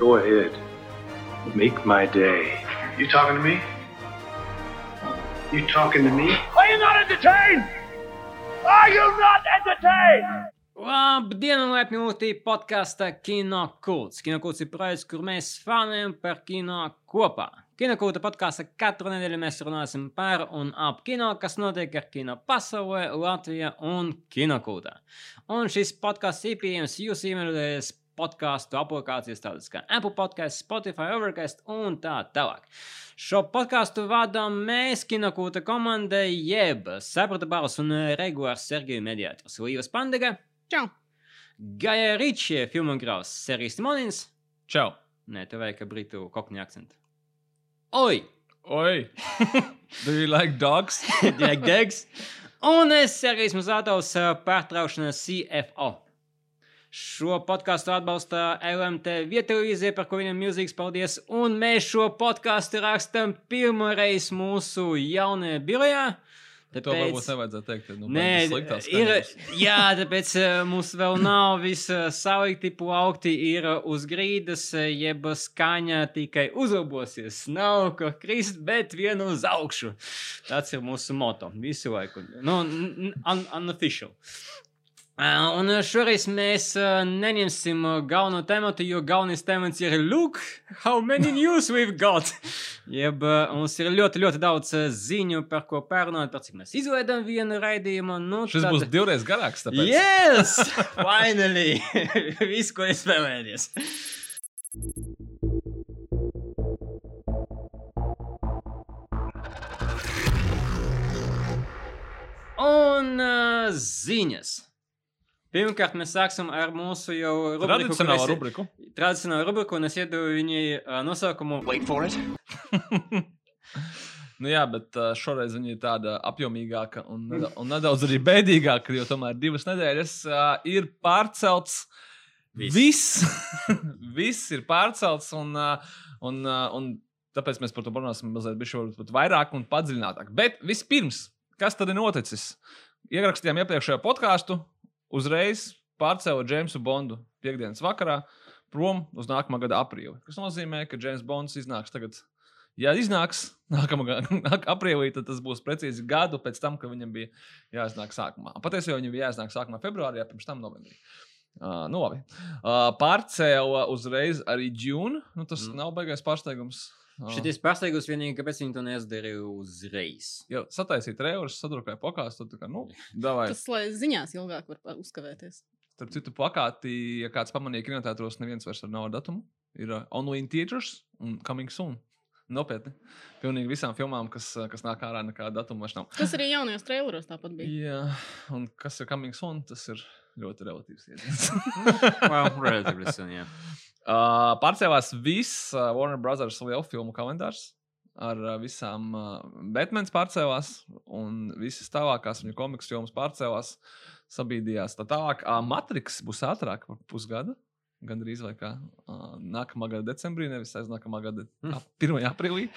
Go ahead. Make my day. You talking to me? You talking to me? Are you not entertained? Are you not entertained? Labdien, un laipni lūgti podkāstā Kino Kults. Kino Kults ir projekts, kur mēs fanējam par kino kopā. Kino Kulta podkāstā katru nedēļu mēs runāsim par un ap kino, kas notiek ar kino pasaulē, Latvijā un Kino Kultā. Un šis podkāsts ir pieejams jūsu iemeļoties podkāstu aplikācijas tādas kā Apple Podcasts, Spotify, Overcast un tā tālāk. Šo podkāstu vadām mēs, Kinokūta komandai, jeb Saprata Bāls un regulārs Sergeja mediātors Līvas Pandega, Čau! Gaja Ričie, filmogrāfs Serijs Timonins. Čau! Nē, tev vajag britu kokņu akcentu. Oi! Oi! Do you like dogs? Direkt degs. Un es Sergejs Mazātovs pārtraukšanas CFO. Šo podkāstu atbalsta LMT vietelīzija, par ko viņam milzīgs paldies. Un mēs šo podkāstu rakstām pirmo reizi mūsu jaunajā birojā. To varbūt nevajadzētu teikt. Nu, Nē, sliktās ir, jā, tāpēc uh, mums vēl nav viss uh, salikti plaukti, ir uh, uz grīdas, jeb skaņa tikai uzlabosies. Nav ko krist, bet vienu uz augšu. Tas ir mūsu moto visu laiku. Nu, n- n- un, unofficial. Uh, un šoreiz mēs uh, neņemsim uh, galveno tematu, jo galvenais temats ir Look, how many news we've got! Jeb mums ir ļoti, ļoti daudz ziņu, par ko pārunāt, par cik mēs izveidām vienu raidījumu. Nu, Šis tad- būs divreiz garāks. Tāpēc. Yes! Finally! Viss, ko es vēlējos. Un uh, ziņas. Pirmkārt, mēs sāksim ar mūsu jau rubriku. Tradicionālo es- rubriku. Tradicionālo rubriku, un es iedodu viņai uh, nosaukumu. Wait for it. Nu jā, bet šoreiz viņa ir tāda apjomīgāka un, un nedaudz arī bēdīgāka, jo tomēr divas nedēļas uh, ir pārcelts. Viss. Viss, Viss ir pārcelts, un, uh, un, uh, un tāpēc mēs par to runāsim mazliet vairāk un padziļinātāk. Bet vispirms, kas tad ir noticis? Ierakstījām iepriekšējo podkāstu, uzreiz pārcēla Jamesu Bondu piekdienas vakarā prom uz nākamā gada aprīli. Tas nozīmē, ka James Bonds iznāks tagad. Ja iznāks nākamā gada aprīlī, tad tas būs precīzi gadu pēc tam, kad viņam bija jāiznāk sākumā. Patiesībā viņam bija jāiznāk sākumā februārī, pirms tam novembrī. Uh, nu, labi. uh, pārcēla uzreiz arī Džūnu. Nu, tas Mm. nav baigais pārsteigums. Uh, Šis pārsteigums vienīgi, kāpēc viņi to neizdarīja uzreiz. jau sataisīt reizes, sadrukāja pakāstu. Tā kā, nu, davai. Tas, lai ziņās ilgāk var uzkavēties. Starp citu, plakāti, ja kāds pamanīja, ka kinotētros neviens vairs ar nav ar datumu, ir uh, Only in Theaters un Coming Soon. Nopietni. Pilnīgi visām filmām, kas, uh, kas nāk ārā, nekāda datuma vairs nav. Tas arī jaunajos traileros tāpat bija. Jā, un kas ir Coming Soon, tas ir ļoti relatīvs jēdziens. well, relatively soon, jā. Uh, pārcēlās viss uh, Warner Brothers lielu filmu kalendārs. Ar uh, visām uh, Batmanas pārcēlās, un visas tālākās viņa komiksu filmas pārcēlās, sabīdījās. Tā tālāk, uh, Matrix būs ātrāk par pusgadu. Gan drīz vai kā uh, nākamā gada decembrī, nevis aiz nākamā gada Hmm. ap- 1. aprīlī.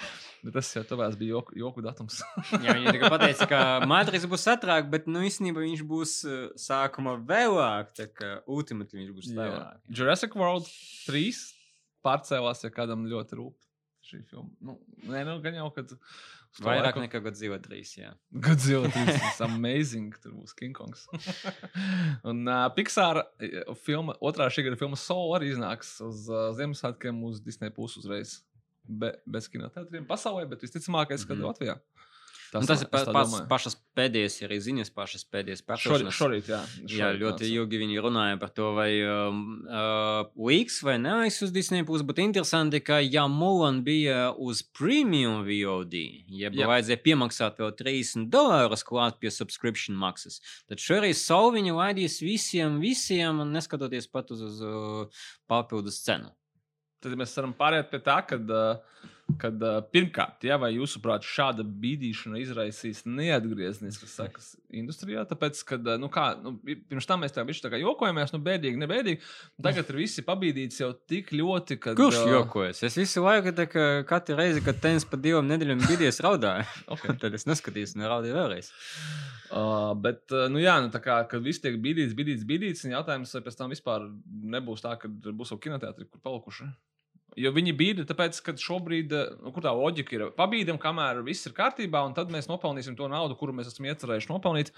Bet tas jau tāpēc bija joku, joku datums. Jā, viņi tikai pateica, ka Matrix būs ātrāk, bet nu, īstenībā viņš būs sākuma vēlāk. Tā kā ultimately viņš būs Jā. vēlāk. Jurassic World 3 pārcēlās, ja kādam ļoti rūp šī filma. Nu, nē, nu, gan jau, kad. Vairāk laiku- nekā Godzilla 3. Jā. Godzilla 3 tas amazing, tur būs King Kongs. un uh, Pixar filma, otrā šī gada filma Soul arī iznāks uz uh, Ziemassvētkiem uz Disney puses uzreiz. Be, bez kinoteātriem pasaulē, bet visticamākais, ka Mhm. Latvijā. Tas, tas es ir pa, domāju. pašas pēdējās arī ziņas, pašas pēdējās Šorīt, pārspējas. šorīt, jā. Jā, šorīt ļoti nāca. ilgi viņi runāja par to, vai um, uh, Wix vai neliks uz Disney puses. Bet interesanti, ka ja Mulan bija uz premium VOD, jeb Jā. vajadzēja piemaksāt vēl 30 dolārus klāt pie subscription maksas, tad šoreiz savu viņu laidīs visiem, visiem, neskatoties pat uz, uz uh, papildus cenu. Tad mēs varam pāriet pie tā, kad, uh, kad pirmkārt, ja, vai jūsuprāt, šāda bīdīšana izraisīs neatgriezniskas sekas industrijā, tāpēc, ka, nu, kā, nu, pirms tam mēs tā kā jokojamies, nu, bēdīgi, nebēdīgi, tagad ir visi pabīdīti jau tik ļoti, ka. Kurš jokojas? Es visu laiku, ka katru reizi, kad tens pa divām nedēļām bidies raudāju, Okay. tad es neskatījos un raudīju vēlreiz. Uh, bet, nu, jā, nu, tā kā, viss tiek bīdīts, bīdīts, bīdīts, un jautājums, vai pēc tam vispār nebūs tā, ka būs jau kinoteātri, kur palikuši. Jo viņi bīda, tāpēc, ka šobrīd, eh, nu, kur tā loģika ir, pabīdam, kamēr viss ir kārtībā, un tad mēs nopelnīsim to naudu, kuru mēs esam iecerējuši nopelnīt.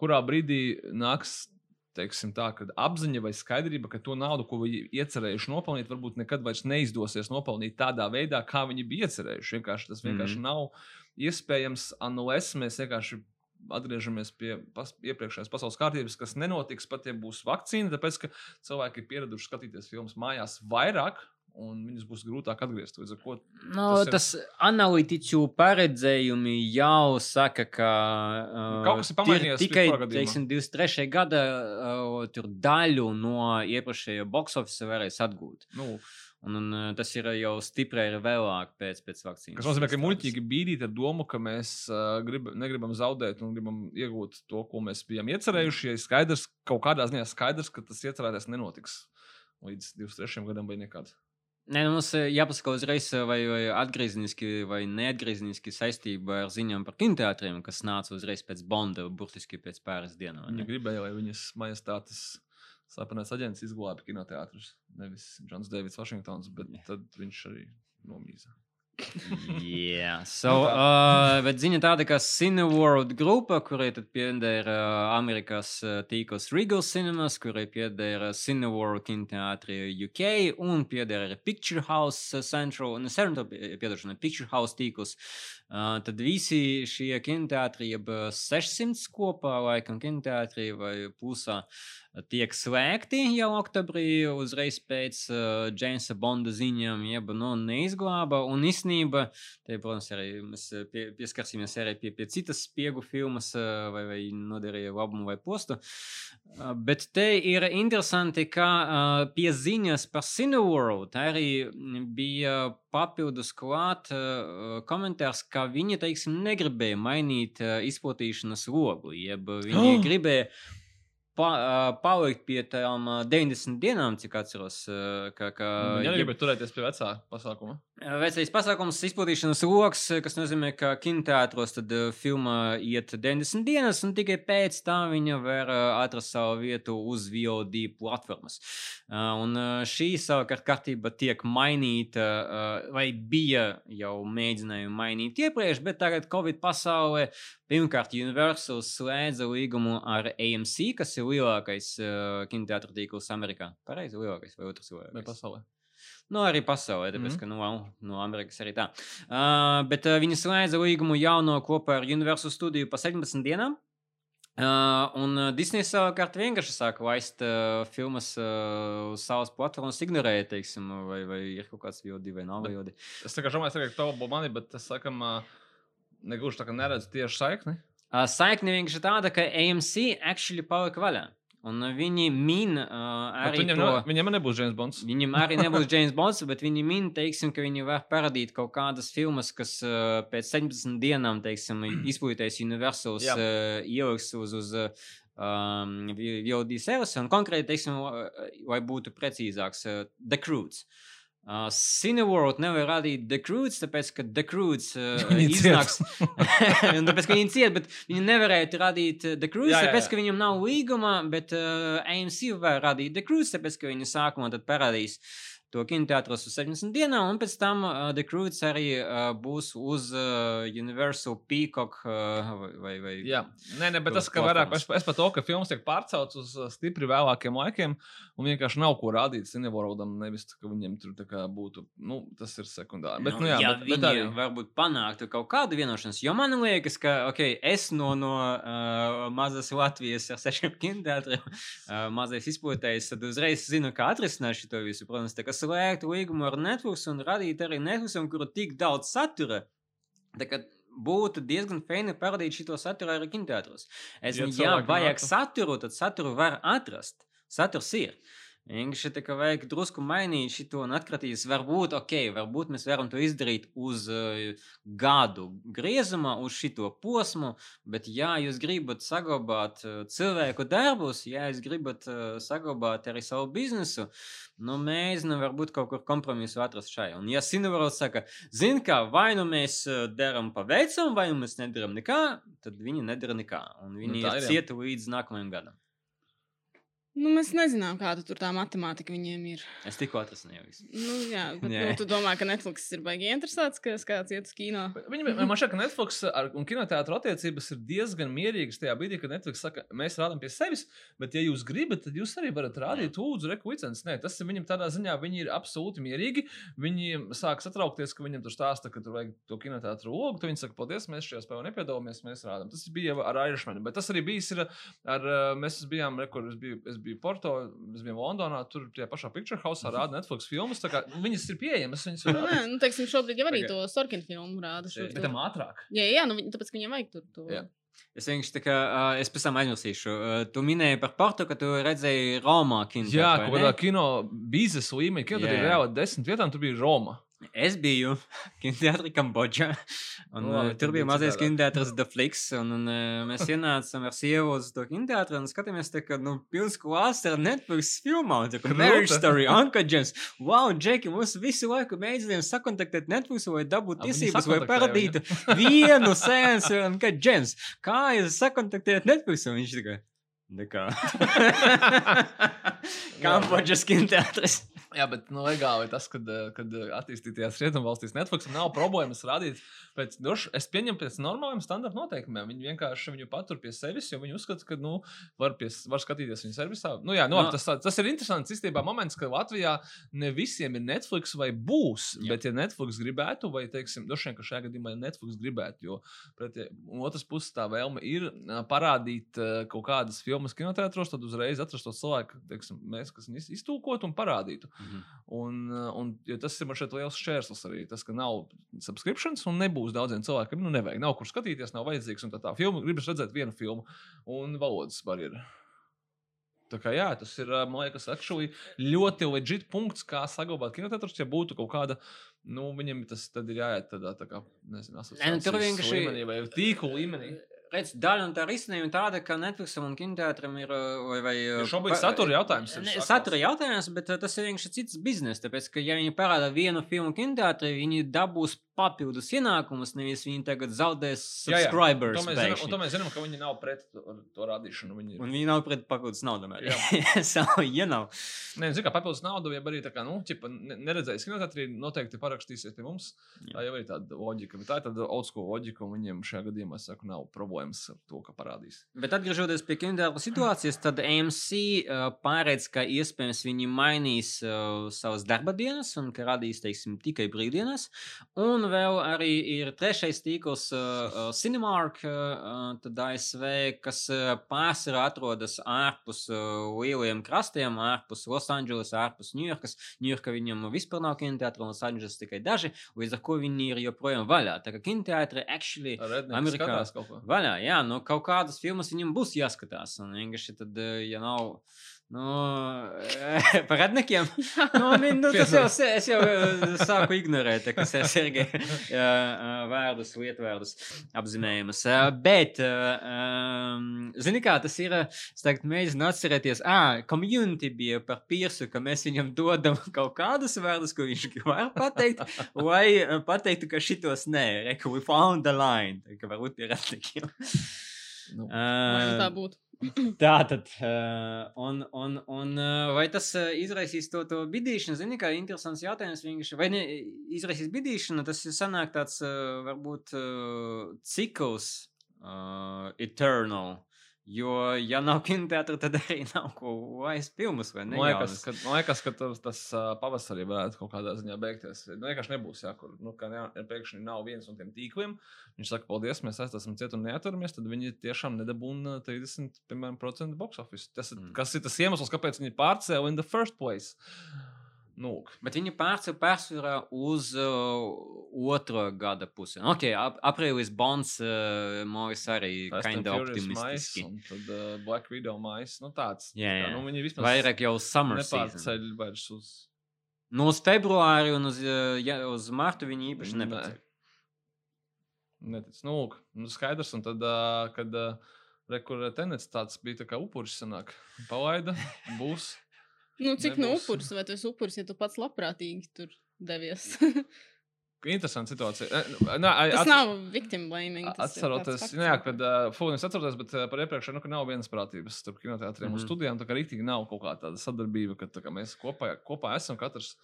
Kurā brīdī nāks teiksim, tā, ka apziņa vai skaidrība, ka to naudu, ko viņi iecerējuši nopelnīt, varbūt nekad vairs neizdosies nopelnīt tādā veidā, kā viņi bija iecerējuši. Vienkārši, tas vienkārši mm -hmm. nav iespējams, unless mēs vienkārši atgriežamies pie pas, iepriekšējās pasaules kārtības, kas nenotiks pat, ja būs vakcīna, tāpēc ka cilvēki ir pieraduši skatīties filmas mājās vairāk. Un viņus būs grūtāk atgriezt. Līdz ar to No, Tas ir- tas analītiķu paredzējumi jau saka, ka uh, Kaut kas ir pamainījies tikai teiksim, 23. gada uh, daļu no iepriekšējā box office varēs atgūt. nu, Un, un uh, tas ir jau stipri arī vēlāk pēc, pēc vakcīnas. kas nozīmē, ka muļķīgi bīdīt ar domu, ka mēs uh, grib, negribam zaudēt un gribam iegūt to, ko mēs bijām iecerējuši. Ja skaidrs, kaut kādā ziņā skaidrs, ka tas iecerētais nenotiks līdz 23. gadam vai nekad. Nē, nu, mums eh, jāpasaka uzreiz, eh, vai, vai atgriezeniski vai neatgriezeniski saistībā ar ziņām par kinoteātriem, kas nāca uzreiz pēc Bonda, burtiski pēc pāris dienām. ne? gribēja, lai viņas majestātes slapenais aģents izglābja kinoteātrus. Nevis Džons Deivids Vašingtons, bet tad viņš arī nomīza. Jā, so, uh, bet ziņa tāda, ka Cineworld grupa, kurai tad pieder uh, Amerikas uh, tīkls Regal Cinemas, kurai pieder uh, Cineworld kinoteātri UK un pieder arī Picture House uh, Central, un Central piedošana Picture House tīkls. Uh, tad visi šie kinoteātri, jeb uh, 600 kopā, laikam, kinoteātri vai pusā, uh, tiek slēgti jau oktobrī, uzreiz pēc uh, Jamesa Bonda ziņām, jeb nu, neizglāba. Un īstenībā, te, protams, arī mēs pie, pieskarsimies arī pie, pie citas spiegu filmas, uh, vai, vai nodarīja labumu vai postu. Bet te ir interesanti, ka pie ziņas par Cineworld arī bija papildus klāt komentārs, ka viņi, teiksim, negribēja mainīt izplatīšanas logu, jeb viņi Oh! gribēja pa, palikt pie tām uh, 90 dienām, cik atceros, ka, ka arī jeb- gribēja turēties pie vecā pasākuma. Vecais pasākums, izplatīšanas lokus, kas nozīmē, ka kinoteātros tad filma iet 90 dienas, un tikai pēc tam viņa var atrast savu vietu uz VOD platformas. Un šī savukārt kārtība tiek mainīta, vai bija jau mēģinājumi mainīt iepriekš, bet tagad Covid pasaulē pirmkārt Universal slēdza līgumu ar AMC, kas ir lielākais uh, kinoteātris tīkls Amerikā. Pareizi, lielākais vai otrs Vai lielākais? pasaulē? Nu, arī pasaulē, tāpēc, Mhm. mm. ka nu, au, no Amerikas arī tā. Uh, bet uh, viņi slēdza līgumu jauno kopā ar Universal Studio pa 17 dienām. Uh, un uh, Disneja savukārt vienkārši sāka laist uh, filmas uh, uz savas platformas, ignorēja, teiksim, vai, vai ir kaut kāds VOD vai nav VOD. Es tikai domāju, ka tā būs mani, bet es sakam, ā, negluži tā kā neredzu tieši saikni. Saikne vienkārši tāda, ka AMC actually palika vaļā. Un viņi min uh, Bet arī Viņam, to... ne, viņam nebūs James Bonds. Viņam arī nebūs James Bonds, bet viņi min, teiksim, ka viņi var parādīt kaut kādas filmas, kas uh, pēc 17 dienām, teiksim, izplatīties Universals Jā. uh, ieliks uz, uz uh, um, VOD servisu. Un konkrēti, teiksim, uh, lai būtu precīzāks, uh, The Croods. Uh, Cineworld nevar rādīt The Croods, tāpēc, ka The Croods uh, iznāks. Un tāpēc, ka viņi ciet, bet viņi nevarēja rādīt uh, The Croods, Jā, jā, tāpēc, ka viņam nav līguma, bet uh, AMC var rādīt The Croods, tāpēc, ka viņi sākumā tad parādīs to kinoteātros uz 70 dienām, un pēc tam uh, The Croods arī uh, būs uz uh, Universal Peacock uh, vai, vai, Jā, nē, nē, bet tas, ka vairāk es, es par to, ka filmas tiek pārceltas uz stipri vēlākiem laikiem, un vienkārši nav ko rādīt Cineworldam, nevis ka viņiem tur tā kā būtu, nu, tas ir sekundāri. Bet, nu, jā, ja bet, bet arī. varbūt panāktu kaut kādu vienošanos, jo man liekas, ka okay, es no, no uh, mazas Latvijas ar sešiem kinoteātriem, uh, mazais izplatējs, tad uzreiz zinu, kā atrisināt šo visu. Protams, tā kā slēgt līgumu ar Netflix un radīt arī Netflix, kuru tik daudz satura. Tā kā būtu diezgan feini parādīt šo saturu arī kinoteātros. Es Ja domāju, ja cilvēki vajag nāktu. saturu, tad saturu var atrast. Saturs ir. Vienkārši tā kā vajag drusku mainīt šo un atkritīs. Varbūt, ok, varbūt mēs varam to izdarīt uz uh, gadu griezumā, uz šo posmu, bet, ja jūs gribat saglabāt uh, cilvēku darbus, ja jūs gribat uh, saglabāt arī savu biznesu, nu, mēģinām varbūt kaut kur kompromisu atrast šai. Un, ja Sinuvarot saka, zin kā, vai nu mēs darām pa veicam, vai nu mēs nedaram nekā, tad viņi nedara nekā. Un viņi Nu, nu, ir cieti līdz nākamajam gadam. Nu, mēs nezinām, kāda tur tā matemātika viņiem ir. Es tikko atrasināju visu. Nu, jā, bet Jā. nu, tu domā, ka Netflix ir baigi interesēts, ka kāds iet uz kino. Viņi, man šķiet, ka Netflix ar, un kinoteātris attiecības ir diezgan mierīgas tajā brīdī, kad Netflix saka, mēs rādām pie sevis, bet, ja jūs gribat, tad jūs arī varat rādīt lūdzu rekulicens. Nē, tas ir viņam tādā ziņā, viņi ir absolūti mierīgi. Viņi sāk satraukties, ka viņam tur stāsta, ka tur vajag to kinoteātris logu. Tad viņi saka, paldies, mēs šajā spēlē nepiedalāmies, mēs rādām. Tas bija ar Irishmanu, bet tas arī bijis ir ar, uh, mēs bijām, rekur, es biju, es biju Porto, mēs bijām Londonā, tur tajā pašā Picture House rāda Netflix filmas. tā kā, Viņas ir pieejamas, viņas var Nu, nē, nu, teiksim, šobrīd jau arī to Sorkina filmu rāda. Šo, Bet tam ātrāk. jā, jā, nu, tāpēc, ka viņiem vajag tur to. Jā. Es vienkārši tā kā, uh, es pēc tam aizmirsīšu. Uh, tu minēji par Portu, ka tu redzēji Romā kino. Jā, kaut kādā kino biznesa līmenī, kad tur ir reāli desmit vietām, tur bija Roma. Es biju kinoteātrī Kambodžā. Un, Nu, uh, labi, tur bija mazais kinoteātris The Flix. Un, un uh, mēs ienācām ar sievu uz to kinoteātri un skatāmies, tā, ka nu, pilns klāsts ar Netflix filmām. Tā kā. Marriage Story, Uncle James. Wow, Džeki, mums visu laiku mēģinājām sakontaktēt Netflix, A, viņi tiesības, sakontaktēja parādītu vienu sēnesi. Un kā James, kā jūs sakontaktējat Netflix? Un viņš tikai. Nekā. Kambodžas kinoteātris. Jā, bet nu, legāli tas, kad, eh, kad attīstītajās rietumvalstīs Netflix nav problēmas rādīt. Pēc, droši, es pieņemu pēc normāliem standarta noteikumiem. Viņi vienkārši viņu patur pie sevis, jo viņi uzskata, ka nu, var, pie, var skatīties viņa servisā. Nu, jā, nu, No. no. tas, tas ir interesants īstenībā moments, ka Latvijā ne visiem ir Netflix vai būs. Jā. Bet, ja Netflix gribētu, vai, teiksim, droši vien, ka šajā gadījumā Netflix gribētu, jo pretie, otrs puses tā vēlme ir parādīt kaut kādas filmas kinoteātros, tad uzreiz atrast to cilvēku, teiksim, mēs, kas viņus iztūkotu un parādītu. Un, uh, un jo tas ir man šeit liels šķērslis arī. Tas, ka nav subscriptions un nebūs daudziem cilvēkiem, nu, nevajag, nav kur skatīties, nav vajadzīgs. Un tā tā filma, gribas redzēt vienu filmu un valodas barjeru. Tā kā jā, tas ir, man liekas, actually ļoti leģit punkts, kā saglabāt kinoteātrus, ja būtu kaut kāda. Nu, viņam tas tad ir jāiet tādā, tā kā, nezinu, nu, asociācijas vienkārši- līmenī vai tīklu līmenī. Redz, daļa no tā risinājuma tāda, ka Netflixam un kinoteātrim ir. uh, Vai, vai, uh, Jo šobrīd pa- satura jautājums Ne. Satura jautājums, bet uh, tas ir vienkārši cits bizness. Tāpēc, ka, ja viņi parāda vienu filmu kinoteātrī, viņi dabūs papildus ienākumus, nevis viņi tagad zaudēs Jā, jā. subscribers. To mēs, zinām, to mēs zinām, ka viņi nav pret to, to radīšanu. Viņi ir Un viņi nav pret papildus naudu. Jā. Savu ienākumu. Nē, zinu, kā papildus naudu, ja arī tā kā, nu, ķipa, ne- neredzējis kinoteātrī, noteikti parakstīsiet pie mums. Jā. Tā jau ir tāda loģika, bet tā ir tāda old school loģika, un viņiem šajā gadījumā, es saku, nav problēmas ar to, ka parādīs. Bet atgriežoties pie kinoteātra situācijas, tad AMC uh, pārēdz, ka iespējams viņi mainīs uh, savas darba dienas un ka radīs, teiksim, tikai brīvdienas. Un vēl arī ir trešais tīkls, uh, Cinemark, uh, tad ASV, kas uh, pārsvarā atrodas ārpus uh, lieliem krastiem, ārpus Losandželas, ārpus Ņujorkas. Ņujorka viņam vispār nav kinoteātra, un Losandželas tikai daži, līdz ar ko viņi ir joprojām vaļā. Tā kā kinoteātri actually Ar Redneku Amerikā-. Vaļā, jā, nu kaut kādas filmas viņam būs jāskatās. Un vienkārši tad, ja nav. Nu, par radniekiem. Nu, nu, tas jau, se- es jau eh, sāku ignorēt, kas ir Sergeja vārdus, lietvārdus apzīmējumus. Eh, Bet, eh, um, zini kā, tas ir, eh, es tagad mēģinu atcerēties, ah, community bija par pirsu, ka mēs viņam dodam kaut kādus vārdus, ko viņš var pateikt, vai eh, pateiktu, ka šitos nē, reku, we found the line, tā kā varbūt pie radniekiem. Nu, nu tā Uh, būtu. Tā tad, uh, un, un, un uh, vai tas uh, izraisīs to, to bidīšanu? Zini, kā interesants jautājums vienkārši. Vai ne izraisīs bidīšanu, tas ir sanāk tāds varbūt cikls, uh, eternal. Jo, ja nav kinoteātra, tad arī nav ko laist filmas vai ne? Man liekas, ka, man liekas, ka tas, tas pavasarī varētu kaut kādā ziņā beigties. Nu, vienkārši nebūs, jā, kur nu, ne, pēkšņi nav viens no tiem tīkliem. Viņš saka, paldies, mēs esam cieti un neaturamies. Tad viņi tiešām nedabūna 30% box office. Tas, mm. kas ir tas iemesls, kāpēc viņi pārcēla in the first place? Nu. Bet viņi pārcēla pārsvarā uz uh, otro gada pusi. Ok, ap, aprīlis Bonds uh, mūžs arī kinda mais, optimistiski. un tad uh, Black Widow mais. Nu, tāds. Jā, tā, jā. nu, viņi vismaz Vairāk jau summer season. nepārceļ vairs uz. Nu, uz februāri un uz, uh, ja, uz martu viņi īpaši Nē. nepacēla. Netic, nu, lūk, nu, skaidrs. Un tad, uh, kad uh, rekurē tenets tāds bija tā kā upuris, sanāk, palaida, būs. Nu, cik no Nebūs. upuris, vai tu esi upuris, ja tu pats labprātīgi tur devies? Interesanta situācija. Eh, Nē, Tas at- nav victim blaming. tas Atceroties, fakts. nu jā, kad uh, Fūnis atceroties, bet uh, par iepriekšēju, nu, ka nav vienas prātības starp kinoteātriem mm Mhm. -hmm. un studijām. Tā kā rītīgi nav kaut kā tāda sadarbība, ka tā kā mēs kopā, kopā esam, katrs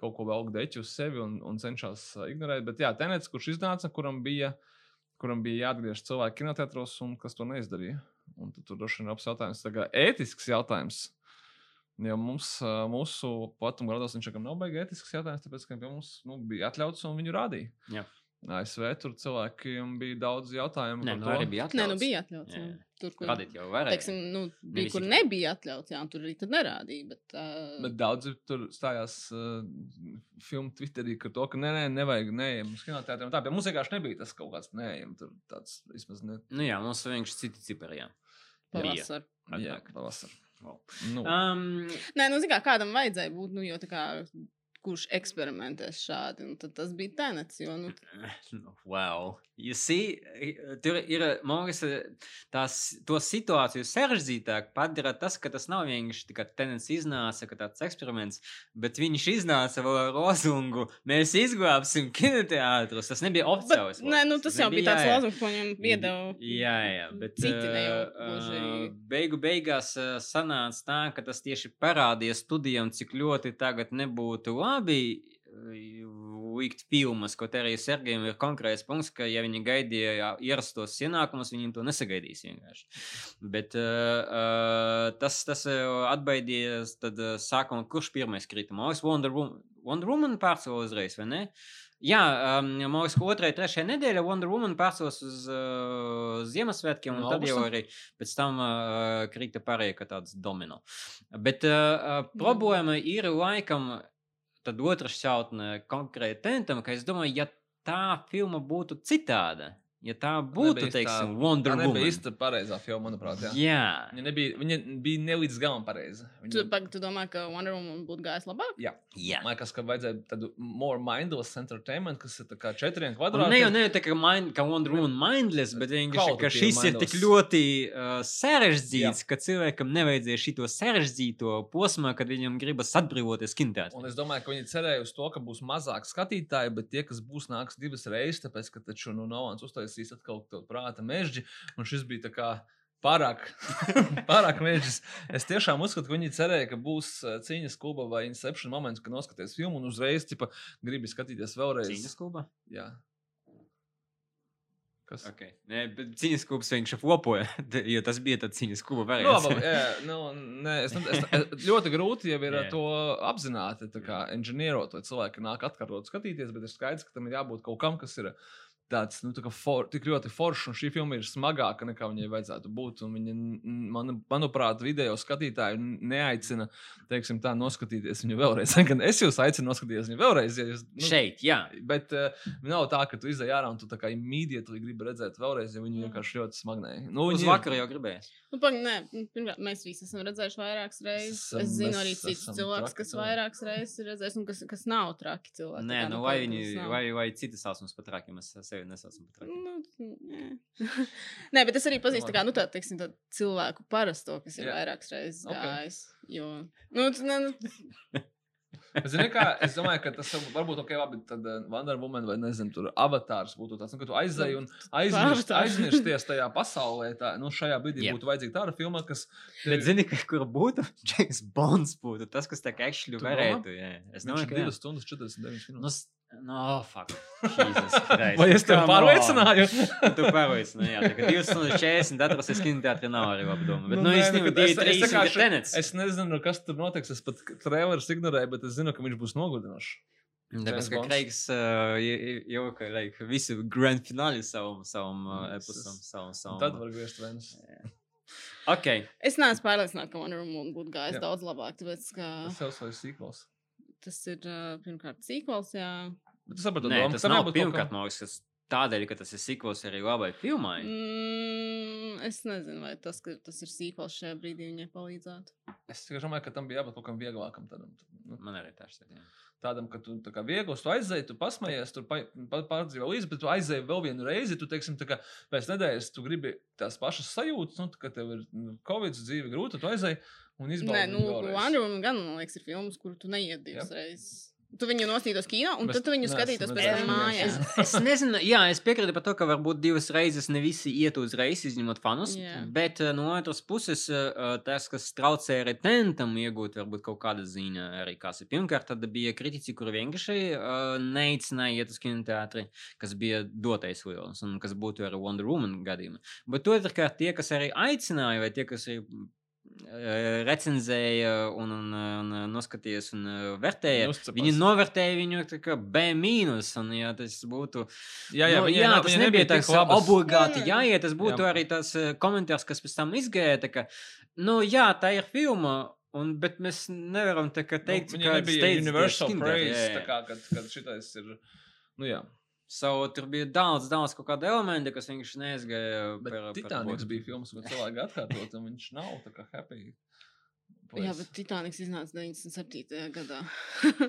kaut ko velk deķi uz sevi un, un cenšas uh, ignorēt. Bet jā, tenets, kurš iznāca, kuram bija, kuram bija jāatgriež cilvēki kinoteātros un kas to neizdarīja. Un tad tur droši vien ir labs jautājums. Tā kā ētisks jautājums. Jo mums, mūsu platuma grados viņš jau nav baigi ētisks jautājums, tāpēc, ka pie mums nu, bija atļauts un viņu rādīja. Jā. ASV tur cilvēkiem bija daudz jautājumu. Nē, nu to. arī bija atļauts. Nē, nu bija atļauts. Jā, jā. Tur, kur, Radīt jau varēja. teiksim, nu, bija, visi kur grib. nebija atļauts, jā, tur arī tad nerādīja. Bet, uh, Bet daudzi tur stājās uh, filmu Twitterī, ka to, ka nē, nē, nevajag neejam uz kinoteātriem. Tā, bet mums vienkārši nebija tas kaut kāds neejam. Tur tāds vismaz ne. Nu jā, mums vienkārši citi cipari. Jā. pavasar. Jā, pavasar. Wow. Nu, Um, Nē, nu, zini kā, kādam vajadzēja būt, nu, jo tā kā, kurš eksperimentēs šādi, un tad tas bija tenets, jo, nu, Wow. You see, tur ir liekas, tās, to situāciju sarežģītāk padara tas, ka tas nav vienkārši tikai tenants iznāca, ka tāds eksperiments, bet viņš iznāca ar lozungu, mēs izglābsim kinoteātrus. Tas nebija oficiāls. nē, nu, lozungs, tas jau bija tāds lozungs, ko viņam iedeva. Jā, jā, bet ā, beigu beigās ā, sanāca tā, ka tas tieši parādīja studijām, cik ļoti tagad nebūtu labi likt filmas, te arī Sergejam ir konkrēts punkts, ka ja viņi gaidīja ierastos ienākumus, viņi to nesagaidīs vienkārši. Bet uh, tas, tas atbaidījies tad sākumā, kurš pirmais krita? Liekas, Wonder Woman, Wonder Woman pārcēlā uzreiz, vai ne? Jā, um, man liekas, ka otrajā, trešajā nedēļā Wonder Woman pārcēlās uz uh, Ziemassvētkiem, un No tad jau arī pēc tam uh, krita pārējie, kā tāds domino. Bet uh, problēma ir laikam, tad otra šķautne konkrēti tentam, ka es domāju, ja tā filma būtu citāda, ja tā būtu, nebija teiksim, tā- Wonder Tā nebija Woman. īsta pareizā filma, manuprāt. Jā. Jā. Viņa, nebija, viņa bija ne līdz galam pareiza. Tu, Viņa, pag- tu domā, ka Wonder Woman būtu gājis labāk? jā, Jā. man liekas, ka vajadzēja tādu more mindless entertainment, kas ir tā kā četriem kvadrātiem. Ne jau ne tā kā, mind, kā Wonder Woman mindless, bet vienkārši, ka šis ir tik mindless. ļoti uh, sarežģīts, ka cilvēkam nevajadzēja šito sarežģīto posmu, kad viņam gribas atbrīvoties kintētā. Un es domāju, ka viņi cerēja uz to, ka būs mazāk skatītāji, bet tie, kas būs, nāks divas reizes, tāpēc, ka taču nu, Novans uztaisīs atkal to prāta mežģi, un šis bija tā kā pārāk, pārāk mežģis. Es tiešām uzskatu, ka viņi cerēja, ka būs uh, cīņas kluba vai inception moments, kad noskaties filmu un uzreiz tipa, gribi skatīties vēlreiz. Cīņas klubā? Jā. Kas? Okay. Nē, bet cīņas klubs vienkārši flopoja, jo tas bija tāds cīņas kluba variants. labi, jā, nu, nē, es, es, es, ļoti grūti jau ir yeah. to apzināti, tā kā inženierot, vai cilvēki nāk atkārtot skatīties, bet ir skaidrs, ka tam ir jābūt kaut kam, kas ir tāds, nu, tā for, tik ļoti foršs, un šī filma ir smagāka nekā viņai vajadzētu būt. un Viņa, man, manuprāt, video skatītāju neaicina, teiksim, tā noskatīties viņu vēlreiz. Gan es jūs aicinu noskatīties viņu vēlreiz, ja jūs, nu, Šeit, jā. Bet uh, nav tā, ka tu izdeji ārā un tu tā kā imīdieti gribi redzēt vēlreiz, jo viņi vienkārši ļoti smagnēji. Nu, Uz viņi ir- vakaru jau gribēju. Nu, pag, nē, nu, pirmkārt, mēs visi esam redzējuši vairākas reizes. Esam- Es zinu mēs arī citus esam cilvēkus, traki kas vairākas reizes ir redzējuši, un kas, kas nav traki cilvēki. Nē, nu nu, vai viņi, vai, vai citi sauc mums par trakiem, es sevi nesaucu par trakiem. Nu, nē. nē, bet es arī pazīstu tā kā, nu, tā, teiksim, tā cilvēku parasto, kas ir Jā. vairākas reizes Ok. gājis. Jo, nu, ne, nu, Zini, kā, es domāju, ka tas varbūt ok, labi, tad uh, Wonder Woman vai nezinu, tur avatārs būtu tāds, nu, ka tu aizēji un aizmirst, aizmirsties tajā pasaulē. Tā, nu, šajā brīdī yeah. būtu vajadzīga tāda filma, kas. Bet zini, ka, kur būtu? James Bonds būtu tas, kas tā kā actually varētu. Jā. Es domāju, ka jā. 2 stundas 49 Nu, minūtes. No, fuck. Jesus Christ. Vai es tev Come pārliecināju? Tu pārliecināji, jā. Tā kā 2 stundas 40 atrases kinoteātrī nav arī laba doma. Bet, Nu, nu, īstenībā, nu, es- es šo- tenets. Es nezinu, kas tur notiks. Es pat trailerus ignorēju, bet es zinu, ka viņš būs nogodinošs. Tāpēc, James ka. Kreigs uh, jau ka, like, visu grand fināli savam, savam uh, Mm, epusam, es- savam, savam. Tad var griezt vēnus. Ok. es neesmu pārliecināta, ka Wonder Woman būtu gājis daudz labāk, tāpēc, ka Tas jau savs sīkls. Tas ir, pirmkārt, sīkvals, jā. Bet es saprotu, Nē, tas ka nav pirmkārt, kas tādēļ, ka tas ir sikvels arī labai filmai. Mm, es nezinu, vai tas, ka tas ir sīkvals šajā brīdī viņai palīdzētu. Es domāju, ka tam bija jābūt kaut kam vieglākam. Tādam, nu, Man arī tā šķiet. Tādam ka tu tā kā viegls, tu aizēji, tu pasmējies, tu pa- pa- pārdzīvo līdzi, bet tu aizēji vēl vienu reizi. Tu, teiksim, kā pēc nedēļas tu gribi tās pašas sajūtas, nu, ka tev ir nu, Covid dzīve grūta, tu aizēji un izbaudi. Nē, nu. Wonder Woman gan, man liekas, ir filmas, kur tu neiet divas Jā. reizes. Tu viņu nosītos kino, un tad tu viņu skatītos pēc tam mājās. Es nezinu, jā, es piekrītu par to, ka varbūt divas reizes ne visi iet uzreiz, izņemot fanus. Jā. Bet uh, no otras puses, uh, tas, kas traucē retentam iegūt varbūt kaut kādu ziņu, arī kas ir. Pirmkārt, tad bija kritiķi, kuri vienkārši neicināja iet uz kinoteātri, kas bija dotais lielos, un kas būtu ar Wonder Woman gadījumā. Bet otrkārt, tie, kas arī aicināja, vai tie, kas arī recenzēja un, un, un noskatījās un vērtēja, Uzcepās. viņi novērtēja viņu tā kā B mīnus, un ja tas būtu Jā, jā, viņai jā nav- tas nebija tik tāds obligāti Nē, nē. jāiet. Tas būtu Jā. jā. arī tas komentārs, kas pēc tam izgāja. tā Ka, nu, jā, tā ir filma, un, bet mēs nevaram tā kā teikt, nu, ka viņa nebija universal praise, tā kā, kad, kad šitais ir, nu jā. So, tur bija daudz, daudz kaut kāda elementa, kas vienkārši neizgāja. Bet par- par Titaniks būtu. bija filmas, ko cilvēki atkārtot, un viņš nav tā kā happy. Jā, place. bet Titaniks iznāca 97. gadā,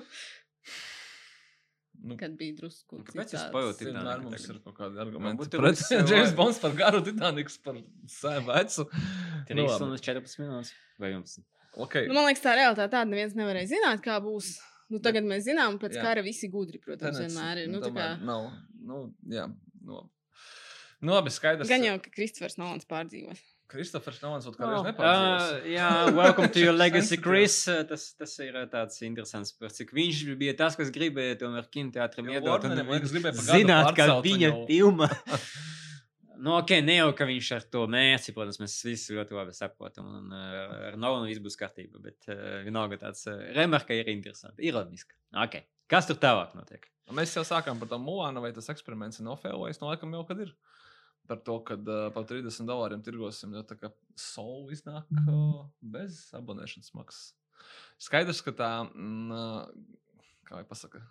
Nu, kad bija drusku. Un kāpēc pajūtat Vienmēr Titaniku mums tagad? ir kaut kādi argumenti. tur Pret James Bonds par garu, Titaniks par sēmu vecu. 3 Nu, labi. stundas 14 minūtes. Vai jums? Okay. Nu, man liekas, tā realitāte tāda neviens nevarēja zināt, kā būs. Nu, tagad mēs zinām, pēc Jā. kara visi gudri, protams, Tenets, vienmēr ir. Nu, tā kā, Nav, nu, jā, nu, nu labi, skaidrs. gan jau, ka Kristofers Nolans pārdzīvos. Kristofers Nolans kaut kā Oh, oh, nepārdzīvos. uh, jā, welcome to your legacy. Chris. Uh, Tas, tas ir uh, tāds interesants, par cik viņš bija tas, kas gribēja tomēr kinoteātrim iedot. Un Zināt, ka viņa filma. Nu, ok, ne jau ka viņš ar to mērķi, protams, mēs visi ļoti labi saprotam. Un uh, ar Nolanu viss būs kārtībā. Bet uh, vienalga tāds uh, remarka ir interesanti, ironiski. Ok, kas tur tālāk notiek? Mēs jau sākām par to mūānu, vai tas eksperiments ir nofēlojis. No laikam jau kad ir. Par to, ka uh, par 30 dolāriem tirgosim, jo tā kā soul iznāk uh, bez abonēšanas maksas. Skaidrs, ka tā, mm, kā jau pasaka,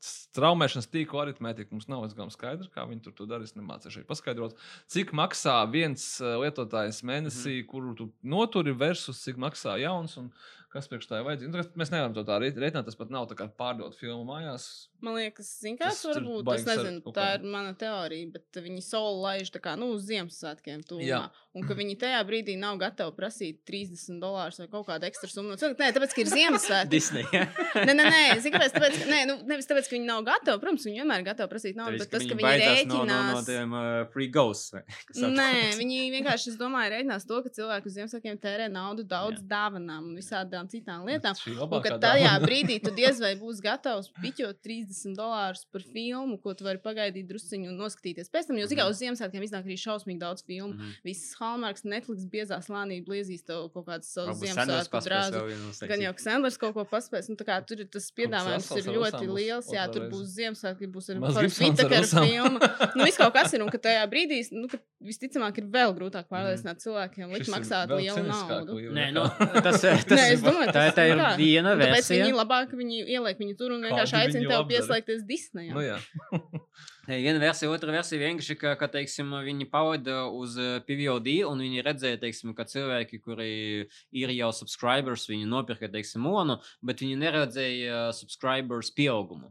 straumēšanas tīkla aritmētika mums nav galam skaidra, kā viņi tur to dara. Es nemācīšu arī paskaidrot, cik maksā viens uh, lietotājs mēnesī, mm kuru tu noturi, versus cik maksā jauns un kas priekš tā ir vajadzīgs. Nu, Mēs nevaram to tā rēķināt, tas pat nav tā kā pārdot filmu mājās. Man liekas, zin, Tas tas var tur būt. baigi Es nezinu, kaut tā ir mana teorija, bet viņi soli laiž kā, nu, uz Ziemassvētkiem. Jā. un ka viņi tajā brīdī nav gatavi prasīt 30 dolārus vai kaut kādu ekstra summu. Nē, tāpēc, ka ir Ziemassvētki. Disney. Ja? Nē, nē, nē, zini, kāpēc? Tāpēc, ka, nē, nu, nevis tāpēc, ka viņi nav gatavi. Protams, viņi vienmēr ir gatavi prasīt naudu, bet tas, ka viņi baidās no, no, rēķinās. no tiem uh, free ghosts. Nē, viņi vienkārši, es domāju, rēķinās to, ka cilvēki uz Ziemassvētkiem tērē naudu daudz dāvanām un visādām citām lietām. Un ka tajā brīdī tu diez vai būsi gatavs piķot 30 dolārus par filmu, ko tu vari pagaidīt drusciņu un noskatīties. Pēc tam, jo zināmā mērā uz Ziemassvētkiem iznāk arī šausmīgi daudz filmu. Mhm. Visas Hallmarks, Netflix biezā slānī bliezīs tev kaut kādas savas Ziemassvētku drāzes. Gan jau Sanders kaut ko paspēs. Nu, tā kā tur ir tas piedāvājums ir ļoti liels. Jā, tur būs Ziemassvētki, būs arī Rusām. filma. Nu, viss kaut kas ir, un ka tajā brīdī, nu, ka visticamāk, ir vēl grūtāk pārliecināt cilvēkiem, Šis likt maksāt lielu naudu. Nē, nu, tas, tas, Nē, es ir- domāju, tā, tas tā ir tā. viena Un Tāpēc versija. viņi labāk viņi ieliek viņu tur un vienkārši aicina apdara? pieslēgties Disneyam. Nu, Viena versija, otra versija vienkārši, ka, ka teiksim, viņi pavada uz PVOD, un viņi redzēja, teiksim, ka cilvēki, kuri ir jau subscribers, viņi nopirka, teiksim, monu, bet viņi neredzēja subscribers pieaugumu.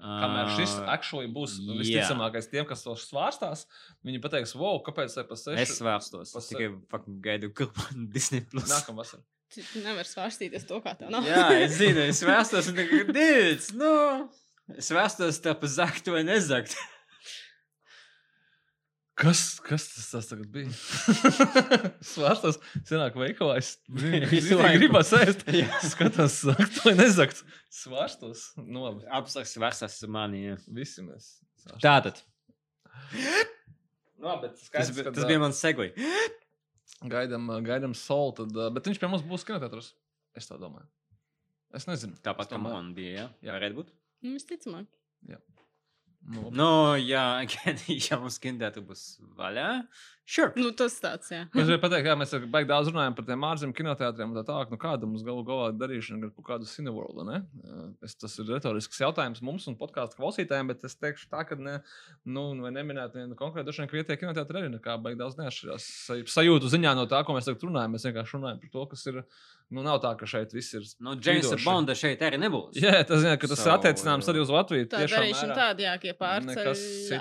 Kamēr šis actually būs jā. visticamākais tiem, kas to svārstās, viņi pateiks, wow, kāpēc tā pa sešu? Es svārstos. pa Es se- tikai fucking gaidu, kur Disney Plus. Nākamā vasarā. Tu nevari svārstīties to, kā tev nav. Jā, es zinu, es vēstos, un tagad, dīts, nu, es vēstos starp zakt vai nezakt. Kas, kas tas, tas tagad bija? Svārstās, senāk veikalā. Es Visu laiku. gribu sēst. Skatās, zakt vai nezakt. Svārstos. Nu, labi. Apsaks vērstas mani. jā. Visi mēs. svārstos. Tātad, Nu, labi, bet tas, skaidrs, bi- ka, tas bija mans segui. Gaidām, ā, gaidām soli, tad, ā, bet viņš pie mums būs kinoteātros. Es tā domāju. Es nezinu. Tāpat Es kā domāju. man bija, jā? Jā. Varētu būt. Nu, Visticamāk. Nu, labi. Nu, jā, ja mums kintēta būs vaļā. Sure. Nu, tas tāds, jā. Es gribēju pateikt, ka mēs baigi daudz runājam par tiem ārzemju kinoteātriem. un Tā tālāk, nu kāda mums galu galā darīšana ar kādu Cineworld. ne? Es, tas ir retorisks jautājums mums un podkāstu klausītājiem, bet es teikšu tā, ka ne, nu, vai neminēt vienu konkrētu, droši vien, ka vietējā kinoteātrī arī nekā baigi daudz neatšķirās. Saj- Sajūtu ziņā no tā, ko mēs tagad runājam. Mēs vienkārši runājam par to, kas ir Nu, nav tā, ka šeit viss ir. Nu, Džeimsa. Bonda šeit arī nebūs. Jā, tas, zina, ka tas So, ir attiecināms arī uz Latviju. Tā tiešām darīšana mērā. tāda, jā, ja pārceļ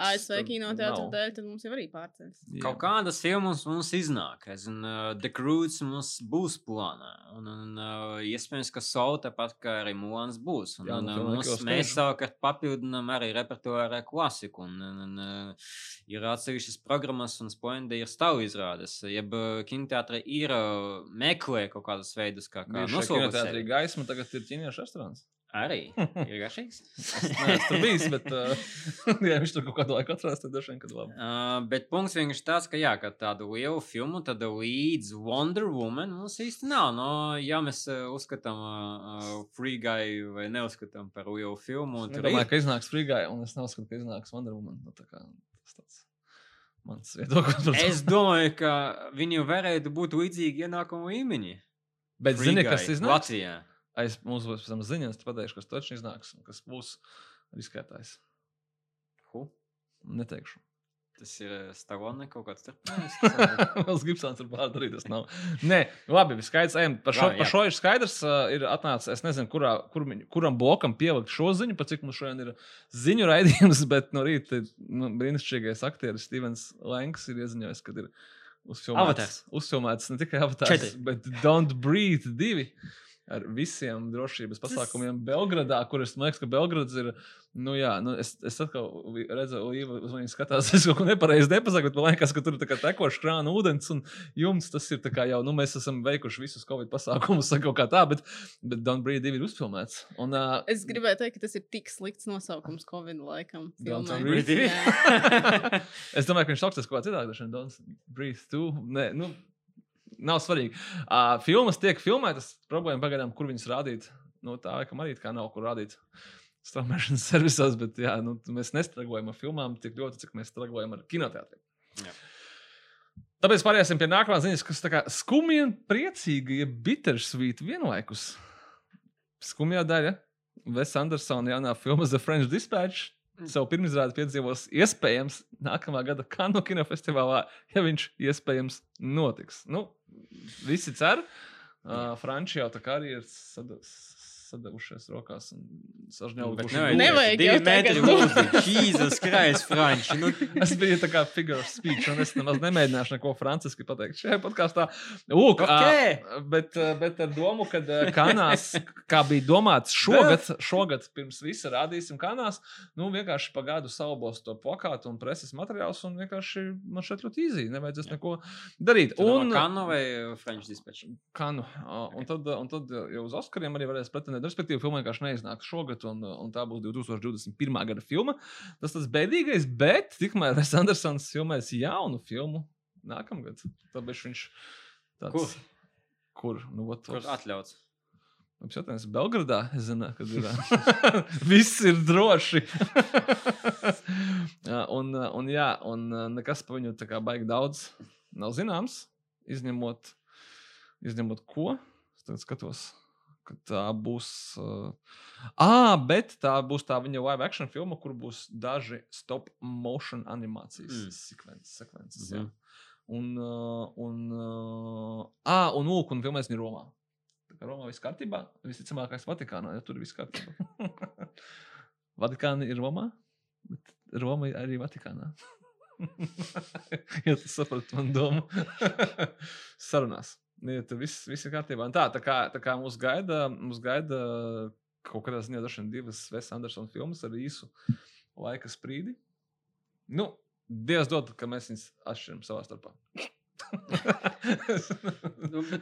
ASV kinoteātru dēļ, tad mums jau arī pārceļas. Jā. Kaut kādas filmas mums iznāk. Es zinu, uh, The Croods mums būs plānā. Un, un uh, iespējams, ka Soul tāpat kā arī Mūns būs. Un, Jā, un, nu, filma mums, mēs savukārt papildinām arī repertuāru ar klasiku. Un, un, un, uh, ir atsevišķas programmas un spondi ir stāv izrādes. Jeb uh, kinoteātri ir uh, meklē kaut kādus veidus, kā, kā nosaukt kinoteātrī sevi. gaisma, tagad ir ķīniešu restorāns. Arī ir garšīgs. Nē, es tur biju, bet uh, ja viņš tur kaut kādu laiku atrādās, tad vien, kad labi. Uh, bet punkts vienkārši tāds, ka, jā, ka tādu lielu filmu, tad līdz Wonder Woman mums īsti nav. No, ja mēs uh, uzskatām uh, Free Guy vai neuzskatām par lielu filmu, Es tad domāju, ka iznāks frīgai, un es neuzskatu, ka iznāks Wonder Woman. Nu, tā kā tas tāds mans viedoklis. Es domāju, ka viņi varētu būt līdzīgi ienākumu līmeņi. Bet Free zini, Guy kas iznāks? Latvijā. Aiz mums būs pēc tam ziņas, tad pateikšu, kas taču iznāks un kas būs riskētājs. Hu? Neteikšu. Tas ir Stallone kaut kāds tur. Vēl Gibsons ir pārdarījis, tas nav. Nē, labi, skaidrs, ejam. Par šo, jā. par šo ir skaidrs, ir atnācis, es nezinu, kurā, kur, kuram blokam pielikt šo ziņu, pa cik mums šodien ir ziņu raidījums, bet no rīta nu, brīnišķīgais aktieris Stevens Lanks ir ieziņojis, kad ir uzfilmēts, uzfilmēts ne tikai avatars, Četri. bet Don't Breathe divi. Ar visiem drošības pasākumiem Belgradā, kur es domāju, ka Belgrads ir. Nu, jā, nu, es, es atkal redzu, Līva uz mani skatās, es kaut ko nepareizi nepasaku, bet man liekas, ka tur ir tekošs krāna ūdens un jums tas ir kā jau, nu, mēs esam veikuši visus Covid pasākumus, kaut kā tā, bet, bet Don't Breathe divi ir uzfilmēts. Un, uh, Es gribēju teikt, ka tas ir tik slikts nosaukums Covid laikam. Don't filmai. Breathe. Es domāju, ka viņš sauksies kaut kā citādi. Don't Breathe too. Nē, nu, nav svarīgi. Uh, filmas tiek filmētas, problēma pagaidām, kur viņas rādīt. Nu, tā laikam arī tā nav, kur rādīt. Straumēšanas servisos, bet jā, nu, mēs nestrādājam ar filmām tik ļoti, cik mēs strādājam ar kinoteātriem. Jā. Tāpēc pāriesim pie nākamās ziņas, kas tā kā skumji un priecīgi ir bittersweet vienlaikus. Skumjā daļa. Ves Andersona jaunā filma The French Dispatch savu pirmizrādi piedzīvos iespējams nākamā gada Kanu kinofestivālā, ja viņš iespējams notiks. Nu, visi cer. Uh, Franči jau tā kā arī ir sadavušies rokās un Bet sažņaujuši. nevajag, jau metri mūziku. Jēzus Kristus, Franči. Nu, Es biju tā kā figure of speech, un es nemaz nemēģināšu neko franciski pateikt šajā podkāstā. Lūk, Ok. ā, bet, ā, bet ar domu, ka ā, kanās, kā bija domāts šogad, šogad pirms visa rādīsim kanās, nu vienkārši pagādu salbos to plakātu un preses materiālus, un vienkārši man šeit ļoti īzī, nevajadzēs neko darīt. un Un, Kanu vai French Dispatch? Kanu. ā, Un tad, un tad jau uz Oskariem arī varēs pretendēt. Respektīvi, filma vienkārši neiznāks šogad, un, un tā būs 2021. gada filma. Tas tas bēdīgais, bet tikmēr Ves Andersons filmēs jaunu filmu nākamgad. Tāpēc viņš tāds. Kur? Kur? Nu, ot, Kur atļauts? Apskatās, Belgradā. Es zinu, kad ir. Viss ir droši. Un, un, jā, un nekas par viņu tā kā baigi daudz nav zināms. Izņemot, izņemot ko? Es tagad skatos. Ka Tā būs. Uh... Ah, bet tā būs tā viņa live action filma, kur būs daži stop motion animācijas Mm. sekvences. sekvences mm Mhm. -hmm. Un, uh, un, uh, ah, un, lūk, un filmēs viņa Romā. Tā kā Romā viss kārtībā, visticamākais Vatikānā, ja tur viss kārtībā. Vatikāna ir Romā, bet Roma ir arī Vatikānā. ja tu saprati man domu. Sarunās. Ja, tur viss, viss ir kārtībā. Un Tā, tā kā, tā kā mūs gaida, mūs gaida kaut kādā ziņā divas Vesa Andersona filmas ar īsu laika sprīdi. Nu, Dievs dod, ka mēs viņus atšķiram savā starpā. Nu, bet...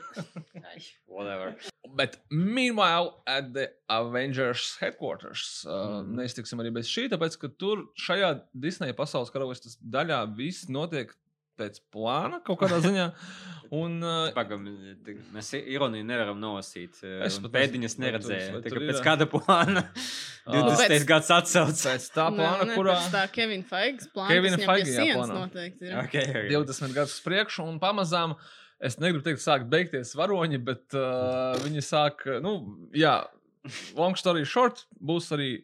Ai, whatever. Bet, meanwhile, at the Avengers headquarters, uh, Mhm. neiztiksim arī bez šī, tāpēc, ka tur šajā Disneja pasaules karalistes daļā viss notiek pēc plāna kaut kādā ziņā. Un, uh, Pagam, mēs ironiju nevaram nolasīt. Es Es pat pēdiņas neredzēju. tur pēc kāda plāna Ā. 20. pēc- gads atsauc. pēc tā Nē, plāna, nē, kurā pēc Tā Kevina Faigas plāna. Kevina sienas plānā. noteikti ir. Okay, okay. 20 gadus priekšu, un pamazām, es negribu teikt, sāk beigties varoņi, bet uh, viņi sāk, nu, jā, long story short, būs arī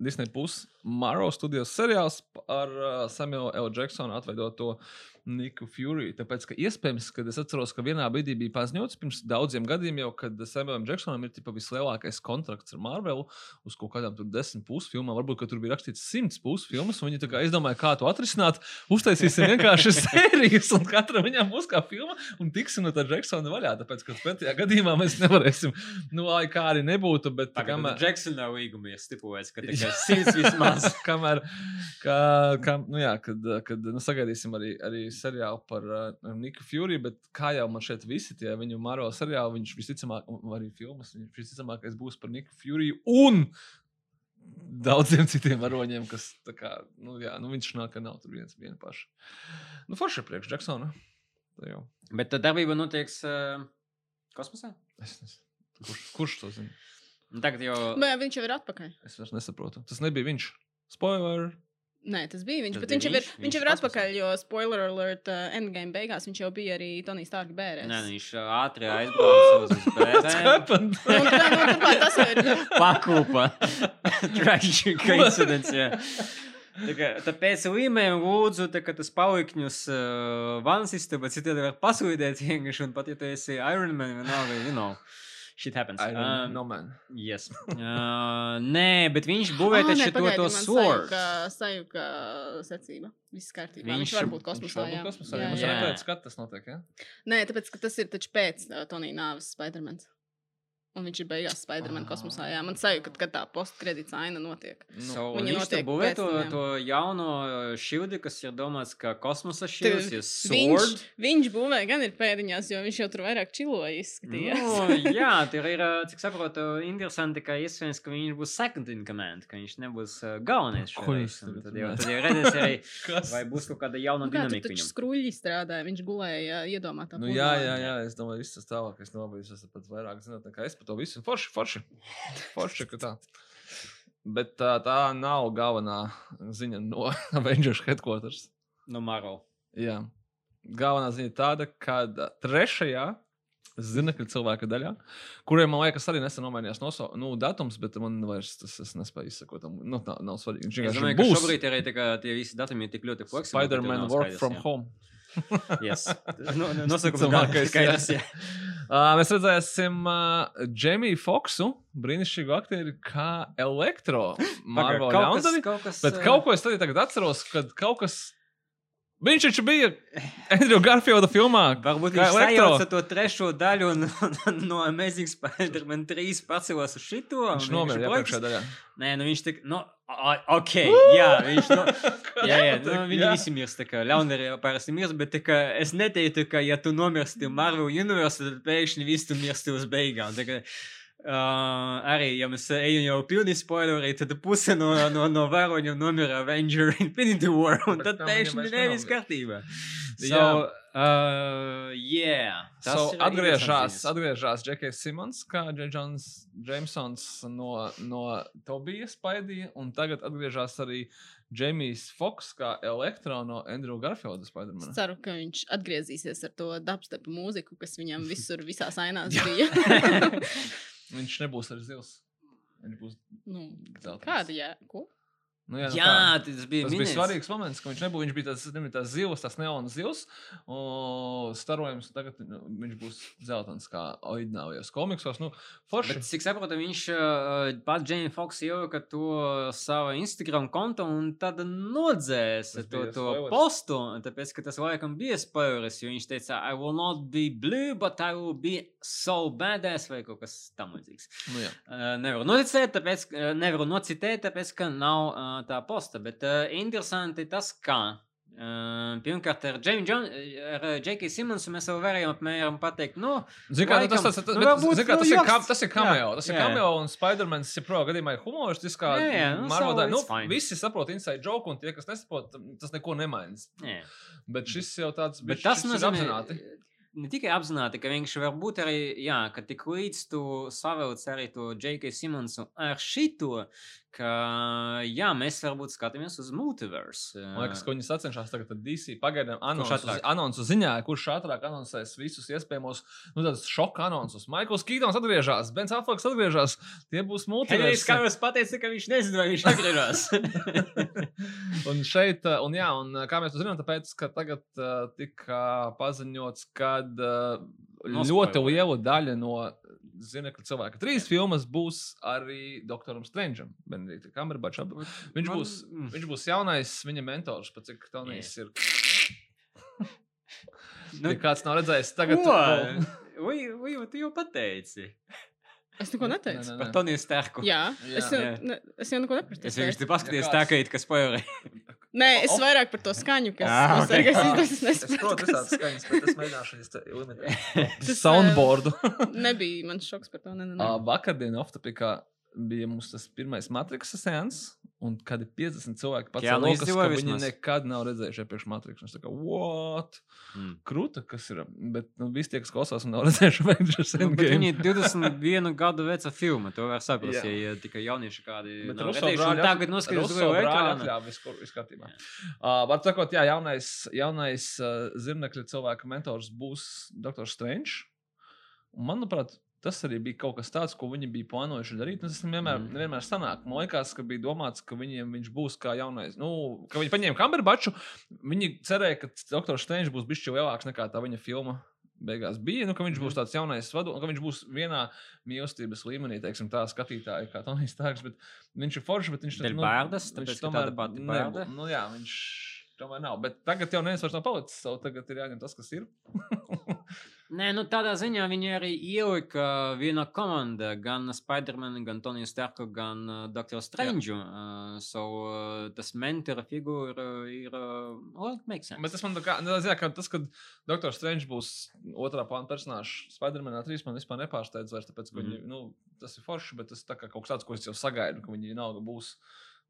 Disney Plus Maro studijas seriāls ar uh, Samuelu L. Jacksonu atveidoto Niku Fury. Tāpēc, ka iespējams, ka es atceros, ka vienā brīdī bija paziņots pirms daudziem gadiem, jau, kad Samuelam Jacksonam ir tipa, vislielākais kontrakts ar Marvelu uz kaut kādām desmit pusfilmām. Varbūt, tur bija rakstīts simts pusfilmas, un viņi izdomāja, kā to atrisināt. Uztaisīsim vienkārši sērijas, un katra viņam būs kā filma, un tiksim no tā Jacksona vaļā. Tāpēc, ka pretējā gadījumā mēs nevarēsim, nu, lai kā arī nebūtu, bet Tagad kamēr- Jacksona līguma ir stipulēts, ka tikai simts vismaz. kamēr, kā, kā, nu jā, kad, kad nu, sagaidīsim arī, arī seriālu par uh, Niku Fury, bet kā jau man šeit visi tie viņu maro seriāli, viņš visticamāk, arī filmas, viņš visticamākais būs par Niku Fury un daudziem citiem varoņiem, kas, tā kā, nu jā, nu viņš nāk, ka nav tur viens, viena paša. Nu, forši ir priekš Jacksona. Tā jau. Bet tā darbība notiek uh, kosmosā? Es nezinu. Kurš, kurš to zina? Tagad jau. Vai viņš jau ir atpakaļ? Es vairs nesaprotu. Tas nebija viņš. Spoiler! Nē, tas bija viņš. Tas bija viņš jau ir, viņš? viņš Viņš jau ir atpakaļ, jo spoiler alert, uh, endgame beigās viņš jau bija arī Tonijs Stārka bērns. Nē, viņš ātri aizbrauca uz happened? Nu, nu, tas ir. Pakūpa. Tragic coincidence. jā. Tā kā- Tāpēc līmēm lūdzu, tā, tas palikņus uh, vans istabā citādi var pasūdēt vienkārši, un pat ja tu esi Iron Man, vienalga, you know, shit happens. I don't Um, know, man. Yes. Uh, nē, bet viņš būvē Ā, taču to, to sword. Sajūka, secība. Viss kārtībā. Viņš, Viņš- var būt kosmosā. Jā, kosmosā. jā, Jā, jā. jā. Redzēt, skat, tas notiek, ja? Nē, tāpēc, ka tas ir taču pēc uh, Tonija nāves Spidermans. Un viņš ir beigās Spiderman Ah. kosmosā. Jā, man sajūta, ka, ka tā postkredīta aina notiek. So, Viņi viņš tur notiek būvē to, to jauno uh, šildi, kas ir domāts kā kosmosa šilds, ir Viņš, sword. viņš būvē gan ir pēdiņās, jo viņš jau tur vairāk čiloja izskatījās. Nu, jā, tur ir, ā, cik saprotu, interesanti, ka iespējams, ka viņš būs second in command, ka viņš nebūs uh, galvenais. Šoreiz, Tad jau, tad jau redzēs arī, vai būs kaut kāda jauna Nu, kā dinamika taču viņam. skruļi strādāja, viņš gulēja iedomātā. Nu, jā, jā, jā, es domāju, viss tas tālākais nobeigts. Es pat vairāk zinu, nekā es par to visu. Forši, forši. Forši, ka tā. Bet tā, tā nav galvenā ziņa no Avengers headquarters. No Marvel. Jā. Galvenā ziņa ir tāda, ka trešajā zinekļu cilvēka daļā, kuriem, man liekas, arī nesen nomainījās noso, nu, datums, bet man vairs tas es nespēju izsekot. tam. Nu, tā nav svarīgi. Viņš vienkārši būs šobrīd arī tie visi datumi ir tik ļoti fleksibli. Spider-Man Work from jā. Home. Yes. Nu, nu, Nosaukums Ticamākais, skaidrs. Uh, mēs redzēsim uh, Džemiju Foksu, brīnišķīgu aktieri, kā elektro Marvel kas, Bet ā, kaut ko es tagad atceros, kad kaut kas. Viņš taču bija Andrew Garfielda filmā. Varbūt viņš sajauca to trešo daļu un, no Amazing Spider-Man 3 pacēlās uz šito. Viņš nomira iepriekšējā daļā. Nē, nu viņš tik, nu, a- ok, jā, viņš, nu, jā, jā, nu, viņi Jā. visi mirst, tā kā ļaundarī jau parasti mirst, bet tā kā es neteiktu, ka, ja tu nomirsti Marvel Universe, tad pēkšņi viss tu mirsti uz beigām. Uh, arī, ja mēs ejam jau pilni spoileri, tad puse no, no, no varoņiem nomira Avenger Infinity War, un tad pēkšņi nevis kārtībā. So, Jā. uh, yeah. tas So, ziņas. atgriežas Džekijs Simons, kā Džons Jamesons no, no Tobijas spaidīja, un tagad atgriežas arī Džemijs Foks, kā Elektro no Andrew Garfielda Es Spider-Man. ceru, ka viņš atgriezīsies ar to dubstepu mūziku, kas viņam visur, visās ainās bija. Viņš nebūs ar zils. Viņš būs nu, dzeltens. kāda jā? Ko? Nu, jā, nu Jā, kā? tas bija Tas bija minēts. svarīgs moments, ka viņš nebūs. Viņš bija tas, nebija tas zils, tas neons zils. Starojums tagad nu, viņš būs zeltains, kā oriģinālajos komiksos. Nu, forši. Bet, cik saprotu, viņš uh, pats Džeims Foks ielika to savā Instagram kontu un tad nodzēs Tas to, bija to spoilers. postu. Tāpēc, ka tas laikam bija spoilers, jo viņš teica, I will not be blue, but I will be so badass vai kaut kas tam līdzīgs. Nu, jā. Uh, nevaru noticēt, tāpēc, uh, nevaru nocitēt, tāpēc, ka nav uh, tā posta. Bet uh, interesanti tas, kā. Uh, pirmkārt, ar ar Džekiju Simonsu mēs jau varējām apmēram pateikt, nu, Zini, kā, nu, tas, Laikam. tas, tas, Nu, varbūt, zini, kā, nu, tas, ir, joks. kam, tas ir cameo. Tas ir cameo un Spider-Man jebkurā gadījumā ir humoristiskā. Jā, jā, nu, Marvel so daļa. nu, fine. visi saprot inside joke, un tie, kas nesaprot, tas neko nemainīs. nē. Bet šis jau tāds Bet bišķi- tas šis ir nozīmē, apzināti. ne tikai apzināti, ka vienkārši var būt arī, jā, ka tik līdz tu savelc arī to J.K. Simonsu ar šito, ka jā, mēs varbūt skatāmies uz multiverse. Man liekas, ka viņi sacenšas tagad ar DC pagaidām anonsu, anonsu ziņā, kurš ātrāk anoncēs visus iespējamos, nu, šoka anonsus. Maikls Kītons atgriežas, Bens Aflaks atgriežas, tie būs Henrijs multiverse. Kārs pateica, ka viņš nezina, vai viņš atgriežas. Un šeit, un jā, un kā mēs to zinām, tāpēc, ka tagad uh, tika paziņots, ka uh, ļoti liela daļa no zinekļa cilvēka trīs filmas būs arī Doktoram Strangeam. Viņš būs, mm. viņš būs jaunais viņa mentors, pat cik Tonijs ir. Nu, Ja kāds nav redzējis, tagad Ko? Vai, vai jau tu jau pateici? Es neko neteicu. Nē, Par Toniju Starku. Jā, Jā. es jau, Jā. ne, es jau neko nepratu. Es vienkārši paskatījos tā, ka it kā spoilerē. Nē, es vairāk par to skaņu, kas Ah, man ok. Sergejs Ah. Es Es nesaprotu, protu kas visādas skaņas, bet es mēģināšu viņas te limitēt. Tas, Soundboardu. nebija mans šoks par to. Ne, ne, ne. Ā, Vakardien oftopikā bija mums tas pirmais matriks seans, un kad ir 50 cilvēki pats lokas, ka izdzīvoja viņi vismaz? nekad nav redzējuši iepriekš matriks. Un Es tā kā, what? Mm. Krūta, kas ir, bet nu, visi tie, kas klausās un nav redzējuši Avengers Nu, viņi ir 21 gadu veca filma. To var saprast, Jā. ja, ja tikai jaunieši kādi Bet nav redzējuši. Un brāļi Tagad noskatās uz ekrānu. atļāva visu, kur- visu kārtībā. Uh, Var sakot, jā, jaunais, jaunais uh, zirnekļa cilvēka mentors būs Dr. Strange. Un, manuprāt, tas arī bija kaut kas tāds, ko viņi bija plānojuši darīt. Un Tas vienmēr, Mm. mm. nevienmēr sanāk. Man liekas, ka bija domāts, ka viņiem viņš būs kā jaunais. Nu, ka viņi paņēma Kamberbaču. Viņi cerēja, ka Dr. Strange būs bijis lielāks nekā tā viņa filma. Beigās bija, nu, ka viņš Mhm. būs tāds jaunais vadonis, ka viņš būs vienā mīlestības līmenī, teiksim, tā skatītāja, kā Tonijs. Bet viņš ir foršs, bet viņš bērdas, tāpēc, ka tāda pati nebū- bērda? Nu, jā, viņš tomēr nav. Bet tagad jau neviens vairs nav palicis. savu Tagad ir jāņem tas, kas ir. Nē, nu tādā ziņā viņi arī ielika vienā komandā gan Spider-Man, gan Toniju Starku, gan uh, Dr. Strange. Uh, so, uh, tas mentora figūra ir. Uh, well, sense. Bet tas man kā, nu, zināmā, ka tas, ka Dr. Strange būs otrā plāna personāžs Spider-Man 3, man vispār nepārsteidz vairs, tāpēc, ka Mhm. viņi, nu, tas ir forši, bet tas tā kā kaut kas tāds, ko es jau sagaidu, ka viņi vienalga būs,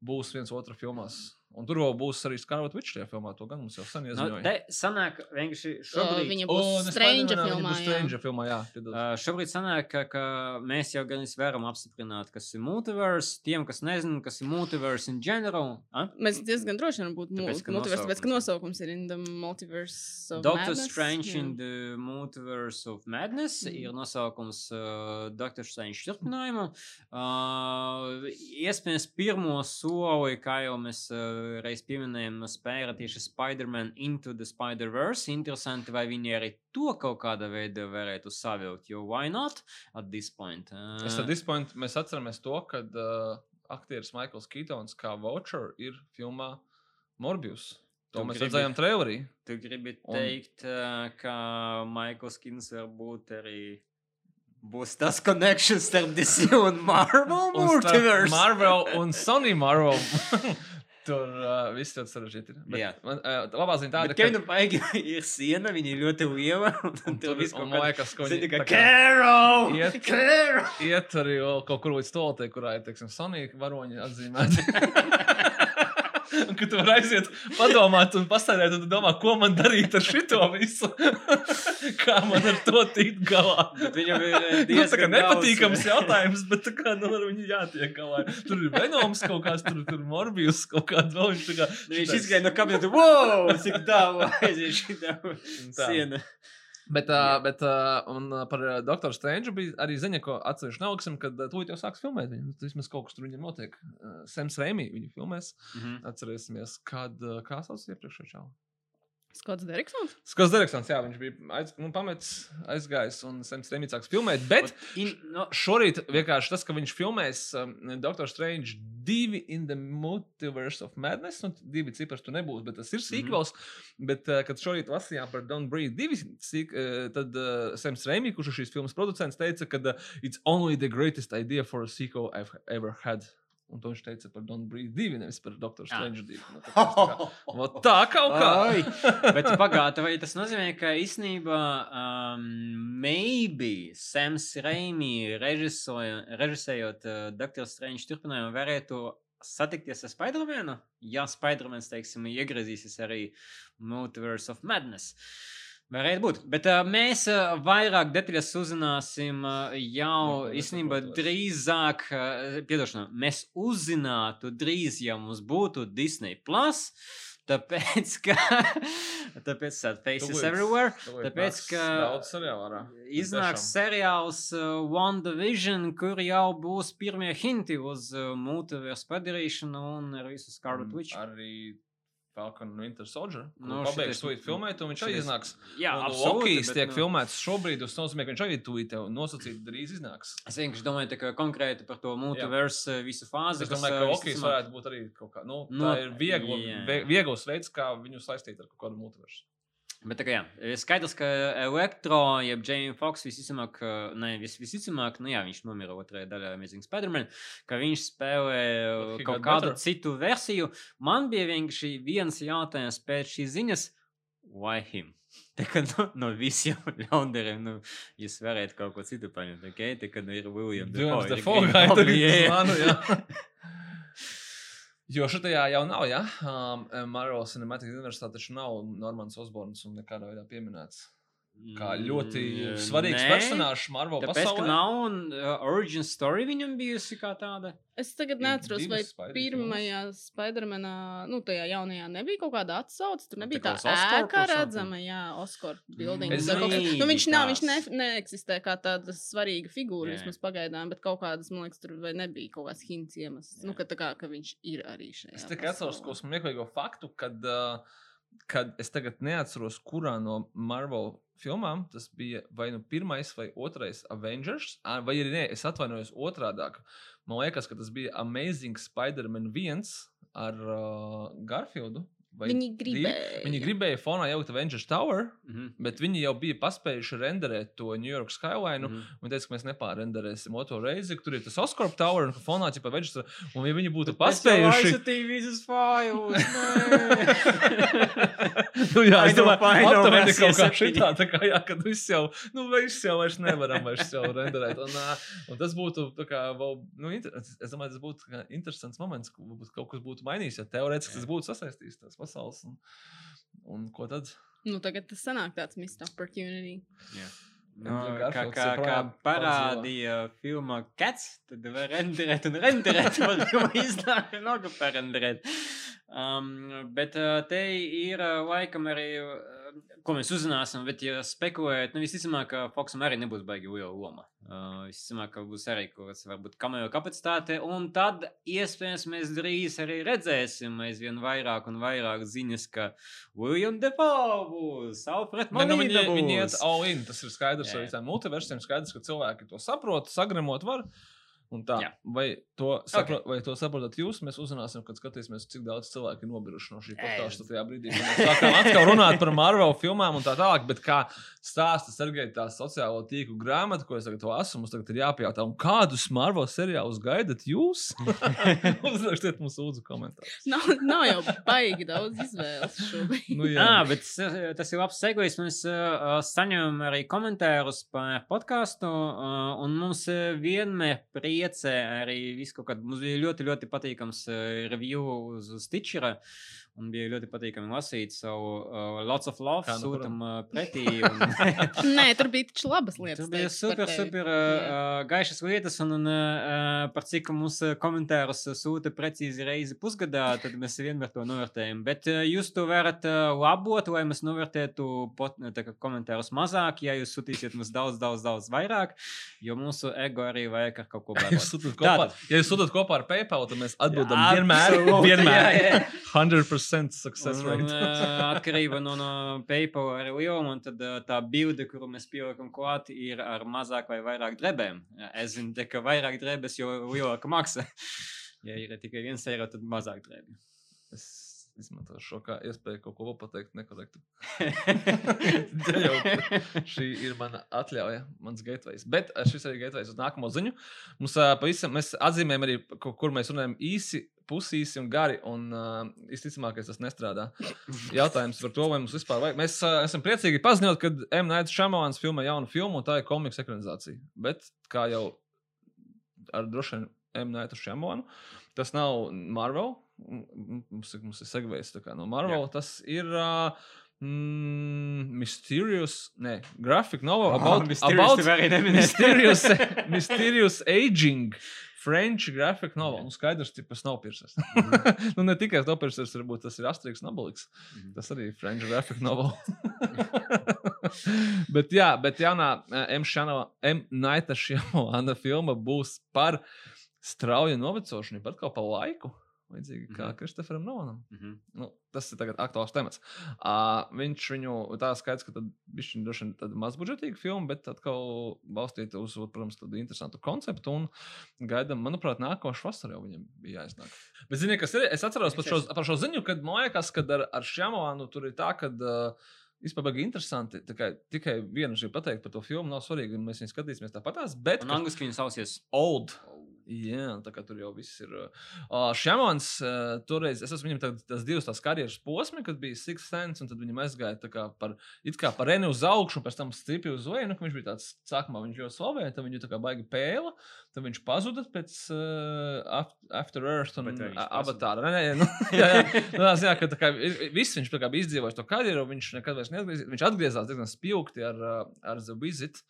būs viens otru filmās. Un tur vēl būs arī Witch tajā filmā, to gan mums jau sen Nu, ieziņoja. te sanāk, vienkārši Uh, šobrīd. viņa O, būs ne Strange Spider-Manā, viņa filmā. būs jā. Strange filmā, jā. piedod. Uh, šobrīd sanāk, ka, ka mēs jau gan varam apstiprināt, kas ir multiverse. Tiem, kas nezina, kas ir multiverse in general, a? Mēs diezgan droši varam būt multiverse, tāpēc, ka nosaukums nosaukums ir in the multiverse of Doctor Madness. Strange jā. in the Multiverse of Madness Mm. ir nosaukums uh, Doctor Strange turpinājumam. Uh, iespējams, pirmo soli, kā jau mēs uh, reiz pieminējām, spēra tieši Spider-Man Into the Spider-Verse. Interesanti, vai viņi arī to kaut kādā veidā varētu savilkt, jo why not at this point? Uh, Es tad dispointu, mēs atceramies to, ka uh, aktieris Maikls Kītons kā voucher ir filmā Morbius. To Tu mēs gribi- redzējām trailerī. Tu gribi Un- teikt, uh, ka Maikls Kins varbūt arī būs tas connections starp DC un Marvel multiverse. Marvel un Sony Marvel. Tur uh, viss ļoti sarežģīti. ir. Bet. Man, uh, labā ziņa tāda, Bet Kevina Paigi ir siena, viņa ir ļoti liela. Un un tur viss kaut man kā liekas, ka Zini, kā Carol! Iet- Carol! iet arī kaut kur līdz stoltei, kurā ir, teiksim, Sony varoņi atzīmēti. Un, kad tu vari aiziet, padomāt, un pastāvēt, un tu domā, ko man darīt ar šito visu. Kā man ar to tikt galā. Bet viņam ir eh, Nu, diezgan nepatīkams daudz- jautājums, bet kā, nu, ar viņu jātiek galā. Tur ir Venoms kaut kāds, tur, tur Morbius kaut kāds vēl. Viņš, kā, Nu, Viņš izgāja no kabineta, wow, cik tālu aiziet šī Tā. siena. Bet, uh, bet uh, par Doktoru Strange bija arī ziņa, ko atsevišķi neliksim, kad tūlīt jau sāks filmēt viņu. Nu, Vismaz kaut kas tur viņam notiek. Sems Reimī viņu filmēs. Mhm. Atcerēsimies, kad, kā sauc iepriekšējā čau. Skots Deriksons? Skots Dereksons, jā, viņš bija aiz, nu, pametis, aizgājis un Sems Reimī sāks filmēt. Bet In, no, šorīt vienkārši tas, ka viņš filmēs um, Doctor Strange 2 in the Multiverse of Madness, nu, divi cipars tur nebūs, bet tas ir sequels. Mm -hmm. Bet, uh, kad šorīt lasījām par Don't Breathe 2, sik, uh, tad uh, Sams Reimī, kurš ir šīs filmas producents, teica, ka uh, it's only the greatest idea for a sequel I've ever had. Un to viņš teica par Don't Breathe 2, nevis par Doctor Strange 2. Nu, tā, kā, vot tā kaut kā. Ai, bet pagātnē, vai tas nozīmē, ka īstenībā um, maybe Sams režisoja- režisējot uh, Doctor Strange turpinājumu varētu satikties ar Spider-Manu? Ja Spider-Mans, teiksim, iegriezīsies arī Multiverse of Madness. Varētu būt. Bet uh, mēs uh, vairāk detaļas uzzināsim uh, jau īstenībā drīzāk. Uh, Piedošana, mēs uzzinātu drīz, ja mums būtu Disney Plus. Tāpēc, ka tāpēc sad faces Tūlīt- everywhere. tūlīt Tāpēc, ka ārā. Iznāks seriāls uh, WandaVision, kur jau būs pirmie hinti uz uh, multiversu padarīšanu un ar visu Scarlet Witch. Arī Falcon Winter Soldier. Nu, Nu, Pabeigs šitais- to filmēt, un viņš arī šitais- iznāks. Jā. Lokijs tiek nu, filmēts šobrīd, tas nozīmē, ka viņš arī tūlīt jau nosacīti drīz iznāks. Es vienkārši domāju, kā konkrēti par to multiversu uh, visu fāzi. Es domāju, ka Lokijs visticamāk- varētu būt arī kaut kā, nu, No- tā ir viegla, viegls veids, kā viņu saistīt ar kaut kādu multiversu. Bet tā kā jā, ir skaidrs, ka Elektro, jeb Jamie Foxx visticamāk, ne, vis, visticamāk, nu jā, viņš nomira otrajā daļā Amazing Spider-Man, ka viņš spēlē kaut kādu better. citu versiju. Man bija vienkārši viens jautājums pēc šīs ziņas, why him? Tā kā no, no visiem ļaundariem, nu, jūs varētu kaut ko citu paņemt, ok? Tā kā nu ir William ir Goblin, tagad jā, uz jā. Jo šajā jau nav, ja? Um, Marvel Cinematic Universe taču nav Normans Osborns un nekādā veidā pieminēts. Kā ļoti Mm, svarīgs nē. personāžs Marvel Tāpēc, ka pasaulē. nav un, uh, origin story viņam bijusi kā tāda. Es tagad neatceros, vai Spider pirmajā Spidermanā, nu, tajā jaunajā nebija kaut kāda atsauce. Tur nebija Tā tā ēka redzama, jā, Oskar building. Es vai kaut kā- zinu, Nu, viņš nav, viņš ne, tās. neeksistē kā tāda svarīga figūra, Jā. vismaz pagaidām, bet kaut kādas, man liekas, tur vai nebija kaut kāds hints iemesls. Nu, ka tā kā, ka viņš ir arī šajā. Es tikai atceros pasaulē. to smieklīgo faktu, kad, uh, kad es tagad neatceros, kurā no Marvel filmām tas bija vai nu pirmais vai otrais Avengers, vai arī nē, es atvainojos otrādi. Man liekas, ka tas bija Amazing Spider-Man 1 ar uh, Garfieldu. Vai Viņi gribēja. Viņi gribēja fonā jaukt Avengers Tower, Mhm. bet viņi jau bija paspējuši renderēt to New York Skyline. Mhm. Viņi teica, ka mēs nepārenderēsim otro reizi, tur ir tas Oscar Tower un fonā jau Avengers. Un ja viņi būtu jau paspējuši. aizsūtīju visus failus. nu, jā, es domāju, aptuveni kaut kā šitā, tā kā, jā, kad viss jau, nu, viss jau vairs nevaram vairs jau renderēt. Un, ā, un tas būtu, tā kā, vēl, nu, inter... es domāju, tas būtu kā interesants moments, ka kaut kas būtu mainījies, ja teorētiski tas būtu sasaistījis tās pasaules. Un, un ko tad? Nu, tagad tas sanāk tāds missed opportunity. Nu, Andrew kā, Garfields kā, kā joprojām parādīja filmā Cats, tad var renderēt un renderēt. Jau iznāk nogu parenderēt. Um, bet uh, te ir uh, laikam arī, uh, ko mēs uzzināsim, bet ja spekulējat, nu visticamāk, ka Foxam arī nebūs baigi liela loma. Uh, visticamāk, ka būs arī kaut kāds varbūt kamera kapacitāte, un tad iespējams mēs drīz arī redzēsim aizvien vairāk un vairāk ziņas, ka William Defoe būs, Alfred Ne, nu, viņi, viņi iet all in. Tas ir skaidrs ar visām multiversiem. Skaidrs, ka cilvēki to saprot, sagremot var. Jā. Vai, to sapro, okay. vai to saprotat jūs? Mēs uzzināsim, kad skatīsimies, cik daudz cilvēku ir nobijuši no šī Jā, podkāstu tajā brīdī. kad Mēs sākām atkal runāt par Marvel filmām un tā tālāk, bet kā stāsta Sergei tā sociālo tīklu grāmatu, ko es tagad lasu, mums tagad ir jāpajautā, un kādus Marvel seriālus gaidat jūs? Uzrakstiet mums lūdzu komentārus. Nav, nav jau baigi daudz izvēles šobrīd. Nu, jā, Jā, bet tas, tas ir labs segojs. Mēs uh, saņemam arī komentārus par podkāstu, uh, un mums vienmēr priecē arī visu kaut kādu. Mums bija ļoti, ļoti patīkams uh, review uz, uz Stitchera. Un bija ļoti patīkami lasīt savu uh, lots of love, Kā, nu, sūtam uh, pretī. Un, Nē, tur bija taču labas lietas. Tur bija super, super uh, uh, gaišas lietas, un, un uh, par cik mums uh, komentārus uh, sūta precīzi reizi pusgadā, tad mēs vienmēr to novērtējam. Bet uh, jūs to varat uh, labot, lai mēs novērtētu pot, tā kā komentārus mazāk, ja jūs sūtīsiet mums daudz, daudz, daudz vairāk, jo mūsu ego arī vajag ar kaut ko Tātad. ja jūs sūtat kopā ar PayPal, tad mēs atbildam Jā, vienmēr. vienmēr. jā, jā. 100% success Un, un, rate. uh, atkarība no, no PayPal arī lieluma, un tad uh, tā bilde, kuru mēs pielikam klāt, ir ar mazāk vai vairāk drebēm. Es zinu, ka vairāk drebes, jo lielāka maksa. Ja ir tikai viens eiro, tad mazāk drebi. Es izmantošu šo kā iespēju kaut ko pateikt nekorektu. Jau šī ir mana atļauja, mans gateway. Bet eh, šis arī gateway uz nākamo ziņu. Mums uh, pavisam, mēs atzīmējam arī, ko- kur mēs runājam īsi, pusīsi un gari. Un uh, visticamākais tas nestrādā. Jautājums par to, vai mums vispār vajag. Mēs uh, esam priecīgi paziņot, ka M. Night Shyamalan filmē jaunu filmu, un tā ir komiksa ekranizācija. Bet kā jau ar droši vien M. Night Shyamalan, tas nav Marvel. Mums, mums ir segvējis no Marvel. Jā. Tas ir uh, Mm, mysterious, ne, graphic novel Oh, about, Mysterious about mysterious, mysterious aging. French graphic novel. Nu, skaidrs, ka tas nav pirsis. nu, ne tikai tas pirsis, varbūt tas ir Asterix Nobeliks. Mhm. Tas arī ir French graphic novel. bet jā, bet jaunā eh, M. Šana- M. Naita Šamalāna filma būs par strauju novecošanu, pat kā pa laiku. Līdzīgi kā Mhm. Kristoferam Nolanam. Mhm. Nu, tas ir tagad aktuāls temats. Uh, viņš viņu tā skaidrs, ka viņš ir droši vien mazbudžetīga filma, bet atkal balstīta uz, protams, tādu interesantu konceptu. Un gaidām, manuprāt, nākošais vasarā jau viņam bija jāiznāk. Bet, ziniet, kas ir? Es atceros par šo, par šo ziņu, kad man liekas, ka ar, ar Šamānu tur ir tā, ka. Uh, Vispār bija interesanti. Kā, tikai vienu gribu pateikt par to filmu. Nav svarīgi, mēs viņu skatīsimies tāpatās. Bet, Un ka- angliski viņa sausies Old. Jā, tā kā tur jau viss ir. Uh, Šāmans, uh, toreiz es esmu viņam tā, tas divas tās karjeras posmi, kad bija Six Sense, un tad viņam aizgāja kā par, it kā par reni uz augšu, pēc tam stipri uz leju. Nu, viņš bija tāds, sākumā viņš jau slavēja, tad viņu tā kā baigi pēla, tad viņš pazuda pēc uh, Af- After Earth un uh? Avatar. Nē, nē, nu, jā, jā, nu, tās, jā, ka tā kā viss viņš tā kā bija izdzīvojis to karjeru, viņš nekad vairs neatgriezās. Viņš atgriezās diezgan spilgti ar, uh, ar The Visit,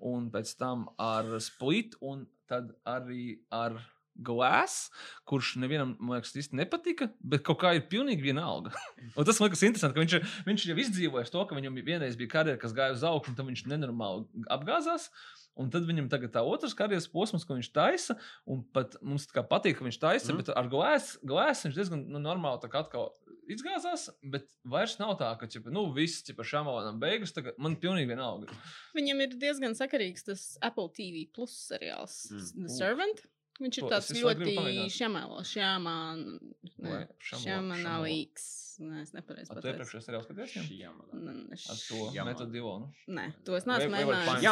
un pēc tam ar Split, un tad arī ar Glass, kurš nevienam, man liekas, īsti nepatika, bet kaut kā ir pilnīgi vienalga. Un tas man liekas interesanti, ka viņš, viņš jau izdzīvojis to, ka viņam vienreiz bija karjera, kas gāja uz augšu, un tad viņš nenormāli apgāzās. Un tad viņam tagad tā otrs karjeras posms, ko viņš taisa, un pat mums tā kā patīk, ka viņš taisa, mm. bet ar Glass, Glass viņš diezgan nu, normāli tā kā atkal izgāzās, bet vairs nav tā, ka, ķipa, nu, viss, ķipa, šāmalām beigas, tagad man pilnīgi vienalga. Viņam ir diezgan sakarīgs tas Apple TV plus seriāls, Mm. The Servant. Viņš ir To tāds ļoti šamalo- šamanālīgs. Nē, es nepareizi Ar to pateicu. iepriekšējā seriālā skaties? Viņam? jāmala. Nē, Ar to Dilonu. Nē, to es neesmu mēģinājis. find-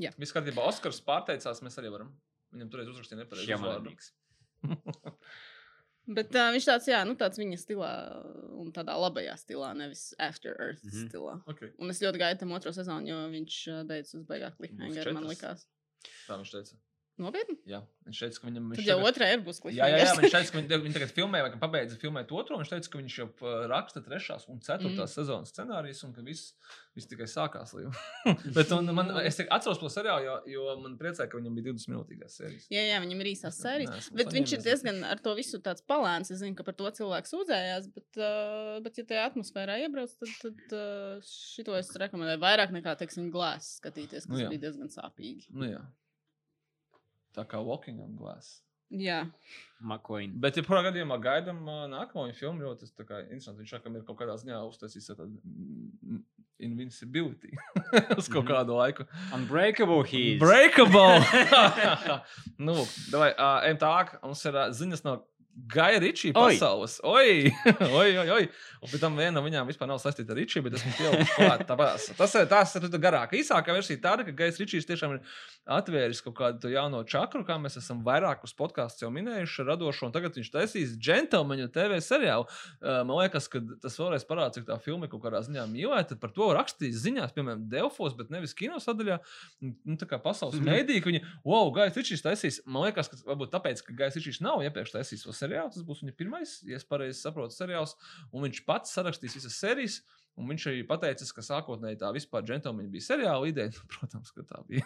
Jāmalanīgs. Viss kārtībā, Oskars pārteicās, mēs arī varam. Viņam toreiz uzrakstīja nepareizi. uzvārdu. Bet uh, viņš tāds, jā, nu tāds viņa stilā un tādā labajā stilā, nevis After Earth mm. -hmm. stilā. Okay. Un es ļoti gaidu tam otro sezonu, jo viņš uh, beidz uz beigās cliffhanger, man likās. Tā viņš teica. Nopietni? Jā, viņš teica, ka viņam Tad viņš jau tagad- otrā ir būs Jā, jā, jā, cliffhanger. viņš teica, ka viņi, viņi tagad filmē, vai pabeidza filmēt otro. Viņš teica, ka viņš jau uh, raksta trešās un ceturtās mm. sezonas scenārijas, un ka viss, viss tikai sākās. Bet un, man, es atceros to seriālu, jo, jo man priecāja, ka viņam bija 20 minūtīgās sērijas. Jā, jā, viņam ir īsās sērijas. Neesmu Bet viņš ir diezgan ar to visu tāds palēns. Es zinu, ka par to cilvēks sūdzējās, bet, uh, bet ja tajā atmosfērā iebrauc, tad, tad uh, šito es rekomendēju vairāk nekā, teiksim, glāzes skatīties, kas Nu jā. bija diezgan sāpīgi. Nu, jā. Tā kā Walking on Glass. Jā, McQueen. Bet, ja kurā gadījumā gaidām uh, nākamo filmu, ļoti tas kā interesanti. Viņš ka ir kaut kādā ziņā uztaisījis tādu mm, invincibility uz kaut Mhm. kādu laiku. Unbreakable Heat. Breakable! nu, davai, uh, ejam tālāk. Mums ir uh, ziņas no Gaja Ričija pasaules. Oi! oi, oi, oi! Un pēc tam viena no viņām vispār nav saistīta ar Ričiju, bet es klāt. Tāpēc tas ir tās ir garāka. Īsākā versija tāda, ka Gais Ričijs tiešām ir atvēris kaut kādu jauno čakru, kā mēs esam vairākus podkāstus jau minējuši, radošo, un tagad viņš taisīs džentlmeņu TV seriālu. Uh, man liekas, ka tas vēlreiz parāda, cik tā filma kaut kādā ziņā mīlēta. Par to rakstīs ziņās, piemēram, Delfos, bet nevis kino sadaļā. Nu, tā kā pasaules Mhm. mēdī, ka viņi, wow, Gais Ričijs taisīs. Man liekas, ka varbūt tāpēc, ka Gais Ričijs nav iepriekš taisījis seriālu, tas būs viņa pirmais, ja es pareizi saprotu, seriāls, un viņš pats sarakstīs visas sērijas. Un viņš arī pateica, ka sākotnēji tā vispār džentlmeņa bija seriāla ideja. Nu, protams, ka tā bija.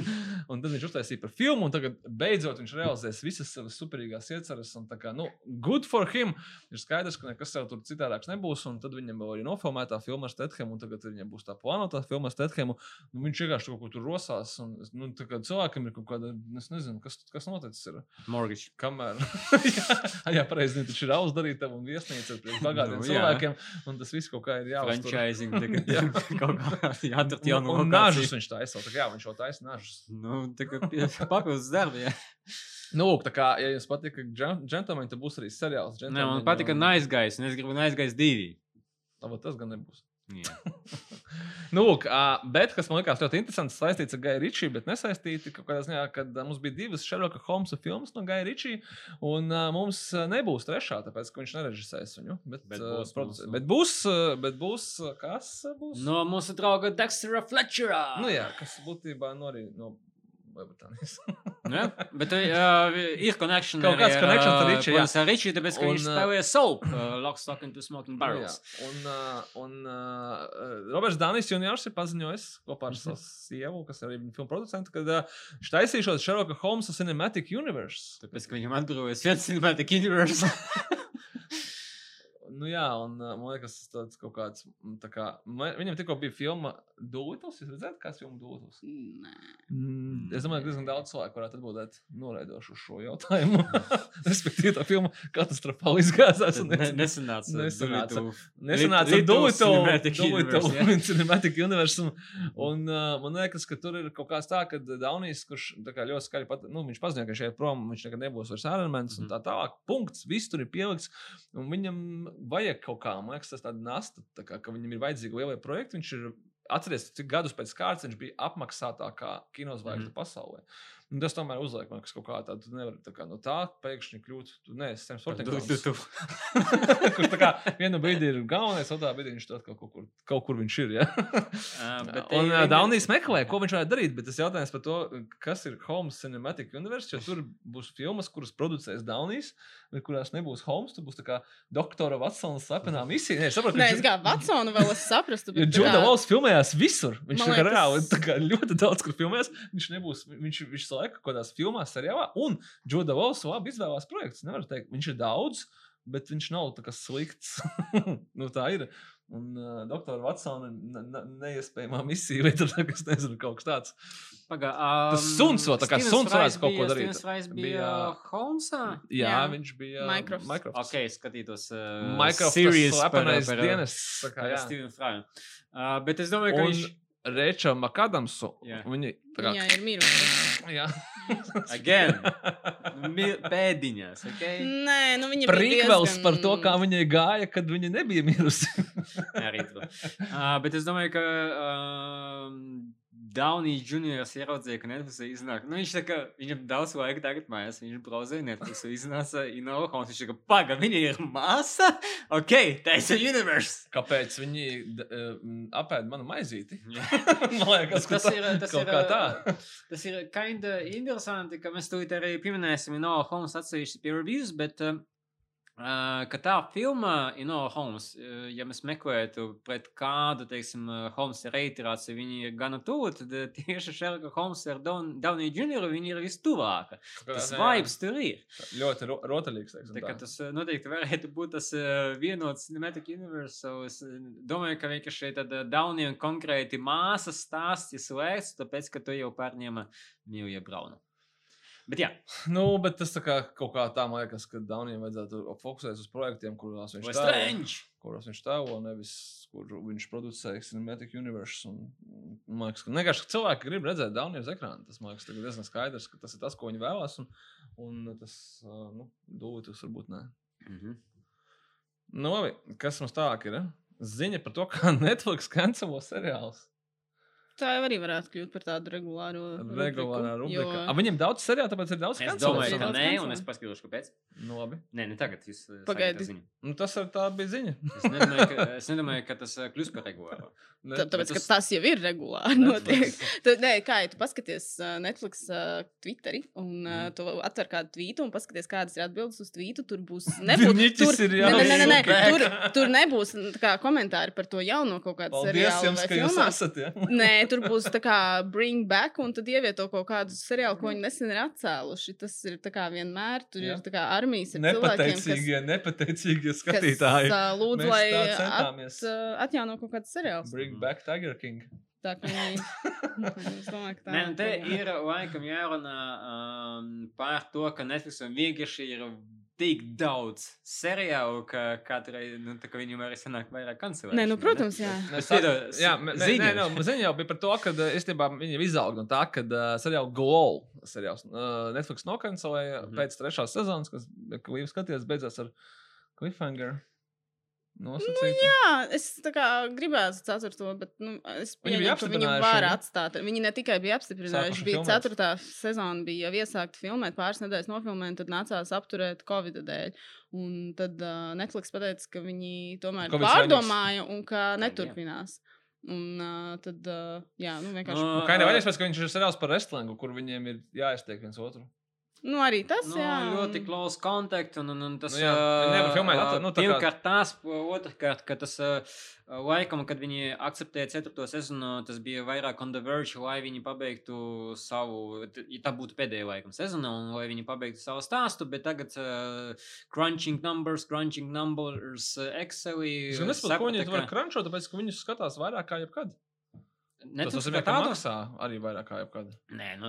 un tad viņš uztaisīja par filmu, un tagad beidzot viņš realizēs visas savas superīgās ieceres. Un tā kā, nu, good for him. Ir skaidrs, ka nekas jau tur citādāks nebūs. Un tad viņam vēl ir nofilmētā filma ar Stethemu, un tagad viņam būs tā plānotā filma ar Stethemu. Nu, viņš vienkārši kaut ko tur rosās. Un, nu, cilvēkam ir kaut kāda, es nezinu, kas, kas noticis. Ir. Mortgage. Kamēr. jā, jā pareizi. Viņš ir uzdarīta un viesnīca priekš bagātiem Nu, nu, jā. cilvēkiem. Un tas viss kaut kā ir jāuztur. Franchising. Kaut kā jāatrat Un, jaunu un lokāciju. nažus viņš taisa. Tā kā jā, viņš jau taisa nažus. Nu, tā kā papildus darbi, jā. Nu, lūk, tā kā, ja jums patīk džentlmeņi, tad būs arī seriāls. Nē, man un- Nice Guys, un es gribu Guys divi. Tā, vot tas gan nebūs. Nu, lūk, bet, kas man likās ļoti interesants, saistīts ar Gaju Ričiju, bet nesaistīti kaut kādā ziņā, kad mums bija divas Sherlocka Holmesa filmas no Gaja Ričija, un mums nebūs trešā, tāpēc, ka viņš nerežisēs viņu. Bet, Bet būs producē- mūsu- bet būs, ā, bet būs, kas būs? No mūsu drauga Dextera Fletchera. Nu, jā, kas būtībā no, arī, no Lielbritānijas. Ja? Bet uh, ir connection. Kaut kāds connection ar Richie, jā. Ar Richie, tāpēc, ka Un, viņš spēlēja Soap, uh, Lock, Stock and Two Smoking Barrels. Jā, un uh, un uh, Roberts Dānis Juniors ir paziņojis kopā ar savu sievu, kas arī ir filmu producents, ka uh, viņš taisīšos Sherlock Holmes Cinematic Universe. Tāpēc, ka viņam atbrīvojas viens Cinematic Universe. Nu, jā, un uh, man liekas, tas kaut kāds. Tā kā, man, viņam tikko bija filma Dūlis. Jūs redzat, kāds filma Dūlis? Nē. Mm, es domāju, ka diezgan daudz cilvēku varētu atbildēt noraidoši uz šo jautājumu. Respektīvi, tā filma katastrofāli izgāzās. un Ne- nezinu- Nesanāca. Nesanāca. Doolittle. Nesanāca Little ar Cinematic Universe. Un, uh, man liekas, ka tur ir kaut kāds tā, ka Daunijas, kurš tā kā ļoti skaļi pat, nu, viņš paziņoja, ka šeit prom viņš nekad nebūs vairs ārments un Mhm. tā tālāk. Punkts, viss tur ir pielikts. Un viņam vajag kaut kā, man liekas, tas tāda nasta, tā kā, ka viņam ir vajadzīgi lielie projekti. Viņš ir Atcerieties, cik gadus pēc kārtas viņš bija apmaksātākā kinozvaigzne mm pasaulē. Un tas tomēr uzliek man kas kaut kā tādu. Tu nevari tā kā no tā pēkšņi kļūt. Tu neesi Sams Tu- Fortingtons. tu- tu. Kurš tā kā vienā brīdī ir galvenais, otrā brīdī viņš tur atkal kaut kur, kaut kur viņš ir. Ja? Uh, bet un uh, Daunijas meklē, ko viņš varētu darīt. Bet tas jautājums par to, kas ir Holmes Cinematic Universe, jo tur būs filmas, kuras producēs Daunijas, bet kurās nebūs Holmes. Tur būs tā kā doktora Vatsona slepenā misija. Nē, es saprotu, Nē, viņš es ir- kā Vatsonu vēl es saprastu. Jo Džuda Valsts filmējās visur. Viņš tā kā reāli tā kā ļoti daudz kur filmēs. Viņš nebūs, viņš ir visu laiku kādās filmās, seriālā. Un Džuda Valsts labi izvēlās projekts. Nevar teikt, viņš ir daudz, bet viņš nav slikts. nu, tā ir. Un uh, doktora Vatsona ne, ne, neiespējamā misija, vai tur kas nezinu, kaut kas tāds. Pagā, Tas um, suns vēl tā kā Stevens suns Frais kaut ko darīt. Frais bija Bija- Holmesā. Jā, Jā. viņš bija Mycroft. Microsoft. Ok, skatītos. Uh, Microsoft slepenais par- dienas. tā kā, jā. Stevenu Fraju. Uh, bet es domāju, ka Un viņš. Reča Makadamsu. Viņi tā kā. Viņai ir mirusi. Jā. Again. mi- Pēdiņās, ok? Nē, nu viņa bija Prīkvels diezgan... par to, kā viņai gāja, kad viņa nebija mirusi. Arī to. Uh, bet es domāju, ka um, Daunijas juniors ieraudzīja, ka Netflix iznāk. Nu, viņš tā kā, viņam daudz laika tagad mājās, viņš brauzēja Netflix, iznāca Inola Holmes, viņš tā kā, paga, viņa ir māsa? Ok, taisa universe! Kāpēc viņi uh, apēda manu maizīti? Man liekas, ka Tas ir, tas ir, kā tā. tas ir kinda interesanti, ka mēs tūlīt arī pieminēsim Inola Holmes atsevišķi pie reviews, bet uh, uh, ka tā filma Inola Holmes, ja mēs meklētu pret kādu, teiksim, uh, Holmes reiterāciju, viņi ir gana tuvu, tad tieši Sherlock Holmes ar Down- Downey Jr. viņi ir vistuvāka. Tas vibes tur ir. Ļoti ro rotaļīgs. teiksim Tā kā tas noteikti varētu būt tas vienots Cinematic Universe. Es domāju, ka vienkārši šeit tad Downey konkrēti māsas stāsts ir slēgts, tāpēc, ka tu jau pārņēma Nīlija Braunu. Bet jā, Nu, bet tas kā kaut kā tā, man liekas, ka Daunijam vajadzētu fokusēties uz projektiem, kurās viņš Strange! kuros viņš tēlo, nevis kur viņš producē Cinematic Universe. Un, man liekas, ka vienkārši cilvēki grib redzēt Dauniju uz ekrāna. Tas man liekas, diezgan skaidrs, ka tas ir tas, ko viņi vēlās. Un, un tas, nu, dūlis varbūt ne. Mhm. Nu, labi, kas mums tālāk ir? eh? Ziņa par to, kā Netflix kancelo seriālus. Tā jau arī varētu kļūt par tādu regulāru. Regulārā rubriku, rubrika. Jo... A, viņam daudz seriālu, tāpēc ir daudz Es cancelo domāju, ka nē, un es paskatīšos, kāpēc. Nu, labi. Nē, ne tagad. Jūs Pagaidi. sākat ziņu. Nu, tas ir tā bija ziņa. Es nedomāju, ka, es nedomāju, ka tas uh, kļūs par regulāru. Ne, Tā, tāpēc, bet ka tas jau ir regulāri notiek. Tu, nē, kā ja tu paskaties uh, Netflix uh, Twitteri un uh, tu atver kādu tvītu un paskaties, kādas ir atbildes uz tvītu, tur būs Niķis tur, ir nē, nē, nē, nē, nē, tur, tur nebūs kā, komentāri par to jauno kaut kādu Paldies seriālu jums, vai ka jūs esat. Ja? Nē, tur būs tā kā bring back, un tad ievieto kaut kādu seriālu, ko viņi nesen ir atcēluši. Tas ir tā kā vienmēr, tur Jā. ir tā kā armijas ar cilvēkiem, kas, Nepateicīgie, nepateicīgie kas skatītāji. uh, lūdz, Mēs lai at, uh, atjauno kaut kādu seriālu. Bring back Tiger King. Tā kā Nē, nu te tā- ir laikam jārunā um, par to, ka Netflixam vienkārši ir tik daudz seriālu, ka katrai, nu, viņam arī sanāk vairāk kancelēšanas. Nē, nu, protams, jā. Mēs Bet tā- piedod, Jā, mē- nē, nu, ziņa jau bija par to, ka īstenībā viņi izauga no tā, ka uh, seriāla Glow seriāls uh, Netflix nokancelēja mm. -hmm. pēc trešās sezonas, kas, kā jau skatījās, beidzās ar cliffhanger. Nosacītu. Jā, es kā gribētu ceturto, bet nu, es pieņemu, ka viņi var atstāt. Viņi ne tikai bija apstiprinājuši, Sākuši bija filmēt. ceturtā sezona, bija jau iesākta filmēt, pāris nedēļas nofilmēt, tad nācās apturēt Covid dēļ. Un tad uh, Netflix pateica, ka viņi tomēr Covids pārdomāja un ka jā. neturpinās. Un uh, tad, uh, jā, nu vienkārši. Nu, Kā jau vaļas, ka viņš ir seriāls par wrestlingu, kur viņiem ir jāiztiek viens otru. Nu, arī tas, Nu, jā. ļoti close contact. Un, un, un tas Nu jā, viņi nevar filmēt atver- nu, tā kā- Pirmkārt, tas, otrkārt, ka tas ā, laikam, kad viņi akceptēja ceturto sezonu, tas bija vairāk on the verge, lai viņi pabeigtu savu, ja tā būtu pēdējā laikam sezona, un lai viņi pabeigtu savu stāstu, bet tagad uh, crunching numbers, crunching numbers, uh, Excelī. Es nesaprotu, ko viņi var crunchot, tāpēc, ka viņus skatās vairāk kā jebkad. Tas Netflix nozīmē, ka maksā arī vairāk kā jebkad. Nē, nu,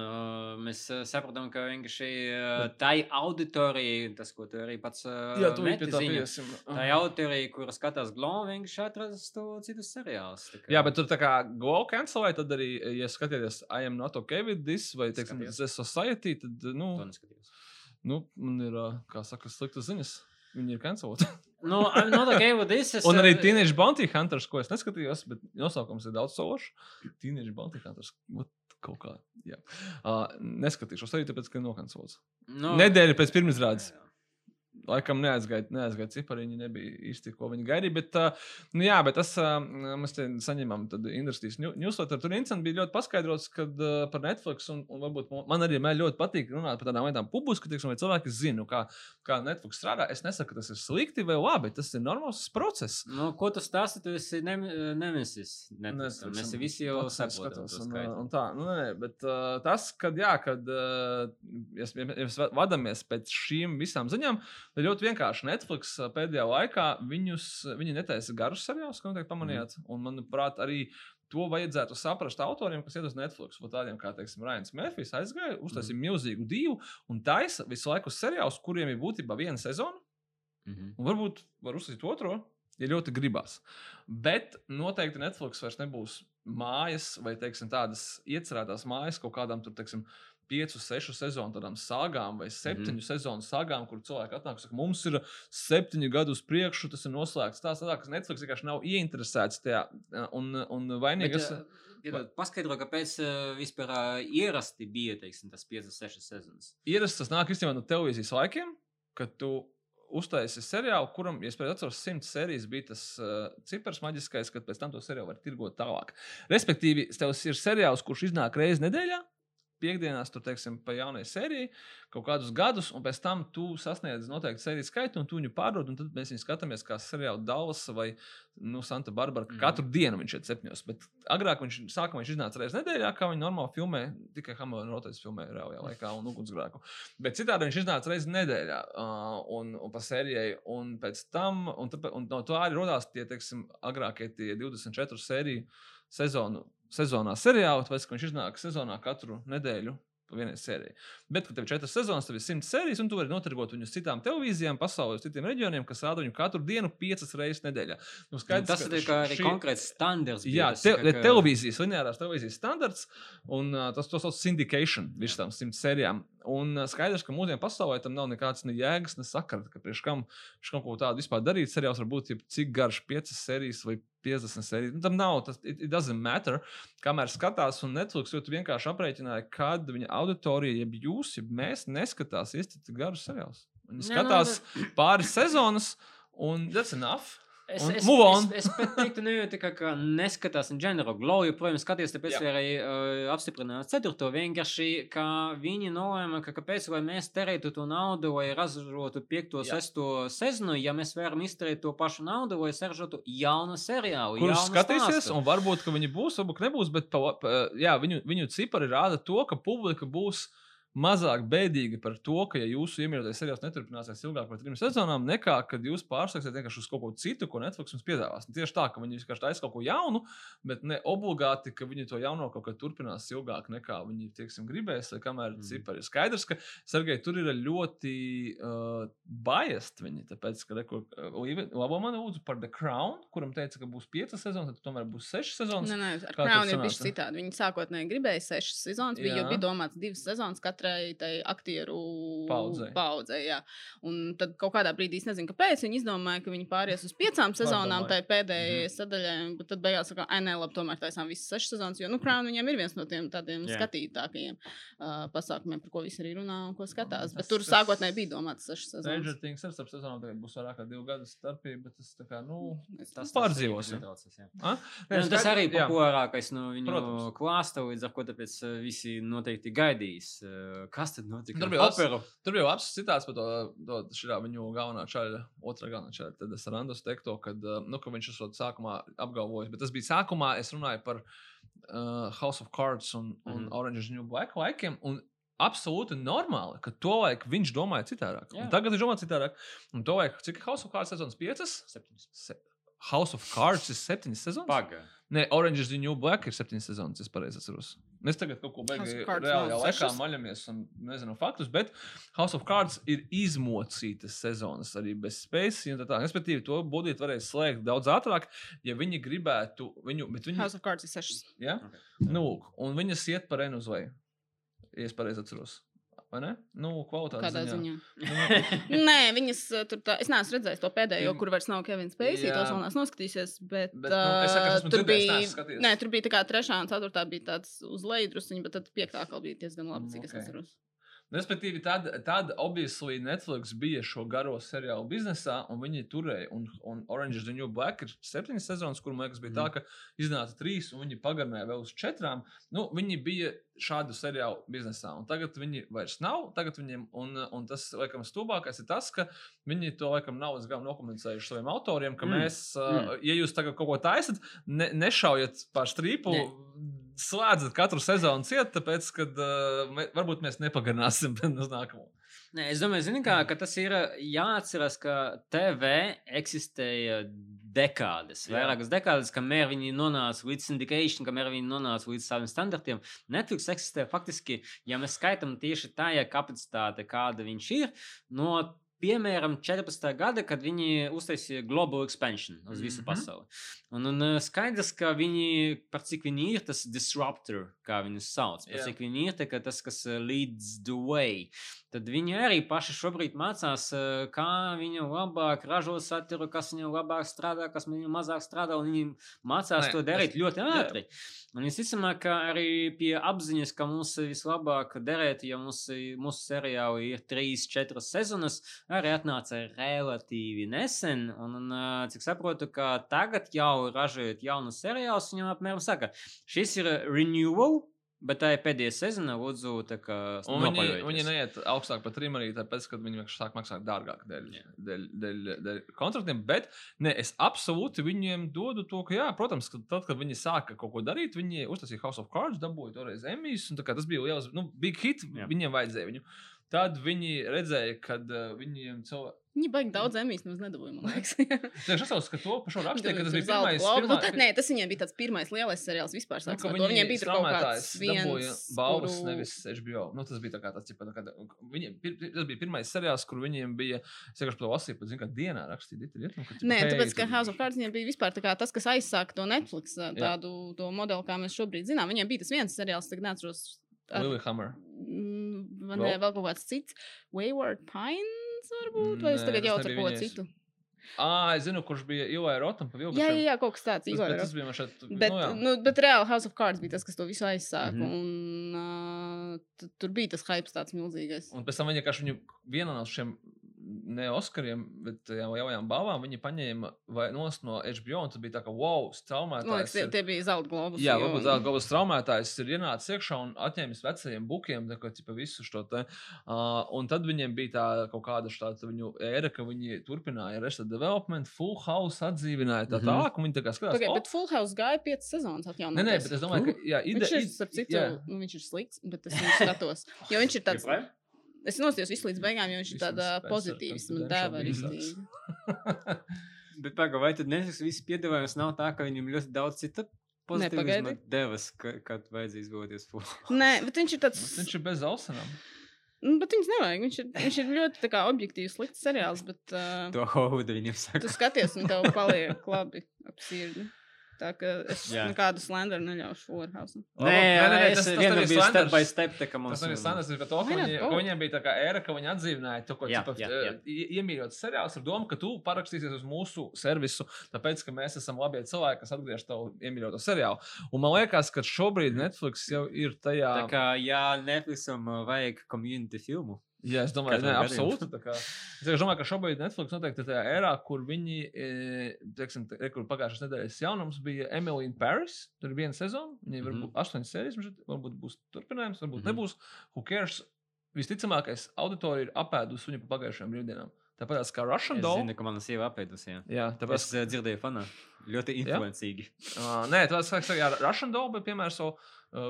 mēs uh, saprotam, ka vienkārši uh, tai auditorijai, tas, ko tu arī pats uh, meti ziņu, Tā autorija, kura skatās Glomu, vienkārši atrastu citus seriālus. kā- Jā, bet tur tā kā go cancel, vai tad arī, ja skatieties, I am not okay with this, vai, teiksim. The Society, tad, nu, To nu man ir, kā saka, sliktas ziņas. Viņi ir canceloti. Nu, I'm not okay with this. Es, Un arī Teenage Bounty Hunters, ko es neskatījos, bet nosaukums ir daudz sološs. Teenage Bounty Hunters. What? Kaut kā. Jā. Uh, neskatīšos arī tāpēc, ka nokancelots. nu, Nedēļa pēc pirmizrādes. Laikam neaizgāja, neaizgāja cipariņi, nebija īsti, ko viņi gaidīja. Bet, uh, nu, jā, bet tas uh, mēs te saņēmām industrijas newsletter. Tur interesanti bija ļoti paskaidrots, kad uh, par Netflix, un, un varbūt man arī mēl ļoti patīk runāt par tādām lietām publiski, teiksim, vai cilvēki zina, kā, kā Netflix strādā. Es nesaku, ka tas ir slikti vai labi, tas ir normāls process. Nu, ko tu stāsti, tu esi nem, nemesis. Netflixam. Mēs visi jau saprotam. un, un tā, nu, nē, bet uh, tas, kad, jā, kad uh, ja mēs- ja mēs vadāmies pēc šīm visām ziņām, tad ļoti vienkārši Netflix uh, pēdējā laikā viņus, viņi netaisa garus seriālus, kā noteikti pamanījāt. Un, manuprāt, arī to vajadzētu saprast autoriem, kas iet uz Netflix. Vat Tādiem kā, Rains Mērfijs aizgāja, uztaisīja milzīgu divu un taisa visu laiku seriālus, kuriem ir būtībā viena sezona. Mhm. Un varbūt var uzsākt otro, ja ļoti gribās. Bet noteikti Netflix vairs nebūs mājas vai teiksim, tādas iecerētās mājas kaut kādām tur, teiksim, piecu, sešu sezonu tādām sāgām vai septiņu mm -hmm. sezonu sāgām, kur cilvēki atnāk un saka, mums ir septiņi gadi uz priekšu, tas ir noslēgts. Tā sanāk, ka Netflix vienkārši nav ieinteresēts tajā. Un, un vainīgs. Bet, piedod, Paskaidro, kāpēc vispār ierasti bija teiksim, tas 5-6 sezonas. Ierasts tas nāk īstenībā no televīzijas laikiem, kad tu uztaisīji seriālu, kuram, ja es atceros, simts sērijas bija tas uh, cipars maģiskais, kad pēc tam to seriālu var tirgot tālāk. Respektīvi, tev ir seriāls, kurš iznāk reizes nedēļā. Piekdienās tur, teiksim, pa jaunai sērijai kaut kādus gadus, un pēc tam tu sasniedz noteikti sēriju skaitu, un tu viņu pārdod. un Tad mēs viņu skatāmies kā seriālu Dallas vai nu, Santa Barbara. Mm. Katru dienu viņš ir septiņos. Bet agrāk viņš, sākumā viņš iznāca reizes nedēļā, kā viņi normāli filmē. Tikai Hamilton Rotais filmē reālajā laikā un ugunsgrēku. Bet citādi viņš iznāca reizes nedēļā uh, un, un pa sērijai. Un pēc tam, un, tāpēc, un no tā arī radās tie, teiksim, agrākie tie 24 sēriju sezonu, sezonā seriāli, tāpēc, ka viņš iznāk sezonā katru nedēļu. Vienai sērijai. Bet, kad tev ir četras sezonas, tad ir simts sērijas, un tu vari notirgot viņus citām televīzijām, pasaulē, uz citiem reģioniem, kas rāda viņu katru dienu, piecas reizes nedēļā. Nu, Nu, skaidrs, tas ir šī- konkrēts standarts. Jā, te, ka... televīzijas, lineārās televīzijas standarts, un uh, tas to sauc par syndication virs tām simt sērijām. Un uh, skaidrs, ka mūsdienu pasaulē tam nav nekāds ne jēgas, ne sakara, ka priekš kam viņš kaut ko tādu vispār darīt. Seriāls var būt cik garš, piecas sērijas vai 50 sērijas. Nu, tam nav, tas it, it doesn't matter. Kamēr skatās, un Netflix ļoti vienkārši aprēķināja, kad viņa auditorija, jeb jūs, jeb mēs, neskatās īsti garus seriālus. Viņi nu, skatās pāris sezonas, un that's enough. Es, Un es, on. es, es pat teiktu, nejūtu, ka, ka neskatās general. Glow joprojām skaties, tāpēc Jā. arī uh, apstiprinājāt ceturto. Vienkārši, ka viņi nolēma, ka kāpēc lai mēs terētu to naudu, lai ražotu piekto, Jā. sesto sezonu, ja mēs varam izterēt to pašu naudu, lai saražotu jaunu seriālu. jaunu skatīsies, stāstu. un varbūt ka viņi būs, varbūt nebūs, bet pa, pa, jā, viņu, viņu cipari rāda to, ka publika būs mazāk bēdīga par to, ka, ja jūsu iemīļotais seriāls neturpināsies ilgāk par trim sezonām, nekā kad jūs pārslēgsiet vienkārši uz kaut ko citu, ko Netflix jums piedāvās. Un Tieši tā, ka viņi vienkārši taisa kaut ko jaunu, bet ne obligāti, ka viņi to jauno kaut kā turpinās ilgāk nekā viņi tieksim, gribēs, vai kamēr mm. Cipari ir skaidrs, ka Sergei tur ir ļoti uh, biased viņi, tāpēc, ka reko, uh, labo man lūdzu par The Crown, kuram teica, ka būs piecas sezonas, tad tomēr būs sešas sezonas. Nē, nē, ar Kā Crown ir bijis citādi. Viņi sākotnēji gribēja sešas sezonas, bija, jo bija domāts divas sezonas katrai katrai tai aktieru Paudzei. paudzei jā. Un tad kaut kādā brīdī, es nezinu, kāpēc viņi izdomāja, ka viņi pāries uz piecām sezonām, tai pēdējai Mhm. sadaļai, bet tad beigās saka, ah, nē, labi, tomēr taisām visas sešas sezonas, jo, nu, Crown viņiem ir viens no tiem tādiem Jā. skatītākajiem uh, pasākumiem, par ko visi arī runā un ko skatās. Tas- Bet tur tas- sākotnēji bija domāts sešas Stranger sezonas. Things ar starp sezonām tagad būs vairāk kā divu gadu starpība, bet tas tā kā, nu, Es- Tas Pārdzīvosim. a? Nē, nu, tas skaidrs, arī jā. populārākais no viņu Protams. klāsta, līdz ar ko tāpēc visi noteikti gaidīs. Uh, Kas tad notika? Tur ar bija Hopperu? Tur bija labs citāts par to, to šī viņu galvenā čaļa, otrā galvenā čaļa. Tad es randos teiktu, ka, nu, ka viņš esot sākumā apgalvojis, bet tas bija sākumā, es runāju par uh, House of Cards un, un Mhm. Orange is New Black laikiem. Un Absolūti normāli, ka to laiku viņš domāja citādāk. Tagad viņš domā citādāk. Un to laiku, cik House of Cards sezonas piecas? Septiņas. Se House of Cards ir septiņas sezonas. Paga. Nē, Orange is the New Black ir septiņas sezonas, es pareizi atceros. Mēs tagad kaut ko House beigām of Cards reālajā nav laikā maļamies un nezinām faktus, bet House of Cards ir izmocītas sezonas arī bez spējas. un tā tālāk. Respektīvi, to budžetu varēja slēgt daudz ātrāk, ja viņi gribētu viņu. Bet viņi, House of Cards ir sešas. ja? Ok. nu, un viņas iet par enu uz leju. Ja es pareizi atceros. Vai ne? Nu, kvalitāte. Kādā ziņā? Nu, Nē, viņas uh, tur tā. Es neesmu redzējis to pēdējo, kur vairs nav Kevins Spacey. Tos vēl neesmu noskatījies. Bet, Bet, nu, es saku, es uh, tur bija. Nē, tur bija tā kā trešā un ceturtā bija tāds uz leju drusciņi, bet tad piektā atkal bija diezgan labi, cik Mm, es ok. atceros. Respektīvi, tad, tad obviously Netflix bija šo garo seriālu biznesā, un viņi turēja. Un, un Orange is the New Black ir septiņas sezonas, kur man liekas, bija tā, ka iznāca trīs, un viņi pagarināja vēl uz četrām. Nu, viņi bija šādu seriālu biznesā, un tagad viņi vairs nav. Viņiem, un, un tas, laikam, stulbākais ir tas, ka viņi to, laikam, nav līdz galam nokomunicējuši saviem autoriem, ka Mm. mm. mēs, uh, ja jūs tagad kaut ko taisat, ne, nešaujat pār strīpu. Ne. Slēdzat katru sezonu ciet, tāpēc, ka uh, mē, varbūt mēs nepagarināsim uz nākamo. Nē, es domāju, zini, kā, ka tas ir jāatcerās, ka TV eksistēja dekādes, Jā. vairākas dekādes, kamēr viņi nonāca līdz syndication, kamēr viņi nonāca līdz saviem standartiem. Netflix eksistē faktiski, ja mēs skaitām tieši tajā kapacitāte, kāda viņš ir, no piemēram 14. gada, kad viņi uztaisīja global expansion uz visu Mhm. pasauli. Un, un eh, skaidrs, ka viņi, par cik viņi ir tas disruptor, kā viņus sauc, par Jā. cik viņi ir tā, tas, kas eh, leads the way. Tad viņi arī paši šobrīd mācās, eh, kā viņi labāk ražo saturu, kas viņam labāk strādā, kas viņam mazāk strādā. un Viņi mācās Nē, to darīt es- ļoti ātri. Un visticamāk, ka arī pie apziņas, ka mums vislabāk derēt, ja mums, mūsu seriāli ir trīs, četras sezonas, arī atnāca relatīvi nesen. Un, un ā, cik saprotu, ka tagad jau ražojot jaunu seriālu, viņam apmēram saka, šis ir renewal. Bet tā ir pēdējā sezona, lūdzu, tā kā. Viņi, viņi neiet augstāk par trim arī tāpēc, ka viņi vienkārši sāk maksāt dārgāk dēļ, Jā. dēļ, dēļ, dēļ kontraktiem. Bet ne, es absolūti viņiem dodu to, ka, jā, protams, ka tad, kad viņi sāka kaut ko darīt, viņi uztaisīja House of Cards, dabūja toreiz Emijas, un tas bija liels, nu, big hit, jā. viņiem vajadzēja viņu. Tad viņi redzēja, ka uh, viņiem cilvēki. Viņi baigi daudz emijas nemaz nedabūja, man liekas. Es saprotu, ka to pašu rakstīja, ka tas bija pirmais. globu. Nu, pirmā- tā- Nē, tas viņiem bija tāds pirmais lielais seriāls vispār. Nu, to. Viņiem bija kaut kāds viens, balvas, kuru- nevis HBO. Nu, tas bija tā kā tāds, tā kā, viņiem, pir, tas bija pirmais seriāls, kur viņiem bija, es vienkārši to lasīju, pat, zinu, kā dienā rakstīja. Dit, dit, nu, Nē, hei, tāpēc, ka House of Cards viņiem bija vispār tā kā tas, kas aizsāka to Netflix tādu to modeli, kā mēs šobrīd zinām. Viņiem bija tas viens seriāls, tagad neatceros. Lilyhammer. Mm, Man Vēl? vēl kaut kāds cits. Wayward Pines, varbūt, vai Nē, tagad jau ar ko citu. Ah, es zinu, kurš bija Ilai Rotam. Jā, jā, jā, kaut kas tāds. Tas, bet tas bija šeit. Bet, nu, jā. nu, bet reāli House of Cards bija tas, kas to visu aizsāka. Mm -hmm. Un uh, tu- tur bija tas hype tāds milzīgais. Un pēc tam viņi vienkārši viņu vienā no šiem ne Oskariem, bet jau jaunajām balvām viņi paņēma vai nost no HBO. Un tas bija tā, ka wow, Man liekas, tie, tie bija zelta globus. Jā, varbūt tā galvas traumētājs ir ienācis iekšā un atņēmis vecajiem bukiem tā kā, ķipa, visu šo te. Uh, un tad viņiem bija tā kaut kāda tāda viņu ēra, ka viņi turpināja Arrested Development, Full House atdzīvināja tā Mhm. tālāk. un Viņi tā kā skatās, Okay, "O, bet Full House gāja piecas sezonas atjaunot. Nē, nē, bet es domāju, ka jā, ide, Viņš ir, ide- citu, jā. nu, viņš ir slikts, bet es viņu skatos. Jo viņš ir tāds? Es nostājos visu līdz beigām, jo viņš ir pozitīvisma Confidential dēva. bija rīktīgi. Bet pagaidi, vai tad Netflix visi piedāvājums nav tā, ka viņam ļoti daudz citu pozitīvisma pagaidi. devas, ka, kad vajadzēja izvēlēties full? Nē, bet viņš ir tāds, Nu, Viņš ir bez ausinām. nu, bet viņas nevajag. Viņš ir, viņš ir ļoti tā kā objektīvs slikts seriāls, bet uh, To Hovuda viņam tu saka. skaties un tev paliek labi ap sirdi. Tā kā es Jā. nekādu slenderu neļaušu Warhouse. Nē, nē, nē, tas vienam nebija bija step Slanders. by step, tā kā mums. Tas nebija Sanders, bet to, ka, viņi, viņiem bija tā kā ēra, ka viņi atdzīvināja to, ko Jā, cipa, jā, jā. ie- iemīļots seriāls ar domu, ka tu parakstīsies uz mūsu servisu, tāpēc, ka mēs esam labi cilvēki, kas atgriež tavu iemīļoto seriālu. Un man liekas, ka šobrīd Netflix jau ir tajā. Tā kā, jā, Netflixam uh, vajag community filmu. Jā, es domāju, ne, absolūti. es domāju, ka šobrīd Netflix noteikti ir tajā erā, kur viņi, e, teiksim, te, kur pagājušās nedēļas jaunums bija Emily in Paris. Tur ir viena sezona, viņai Mhm. varbūt astoņas sērijas, varbūt būs turpinājums, varbūt Mhm. nebūs. Who cares? Visticamākais auditorija ir apēdus viņu pa pagājušajām brīvdienām. Tāpat kā Russian Es Doll. zinu, ka mana sieva apēdus, jā. Jā, Es tāpēc. uh, dzirdēju fanā. Ļoti influencīgi. Uh, nē, tas ir Russian Doll, bet, piemēram, so,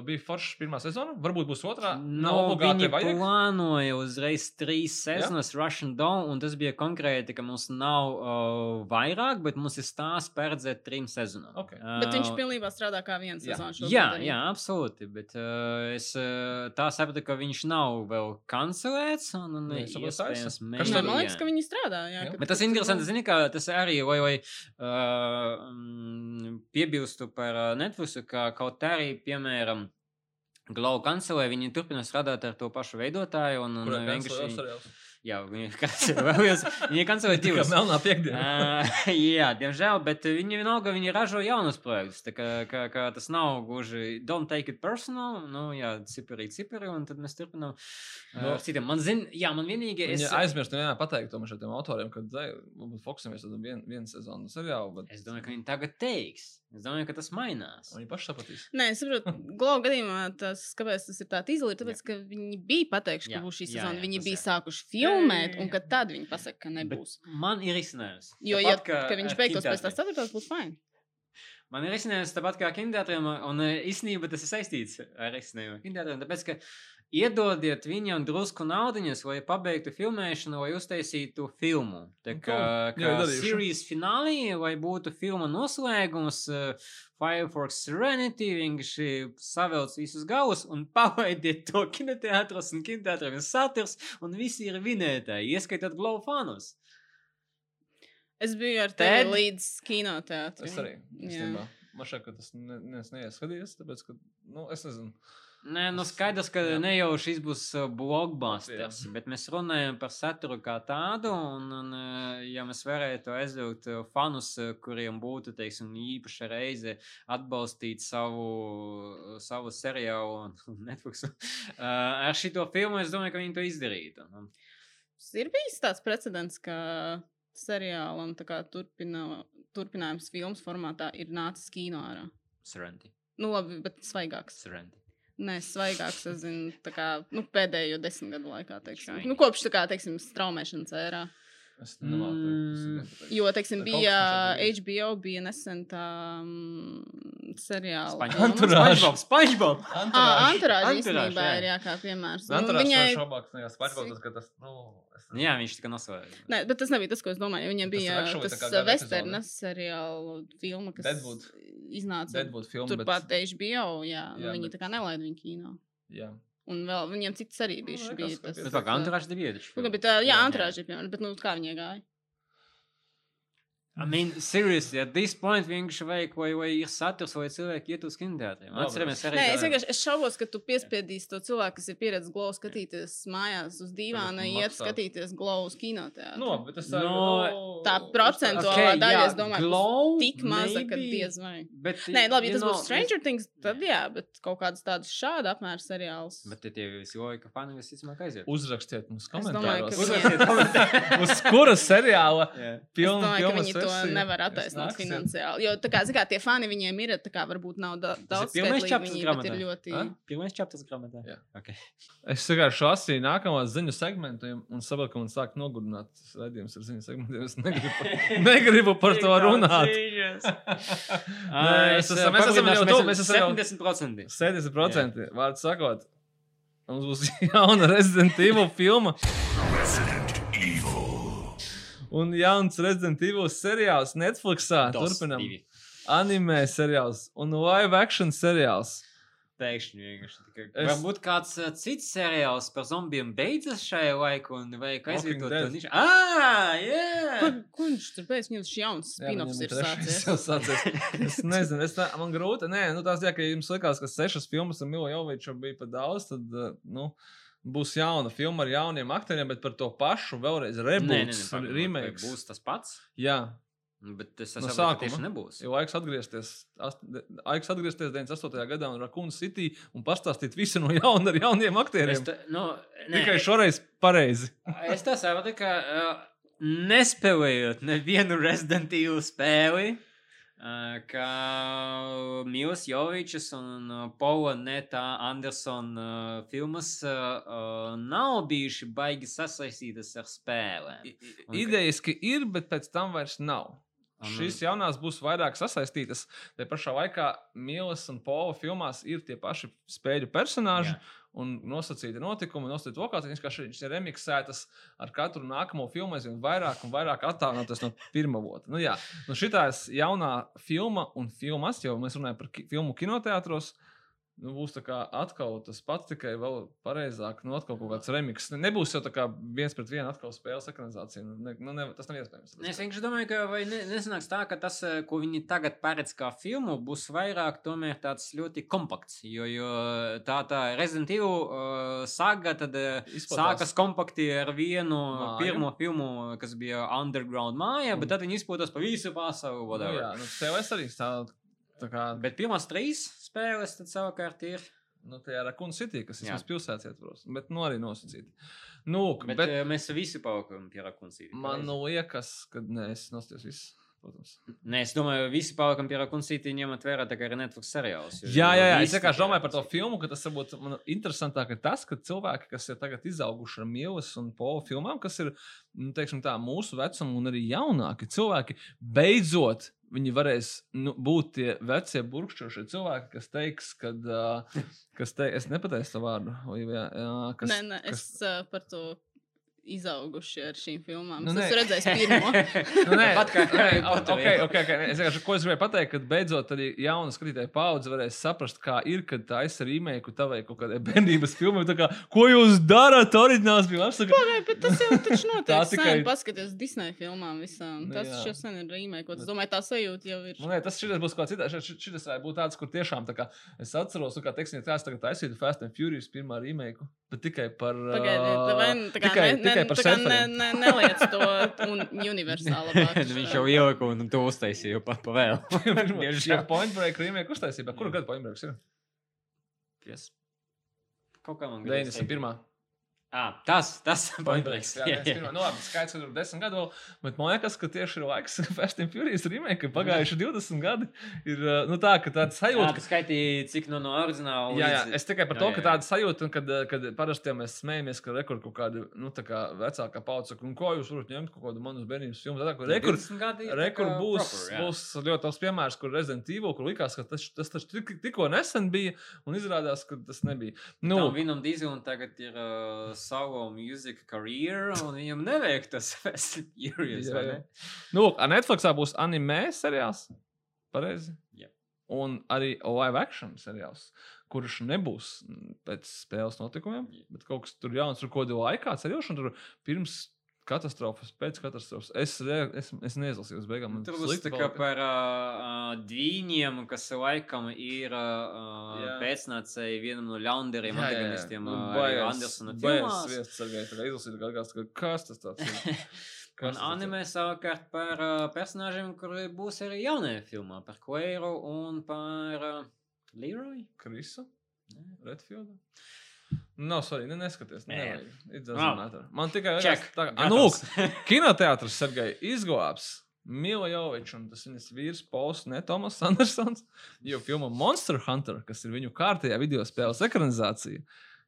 bija forša pirmā sezona. Varbūt būs otrā. No, Nav obligāti viņi vajag. plānoja uzreiz trīs sezonas Russian Dawn, un tas bija konkrēti, ka mums nav uh, vairāk, bet mums ir stāsts paredzēt trim sezonām. Ok. Bet viņš Uh, pilnībā strādā kā viens jā. sezonu. šobrīd Jā, arī. jā, absolūti. Bet uh, es uh, tā sapratu, ka viņš nav vēl kancelēts. Un, un, saprotu, iespējams, tad- man liekas, jā. ka viņi strādā. Jā, Jā. Bet tas ir interesanti, zini, ka tas arī vai, vai, uh, piebilstu par uh, Netflix, ka kaut arī, piemēram, Glau kancelē, viņi turpina strādāt ar to pašu veidotāju. Un, un vienkārši, jā, viņi kancelē. Viņi kancelē Tā divas. melnā piekdiena. Uh, jā, diemžēl, bet viņi vienalga viņi ražo jaunus projektus. Tā kā, kā, kā tas nav gluži don't take it personal, nu, jā, cipari, cipari, un tad mēs turpinām uh, Nu, ar citiem. Man zina, jā, man vienīgi Es es. aizmirsu vienā pateikt to šiem autoriem, ka varbūt fokusēsimies uz vienu vien sezonu seriālu. Bet... Es domāju, ka viņi tagad teiks. Es domāju, ka tas mainās. Viņi paši sapratīs. Nē, es saprotu, Glau gadījumā tas, kāpēc tas ir tā izolēta, tāpēc, ka viņi bija pateikuši, Jā, ka būs šī jā, sezona. jā, Viņi tas bija jā. sākuši filmēt, Jā, jā, un jā. ka tad viņi pasaka, ka Bet nebūs. man ir izcinājums. Jo, ja ka viņš ar beigtos pēc tās ceturtās, būs fajn. Man ir izcinājums tāpat kā kinoteātriem, un eh, īstenībā tas ir saistīts ar izcinājumu kinoteātriem. Tāpēc, ka iedodiet viņam drusku naudiņas, lai pabeigtu filmēšanu, vai uztaisītu filmu. Tā Nu, kā, kā Jā, series finālī, vai būtu filma noslēgums, uh, Firefox Serenity, vienkārši savelc visus galus un palaidiet to kinoteātros, un kinoteātriem saturs, un visi ir vinētāji, ieskaitot Glow fanus. Es biju ar Ted? tevi līdz kinoteātrim. Es arī. Īstenībā. Man šķiet, ka tas ne, neviens neieskatījās, tāpēc, ka, nu, es nezinu. Nē, nu skaidrs, ka jā. ne jau šis būs uh, blockbusters, Jā. bet mēs runājam par saturu kā tādu, un, un uh, ja mēs varētu aizvilkt uh, fanus, kuriem būtu, teiksim, īpaša reize atbalstīt savu, savu seriālu un Netflix, uh, ar šito filmu, es domāju, ka viņi to izdarītu. Nu, Ir bijis tāds precedents, ka seriālam tā kā turpina, turpinājums filmas formātā ir nācis kino ārā. Serenity. Nu, labi, bet svaigāks. Serenity. Nē, svaigāks, es zinu, kā nu, pēdējo desmit gadu laikā, teiksim. Nu, kopš tā kā, teiksim, straumēšanas ērā. Es nemāku Mm. Jo, teiksim, bija HBO, bija nesen tā mm, seriāla. Spaņbob. Ah, Anturāža īstenībā jā. ir jā, kā piemērs. Nu, Anturāžs viņai, ir šaubāks, nekā Spāņbols, ka tas, nu, es Nu, Jā, viņš tika nosaucts. Nē, bet tas nebija tas, ko es domāju. Viņam Tas bija tas tā kā gada Westerna seriāla filma, kas Deadwood. iznāca Deadwood filma, turpat bet, HBO. Jā, nu, Jā, viņi bet- tā kā nelaida viņu kino. jā. Un vēl viņiem cits arī bija. Liekas, bija tas, pie- Bet kā Anturāžs bija. Nu, tā, jā, ir piemēram, bet nu, kā viņai gāja? I mean, seriously, at this point vienkārši vajag, vai, vai ir saturs, vai cilvēki iet uz kinoteātriem. Atceramies arī. Nē, ka- es vienkārši es šaubos, ka tu piespiedīsi to cilvēku, kas ir pieredzējis glovu skatīties mājās uz dīvāna, iet skatīties glovu uz kinoteātrī. Nu, bet tas tā, No, tā procentuālā Okay, daļa, jā, es domāju, Glow, būs tik maza, ka maybe, diez vai. Bet, Nē, labi, ja tas būs know, Stranger Things, tad jā, bet kaut kāds tāds šāda apmēra seriāls. Bet tie visi loģika fani visticamāk aiziet. Uzrakstiet mums domāju, komentāros. ka Uzrakstiet komentāros. Uz kura seriāla Jā. To nevar attaisnot finansiāli. Jo, tā kā, kā, tie fani viņiem ir, tā kā varbūt nav da daudz skaitlīgi ir ļoti... Pirmais čapters grāmatā. Jā. Okay. Es vienkārši lasīju nākamo ziņu segmentu un saprotu, ka man sāk nogurdināt redzējums ar ziņu segmentiem. Es negribu, negribu par to runāt. Nē, es esmu, mēs esam jau tuvu, mēs esam jau 70%. 70%. Vārds sakot, mums būs jauna Resident Evil filma. Un jauns Resident Evil seriāls Netflixā. Dos Turpinam. divi. Anime seriāls un live action seriāls. Pēkšņi vienkārši. tikai- Es- Varbūt kāds uh, cits seriāls par zombijiem beidzas šajā laikā, un vajag Walking aizvietot to nišu. Ah, jā! Kur, kurš tur pēc viņam šis jauns spin-offs ir sācies? sācies. Es nezinu, es ne, man grūti. Nē, nu, tās, jā, ka jums likās, ka sešas filmas ar Milo Joviču bija par daudz, tad uh, nu, būs jauna filma ar jauniem aktieriem, bet par to pašu vēlreiz Nē, nē, nē, reboots, pagaid, remakes. Būs tas pats. Jā, Bet es No saprotu, ka tieši nebūs. jau laiks atgriezties, laiks atgriezties 98. gadā un Rakūna City un pastāstīt visu no jauna ar jauniem aktieriem. ta, nu, nē, Tikai šoreiz pareizi. es tā saprotu, ka uh, nespēlējot nevienu Resident Evil spēli, ka Mils Jovičs un Paula Neta Andersona filmas nav bijuši baigi sasaistītas ar spēlēm. Un- Idejiski ir, bet pēc tam vairs nav. Un- Šīs jaunās būs vairāk sasaistītas. Tā pašā laikā Mīlas un Pola filmās ir tie paši spēļu personāži. Jā. Un nosacīti notikumi, nosacīti lokācijas, kā šīs ir remiksētas ar katru nākamo filmu, aizvien vairāk un vairāk attālinoties no pirmā vota. Nu, jā, nu šī ir jaunā filma un filmas, jo mēs runājam par ki filmu kinoteātros. Nu, būs atkal tas pats, tikai vēl pareizāk. Nu, atkal kaut kāds remiks. Ne- Nebūs jau tā kā viens pret vienu atkal spēles ekranizācija. Nu, ne, nu, ne, tas nav iespējams. Es vienkārši domāju, ka vai ne, nesanāks tā, ka tas, eh, ko viņi tagad paredz kā filmu, būs vairāk tomēr tāds ļoti kompakts. Jo, jo tā tā Resident Evil uh, saga tad uh, Izplatās. sākas kompakti ar vienu Māju. pirmo filmu, kas bija Underground māja, Un- bet tad viņi izplatās pa visu pasauli. Nu, jā, nu, tev es arī stāvu. Tā kā Bet pirmās trīs spēles tad savukārt ir. nu, tajā Rakūna City, kas ir pilsētas ietvaros, bet nu arī nosacīti. Nu, Bet, bet, bet mēs visi palikām pie Rakunsīti. man nu liekas, ka nē, es nostājos viss. Protams. Nē, es domāju, visi palikām pie Rakunsīti, ņemot vērā tā kā ir Netflix seriāls. jo- Jā, jā, jā. Es vienkārši domāju par to filmu, ka tas varbūt man interesantāk ir tas, ka cilvēki, kas ir tagad izauguši ar Mīlas un Pola filmām, kas ir nu, teiksim, tā, mūsu vecuma un arī jaunāki cilvēki, beidzot viņi varēs nu, būt tie vecie burkšķošie cilvēki, kas teiks, kad, uh, kas te, es nepateicu to vārdu. Olivijā, jā, kas, Nē, nē, es kas, uh, par to izauguši ar šīm filmām. Nu, Nu, es nē. redzēju pirmo. Nu, nē, kā nē, okay, okay, okay. nē, Es vienkārši ko es gribēju pateikt, ka beidzot arī jauna skatītāja paudze varēs saprast, kā ir, kad tā ir remake tavai kaut kādai bērnības filmai. tā Kā, ko jūs darat? Oriģināls tā kā- Pagaid, bet tas jau taču notiek. Tā tikai- tikai paskaties Disney filmām visām. Nu, Tas jā. jau sen ir rīmēkots. Es domāju, tā sajūta jau ir. Nu, nē, tas šitas būs kaut kas cits. Šis varētu būt tāds, kur tiešām tā kā, es atceros, nu, kā teiksim, kāds tagad taisīja Fast and Furious pirmā remake, bet tikai par. Pagaidiet, vai nu tā kā tikai, ne, tikai ne, par kā ne, ne, neliec to un universālu Viņš jau ielika un to uztaisīja pa, pa vēl. Jā, Point Break remake uztaisībā. Kuru gadu Point Break ir? Yes. Kaut kā man gribas teikt. 91. Ah, tas, tas Point Breaks. Break. Jā, jā, jā. Nu, labi, ka tur ir 10 gadu bet man liekas, ka tieši ir laiks Fast and Furious remake, ka pagājuši 20 gadi. Ir nu, tā, ka tāds Jā, sajūta, tu skaitīji, cik no, no oriģināla. Jā, jā, līdz- es tikai par Jā, to, jā, ka jā. tāda sajūta, kad, kad parasti mēs smējamies, ka rekur kaut kāda nu, tā kā vecākā saka, un ko jūs varat ņemt kaut kādu manas bērnības filmu. Tad, 20 gadi ir kā būs, proper, jā. būs ļoti labs piemērs, kur Resident Evil, kur likās, ka tas, tas taču tik, tikko nesen bija, un izrādās, ka tas nebija. Nu, Nu, Vienam Dīzelam tagad ir uh, savo music career, un viņam nevajag tas Fast and Furious. Jā, jā. nu, ar Netflixā būs anime seriāls. Pareizi. Jā. Un arī live action seriāls, kurš nebūs mm, pēc spēles notikumiem, bet kaut kas tur jauns, tur kādā laikā ceļošana, tur pirms katastrofas, pēc katastrofas. Es, es, es neizlasīju uz beigām. Tur būs slikti tā kā par uh, dvīņiem, kas laikam ir uh, pēcnācēji vienam no ļaundariem antagonistiem Nu, arī Andersona filmās. Vietas sargai, tā kā izlasīju, kā kāds, kas tas tāds ir? Un anime savukārt par uh, personāžiem, kuri būs arī jaunajā filmā, par Klairu un par uh, Leroy. Krisu? Redfieldu? Nav svarīgi, ne, neskaties. Nē. Doesn't Labi. matter. Man tikai liekas, tā, Gatavs. nu, kinoteātris Sergei izglābs Mila Jovičs un tas viņas vīrs Pols, ne Tomas Andersons, jo filma Monster Hunter, kas ir viņu kārtējā video spēles ekranizācija,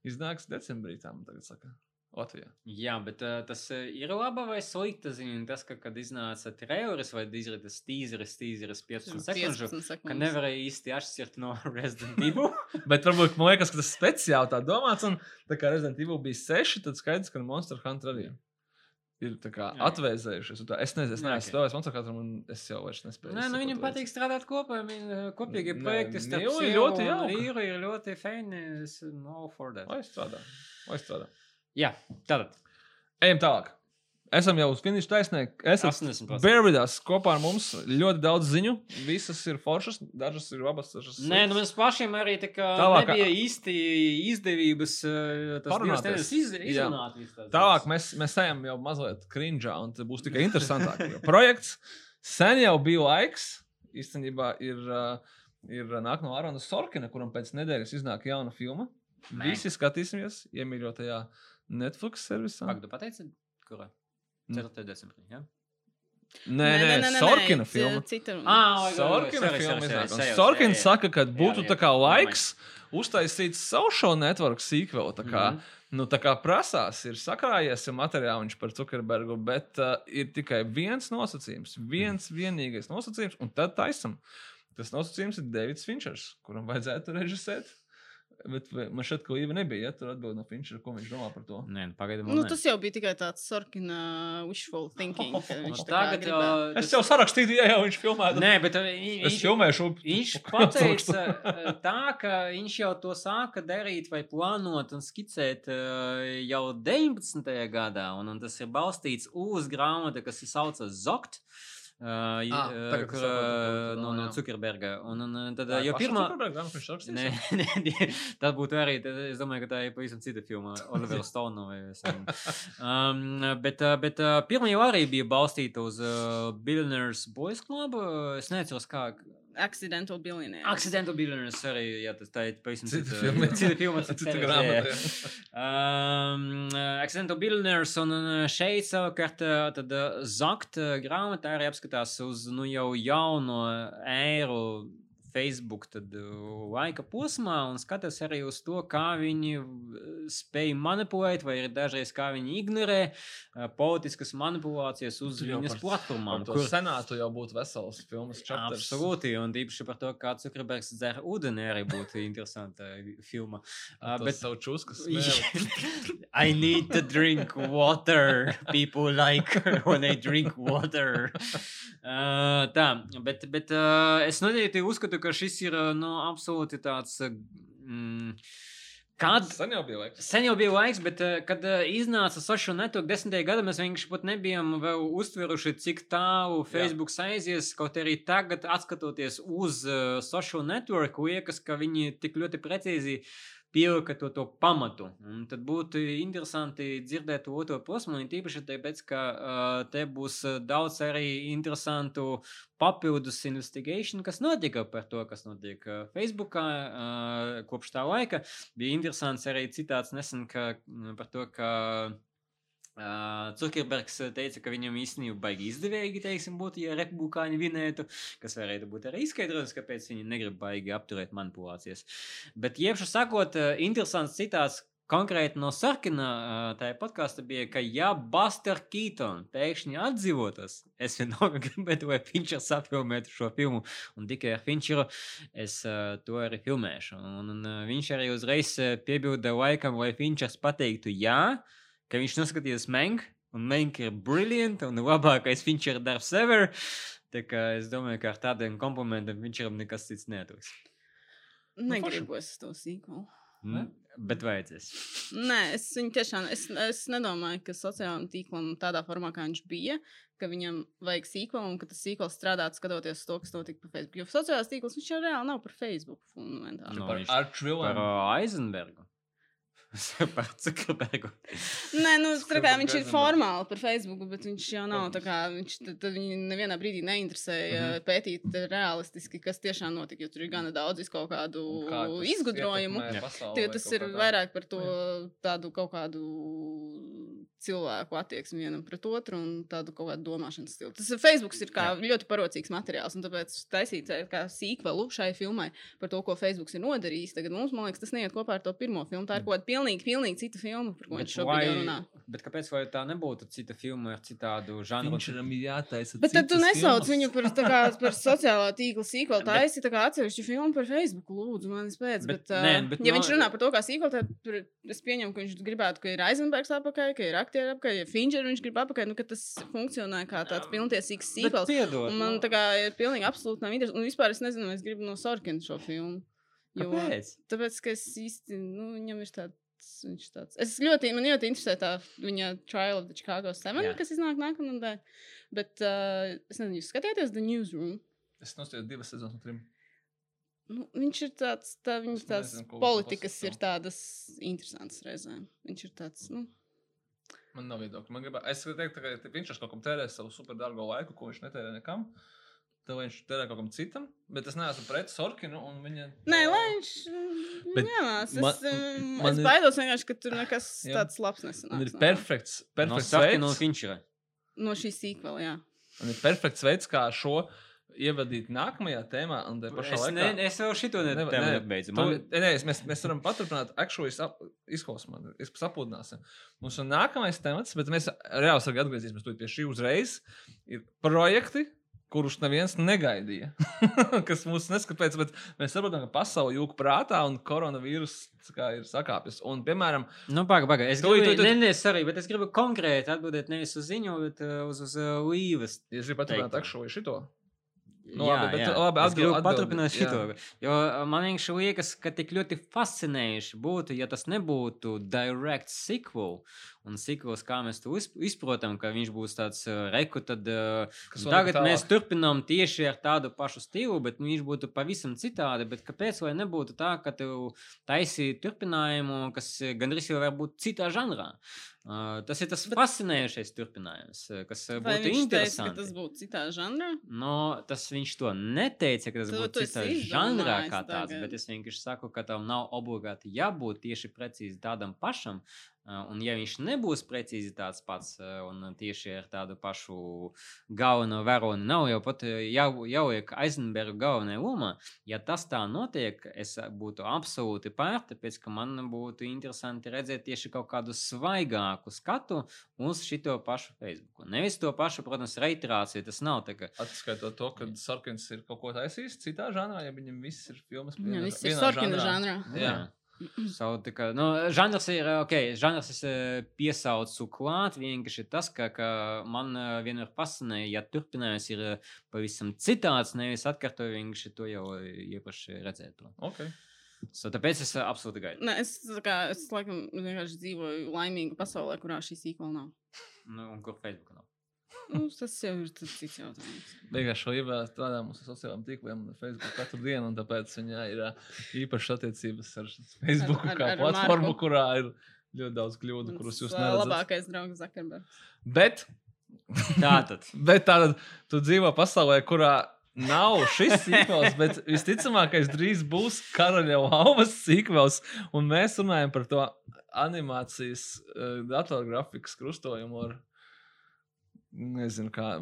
iznāks decembrī, tā man tagad saka, Latvijā. Jā, bet uh, tas ir laba vai slikta ziņa. Tas, ka, kad iznāca traileris vai izrādās tīzeris, tīzeris 15 sekundžu, 15 ka sekundes. nevarēja īsti atšķirt no Resident Evil. Bet varbūt man liekas, ka tas speciāli tā domāts, un tā kā Resident Evil bija seši, tad skaidrs, ka Monster Hunter arī. ir. tā kā Jā, jā. atvēsējušies. Es nezinu, es Jā, neesmu ok. stāvējis monētā, un es jau vairs nespēju. Nē, nu viņam patīk strādāt kopā. Kopīgi projekti sievu ļoti. Vīru ir ļoti fēni. Es esmu all for that. Vai strādā? Vai strādā? Jā, tātad. Ejam tālāk. Esam jau uz finiša taisnē. Esat 80%. Bear with us kopā ar mums. Ļoti daudz ziņu. Visas ir foršas, dažas ir labas. Dažas Nē, nu mēs pašiem arī tā kā Tālāk, nebija īsti izdevības eh, Parunāties. iz, izrunāt. tās Tālāk mēs, mēs ejam jau mazliet cringe'ā, un tas būs tikai interesantāk. Projekts sen jau bija laiks. Īstenībā ir, uh, ir nāk no Arona Sorkina, kuram pēc nedēļas iznāk jauna filma. Nē. Visi skatīsimies iemīļotajā Netflix servisā. Ak, tu pateici, kurā? 4. decembrī. Ja? Nē, nē, Sorkina c- filma. Cita runa. Ah, Sorkina filma jā, jā. saka, ka būtu jā. tā kā laiks uztaisīt social network sequel. Tā kā, Mhm. nu, tā kā prasās, ir sakrājies jau materiāliņš par Zuckerbergu, bet uh, ir tikai viens nosacījums, viens vienīgais nosacījums, un tad taisam. Tas nosacījums ir Davids Finčers, kuram vajadzētu režisēt. Bet man šeit, ka Līva nebija, ja tur atbild no Finčera, ko viņš domā par to. Nē, nu, pagaidām. Nu, tas jau bija tikai tāds sorkina wishful thinking. viņš tā kā Tagad gribēja. uh, Es jau sarakstīju, ja jau viņš filmēja. Nē, bet uh, vi- Es viņš, filmēšu. viņš pateica uh, tā, ka viņš jau to sāka darīt vai plānot un skicēt uh, jau 19. gadā. Un, un tas ir balstīts uz grāmatu, kas ir saucama Zokt. Uh, uh, es kur, uh, no, no jā. Zuckerberga. Un, un, tad, Tā paša pirmā. Nē, nē, tā būtu arī. tad Es domāju, ka tā ir pavisam cita filma. Olivera Stone. Um, bet, bet uh, pirmā jau arī bija balstīta uz uh, Billionaires Boys Club. Es neatceros, kā. Accidental billionaire. Accidental Billionaires arī. Jā, tas tā ir pavisam Cita cita filma. Cita filma, Cita cita grāmata, jā. Um, uh, Accidental Billionaires un uh, šeit savukārt tad Zakt grāmatā arī apskatās uz nu, jau jauno ēru Facebook tad, uh, laika posmā un skatās arī uz to, kā viņi uh, spēj manipulēt, vai arī dažreiz kā viņi ignorē uh, politiskas manipulācijas uz jau viņas par- platformām. Par to senātu jau būtu vesels filmas chapters. Absolūti, un īpaši par to, kā Zuckerbergs dzer ūdeni, arī būtu interesanta filma. Uh, Bet savu čusku I need to drink water. People like when I drink water. Uh, tā, bet, bet uh, es noteikti uzskatu, ka šis ir uh, nu, absolūti tāds. uh, Mm, Kad Sen jau bija laiks. Sen jau bija laiks, bet, uh, kad uh, iznāca social network desmitajā gadā, mēs vienkārši pat nebijām vēl uztveruši, cik tālu Facebook aizies. Kaut arī tagad, skatoties uz uh, social network, liekas, ka viņi tik ļoti precīzi pielika to, pamatu. Un tad būtu interesanti dzirdēt to otro posmu, un tīpaši tāpēc, ka uh, te būs daudz arī interesantu papildus investigation, kas notika par to, kas notiek Facebookā uh, kopš tā laika. Bija interesants arī citāts nesen ka, par to, ka uh, Zuckerbergs teica, ka viņam īstenībā baigi izdevīgi, teiksim, būtu, ja republikāņi vinētu, kas varētu būt arī izskaidrojums, kāpēc viņi negrib baigi apturēt manipulācijas. Bet, iepšu sakot, uh, interesants citāts. Konkrēti no Sarkina uh, tajā podkāstā bija, ka, ja Buster Keaton pēkšņi atdzīvotos, es vienalga gribētu, lai Finčers apfilmētu šo filmu, un tikai ar Finčeru es uh, to arī filmēšu. Un, un viņš arī uzreiz piebilda laikam, lai Finčers pateiktu jā, ka viņš noskatījās Menk, un Menk ir brilliant un labākais Finčera darbs ever. Tā kā es domāju, ka ar tādiem komplimentiem Finčeram nekas cits neatuks. Negribu es to sīkumu. Mm, bet vajadzēs. Nē, es viņu tiešām es, es nedomāju, ka sociālajam tīklam tādā formā, kā viņš bija, ka viņam vajag sīkolu un ka tas sīkols strādātu skatoties to, kas notika pa Facebook. Jo sociālais tīkls viņš jau reāli nav par Facebook fundamentāli. Nu, Par Arču Par Vilēnu. Zuckerbergu. Nē, nu, tā kā viņš ir formāli par Facebook, bet viņš jau nav tā kā viņš viņu nevienā brīdī neinteresēja mm -hmm. pētīt realistiski, kas tiešām notika, jo tur ir gana daudz kaut kādu kā tas izgudrojumu. Jā. vai tas kaut ir kā tā? vairāk par to tādu kaut kādu cilvēku attieksmi vienam pret otru un tādu kaut kādu domāšanas stilu. Tas Facebook ir kā ļoti parocīgs materiāls, un tāpēc taisīt eh, kā sīkvelu šai filmai par to, ko Facebook ir nodarījis. Tagad mums, man liekas, tas neiet kopā ar to pirmo filmu. Tā ir kaut kāda pilnīgi, pilnīgi cita filma, par ko Bet, viņš šobrīd vai, runā. bet kāpēc vai tā nebūtu cita filma ar citādu žanru? Finčeram ir jātaisa. Bet tad tu nesauc filmas. viņu par, kā, par sociālā tīkla sīkolu. Tā ir tā kā atsevišķa filma par Facebook, lūdzu, manis pēc. Bet, Bet, bet, nē, uh, bet ja no- viņš runā par to, kā sīkolu, tad tur es pieņemu, ka viņš gribētu, ka ir Eisenbergs apakaļ, ka ir aktieri apakaļ, ja Fincher viņš grib apakaļ, nu, ka tas funkcionē kā tāds pilntiesīgs Bet sīkols. piedod, Un man tā kā ir pilnīgi absolūti nav interesanti. Un vispār es nezinu, vai es gribu no Sorkina šo filmu. Jo, Kāpēc? tāpēc, ka es īsti, nu, viņam ir tāds. Viņš tāds. Es ļoti, man ļoti interesē tā viņa Trial of the Chicago 7, Jā. Kas iznāk nākamā nedēļa. Bet uh, es nezinu, jūs skatījāties The Newsroom. Es nostājos divas sezonas no trim. Nu, viņš ir tāds, tā, viņa Es tās nezinu, politikas ir tādas interesantas reizēm. Viņš ir tāds, nu, Man nav viedokļa. Man gribā, es gribēju teikt, ka viņš kaut kam tērē savu superdārgo laiku, ko viņš netērē nekam. Tad viņš tērē kaut kam citam, bet es neesmu pret Sorkinu. un Viņa, Nē, lai viņš. Bet Jā, es, man- man, es ir- baidos vienkārši, ka tur nekas Jā. tāds labs nesanāks. Man ir no perfekts, No perfekts un veids, Finčera. No šī sīkvala, jā. man ir perfekts veids, kā šo ievadīt nākamajā tēmā. Un te pašā Es, laikā. ne, es vēl šito Ne- tēmu ne, to- Man, Nē, nē, mēs, mēs varam paturpināt, actually, izklausās man, es sapūdināsim. Mums ir nākamais temats, bet mēs reāli arī atgriezīsimies pie šī uzreiz. Ir projekti, kurus neviens negaidīja. kas mums neskapēc, bet mēs saprotam, ka pasaule jūka prātā un koronavīrus kā, ir sakāpis. Un, piemēram, nu, paga, paga. Es gribu, tu- tu- ne, ne, sorry, bet es gribu konkrēti atbildēt nevis uz ziņu, bet uh, uz, uz Līvas ja es gribu paturpināt Teiktu. actually šito. Nu, jā, labi, bet jā. labi, gribu atbild- paturpināt šito. Jo man vienkārši liekas, ka tik ļoti fascinējuši būtu, ja tas nebūtu direct sequel. Un sequels, kā mēs to izp- izprotam, ka viņš būs tāds reku, tad Kas tagad mēs turpinām tieši ar tādu pašu stilu, bet viņš būtu pavisam citādi. Bet kāpēc lai nebūtu tā, ka tu taisīji turpinājumu, kas gandrīz jau var būt citā žanrā? Uh, tas ir tas fascinējošais turpinājums, eh, kas eh, Vai būtu interesanti. ka tas būtu citā žanrā? No, tas viņš to neteica, ka tas Tu- būtu citā žanrā kā tāds, tagad. bet es vienkārši saku, ka tam nav obligāti jābūt tieši precīzi tādam pašam. Un ja viņš nebūs precīzi tāds pats un tieši ar tādu pašu galveno varoni, nav jau pat uh, jau, jāliek Eisenberga galvenajā lomā, ja tas tā notiek, es būtu absolūti pār, tāpēc ka man būtu interesanti redzēt tieši kaut kādu svaigāku skatu uz šito pašu Facebook. Nevis to pašu, protams, reiterāciju, tas nav tā, ka Atskaitot to, ka Sarkins ir kaut ko taisījis citā žanrā, ja viņam viss ir filmas Jā, viss ir vienā Sorkina žanrā. Jā. So, tā kā, nu, žanrs ir, ok, žanrs es eh, piesaucu klāt, vienkārši tas, ka, ka man eh, vienmēr fascinēja, ja turpinājums ir eh, pavisam citāds, nevis atkārtoju vienkārši to jau eh, iepriekš redzēto. Okay. So, tāpēc es eh, absolūti gaidu. Nē, es, kā, es laikam vienkārši dzīvoju laimīgu pasaulē, kurā šī sīkla nav. Nu, un kur Facebook nav? Nu, tas jau ir cits jautājums. Vienkārši šo ievēlēt strādā mūsu sociālajiem tīkliem un Facebook katru dienu, un tāpēc viņai ir īpašas attiecības ar Facebook Ar- ar- kā ar platformu, Marku. kurā ir ļoti daudz kļūdu, kurus jūs neredzat. Labākais draugs Zakarbergs. Bet, Tātad. bet tātad tu dzīvo pasaulē, kurā nav šis sīkvels, bet visticamākais drīz būs karaļa lauvas sīkvels, un mēs runājam par to animācijas uh, datorgrafikas krustojumu ar Nezinu, kā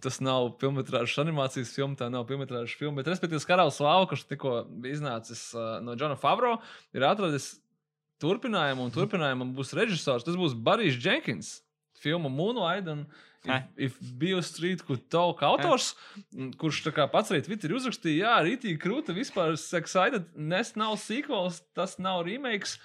tas nav filmas animācijas filma, tā nav filmas filma. Bet, respektīvi, Karalis Lapa, kurš tikko iznācis uh, no Džona Favro, ir atradis turpinājumu, un turpinājumam būs režisors. Tas būs Barijs Jenkins, filma Moonlight. Un? If, if Bio Street could talk autors, m, kurš tā kā pats arī Twitterī uzrakstīja, jā, rītīgi krūta, vispār excited, nes nav sequels, tas nav remakes,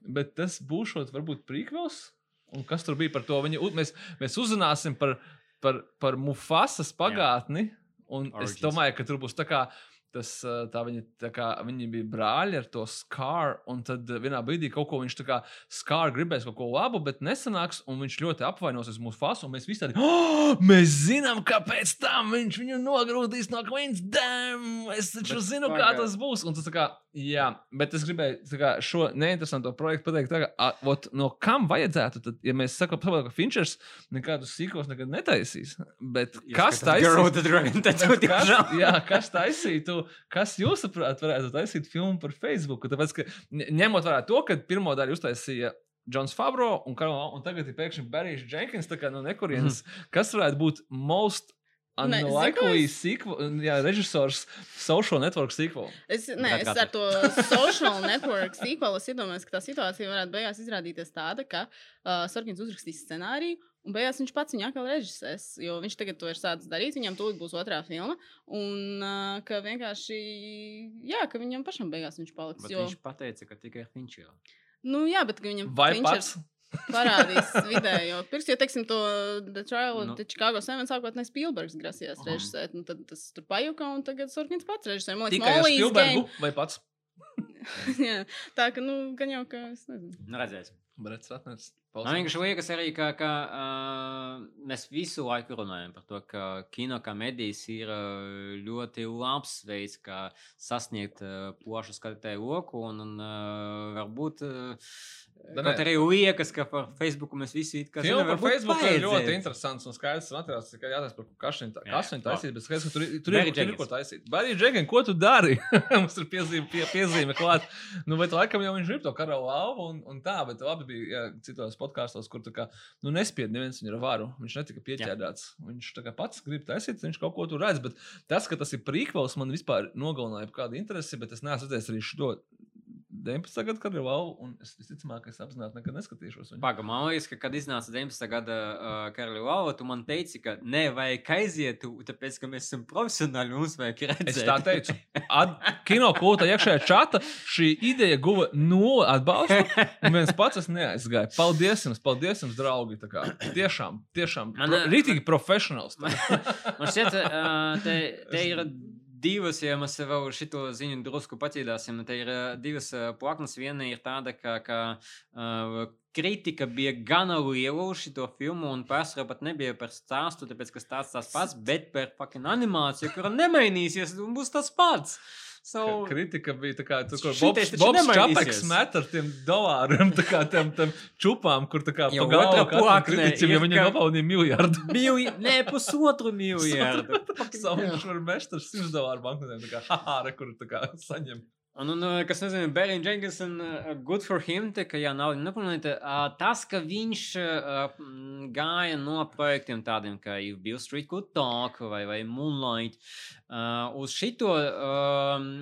bet tas būšot varbūt prequels. Un kas tur bija par to? Viņi, u- mēs, mēs uzzināsim par, par, par Mufasas pagātni. Un es domāju, ka tur būs tā kā. Tas, tā viņi, tā kā, viņi bija brāļi ar to skāru, un tad vienā brīdī kaut ko viņš tā kā skāra gribēs kaut ko labu, bet nesanāks, un viņš ļoti apvainosies mūsu fasu, un mēs visi tādi, oh, mēs zinām, kāpēc tam viņš viņu nogrūdīs no Queen's Dam. Es taču Bet zinu, kā tas būs. Un tas tā kā, jā, bet es gribēju kā, šo neinteresanto projektu pateikt, tā kā, a, ot, no kam vajadzētu, tad, ja mēs sakām, ka Finčers nekādus sīkos nekad netaisīs. Bet kas with taisīs? the Dragon Kas, jā, kas taisītu, kas jūsuprāt varētu taisīt filmu par Facebook? Tāpēc, ka ņemot vērā to, ka pirmo daļu uztaisīja Džons Favro un, un tagad ir pēkšņi Barijs Jenkins, tā kā no nekurienes, kas varētu būt most Unlikely es- sequel, jā, režisors Social Network sequel. Es, ne, es Atkārto. ar to social network es iedomājos, ka tā situācija varētu beigās izrādīties tāda, ka uh, Sorkins uzrakstīs scenāriju. Un beigās viņš pats viņu atkal režisēs, jo viņš tagad to ir sācis darīt. Viņam tūlīt būs otrā filma. Un uh, ka vienkārši, jā, ka viņam pašam beigās viņš paliks. Bet Jo, viņš pateica, ka tikai viņš jau. nu, jā, bet ka viņam Vai pats? Parādīs vidējo pirkstu. Jo, teiksim, to The Trial Nu. of the Chicago 7 sākotnēji Spielbergs grasījās režisēt. Un tad tas tur pajuka, un tagad Sorkins pats režisē. Man liekas, Tikai Molly's Spielbergu Game. vai pats? Jā, tā ka, nu, gan jau, ka es nezinu. Nu, redzēsim. Brets Ratners. Man vienkārši liekas, arī, ka, ka uh, mēs visu laiku runājam par to, ka kino kā medijas ir uh, ļoti labs veids, kā sasniegt uh, plašu skatītāju loku. Un, un uh, varbūt uh, Da nē. arī liekas, ka par Facebook mēs visi it kā zinām, par Facebook ir ļoti interesants un skaidrs materiāls. Tikai jātājās par kas viņu taisīt, bet skaidrs, ka tur, ir- tur, ir, tur ir ko taisīt. Barry Jenkins, ko tu dari? Mums ir piezīme, pie, piezīme klāt. Nu, bet laikam jau viņš grib to karalu lauvu un, un tā, bet labi bija jā, citos podkāstos, kur kā, nu, nespied neviens viņu ar varu. Viņš netika pieķēdāts. Viņš tā kā pats grib taisīt, viņš kaut ko tur redz, bet tas, ka tas ir prīkvels, man vispār nogalināja kādu interesi, bet es neesmu redzējis arī šo 19. gadu karalu lauvu, un es visticamāk, ka es apzināti nekad neskatīšos viņu. Paga, man liekas, ka, kad iznāca 19. gada uh, Karli Lava, tu man teici, ka nevajag aiziet, tāpēc, ka mēs esam profesionāli mums vajag redzēt. Es tā teicu. Ad, kino kūta iekšējā čata šī ideja guva nulli atbalstu. Un viens pats es neaizgāju. Paldies jums, paldies jums, draugi. Tā Kā, tiešām, tiešām. Man, pro, rītīgi profesionāls. Man šķiet, uh, te, te ir divas, ja mēs vēl šito ziņu drusku patīdāsim. Te ir uh, divas uh, plaknes. Viena ir tāda, ka, ka uh, kritika bija gana liela uz šo filmu, un pārsvarā pat nebija par stāstu, tāpēc, ka stāsts tas pats, bet par fucking animāciju, kura nemainīsies un būs tas pats. So, Ka Kritika bija tā, kā tur, kur Bobs, Bobs. Čapeks met ar tiem dolāriem, tā kā tam, tam čupām, kur tā kā Jau pa galvu otrā katram kritiķim, jo viņi nopaudīja miljardu. Milj... Nē, pusotru miljardu. Savu viņš var mest ar 100 dolāru banknotēm, tā kā haha, re, kur tā kā saņem. Un, un, kas nezina, Barry Jenkins, un uh, good for him, te, ka, jā, nav nepilnīta, uh, tas, ka viņš gāja no projektiem tādiem, kā If Bill Street Could Talk vai, vai Moonlight, uz šito,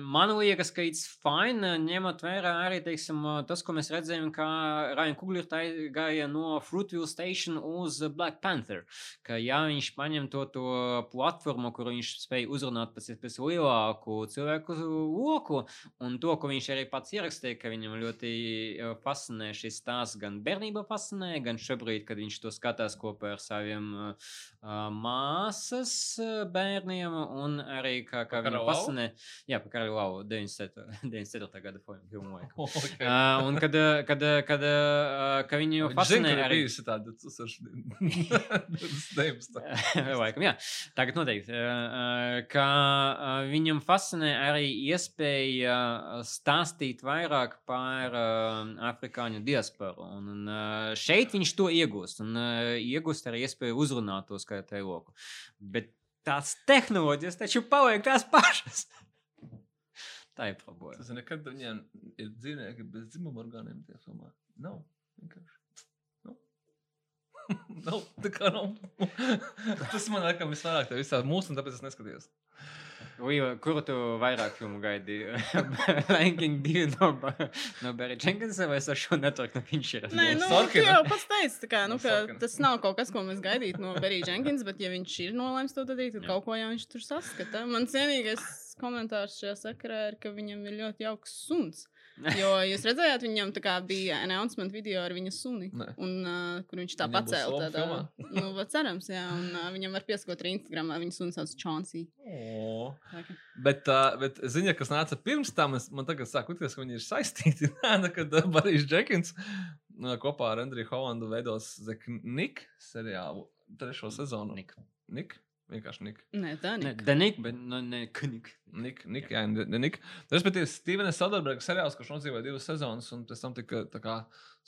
man liekas, ka it's fine, ņemot vērā arī, teiksim, tas, ko mēs redzējām, kā Ryan tai gāja no Fruitville Station uz Black Panther, ka, ja viņš paņem to, to platformu, kuru viņš spēja uzrunāt pēc iespējas lielāku cilvēku loku, Un to, ko viņš arī pats ierakstīja, ka viņam ļoti eh, fascinē šis stāsts, gan bērnībā fascinē, gan šobrīd, kad viņš to skatās kopā ar saviem uh, māsas bērniem, un arī kā, kā viņam fascinē, jā, pa Karalau 97. 97. gada filmu. Okay. Uh, un kad, kad, kad, uh, ka viņu fascinē ka ir arī. bijusi tāda 2019. Laikam, jā, tagad noteikti. Uh, uh, ka uh, viņam fascinē arī iespēja stāstīt vairāk par uh, afrikāņu diasporu. Un, un uh, šeit viņš to iegūst. Un uh, iegūst arī iespēju uzrunāt to skaitēju loku. Bet tās tehnoloģijas taču paliek tās pašas. Tā ir problēma. Tas nekad viņiem ir dzīvnieki bez dzimuma orgāniem filmā. Nav vienkārši. Nav. Nav, tā kā nav. Tas man liekas, visvairāk tā visā mūsu, un tāpēc es neskatījos. Līva, kuru tu vairāk filmu gaidīji? Ranking 2 no, no Barry Jenkinsa vai ar šo networku no viņš ir? Nē, nu, tu jau pats teici, kā, nu, No ka tas nav kaut kas, ko mēs gaidītu no Berija Jenkins, bet, ja viņš ir nolēmis to darīt, tad kaut ko jau viņš tur saskata. Man cienīgais komentārs šajā sakarā ir, ka viņam ir ļoti jauks suns. Jo jūs redzējāt, viņam tā kā bija announcement video ar viņa suni, Nē. un, uh, kur viņš tā pacēla. Tādā, nu, cerams, jā, un uh, viņam var pieskot arī Instagram, viņa suns sauc Chauncey. Oh. Bet, uh, bet ziņa, kas nāca pirms tam, es, man tagad sāk likties, ka viņi ir saistīti. Nē, kad uh, Barijs Džekins uh, kopā ar Andriju Holandu veidos The Nick seriālu trešo sezonu. Nik. Nick? Vienkārši Nick. Nē, tā Ne, ir. Danik, bet nu, ne Kunik. Nik, Nik, jā, The Nick. Respektīvi, Stevena Soderberga seriāls, kurš nodzīvoja divas sezonas, un pēc tam tika tā kā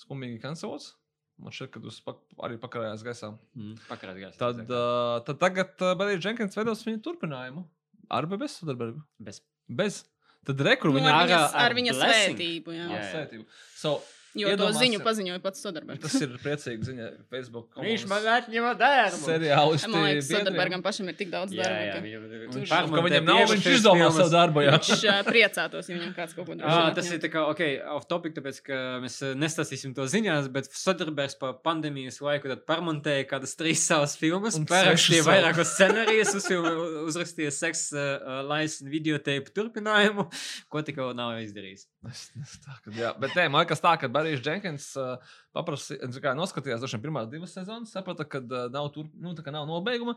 skumīgi kancelots. Man šķiet, ka tas pak arī pakarājās gaisā. Mm, Pakarāt gājās. Tad, uh, tad tagad uh, Barijs Džekins veidos viņa turpinājumu. Ar vai bez Soderberga? Bez. Bez. Tad rekur Nu, viņa ar, ar- ar ar viņa blessing. svētību, jā. Jā. ar sētību. So, Jo to Iedomāsi- ziņu paziņoja pats Soderbergs. Tas ir priecīgi ziņa Facebook. Viņš man atņēma darbu. seriālisti. Man liekas. Soderbergam pašam ir tik daudz Jā, darba. jā, ka viņam Viņš- Ka viņam nav, viņš izdomā savu darbu. Jā. Viņš ā, priecātos, ja viņam kāds kaut ko Ah, darītu. tas ir tā kā, ok, off topic, tāpēc, ka mēs nestāstīsim to ziņās, bet Soderbergs pa pandēmijas laiku tad parmontēja kādas trīs savas filmas, savu. vairākos scenārijus, uzrakstīja seks uh, laisen videoteipu turpinājumu, ko tik vēl nav izdarījis. Es, es tā, ka, jā, bet nē, man liekas, tā, ka Barijs Jenkins uh, paprasīja, noskatījās dažiem pirmās divas sezonas, saprata, ka uh, nav, tur, nu, nav nobeiguma.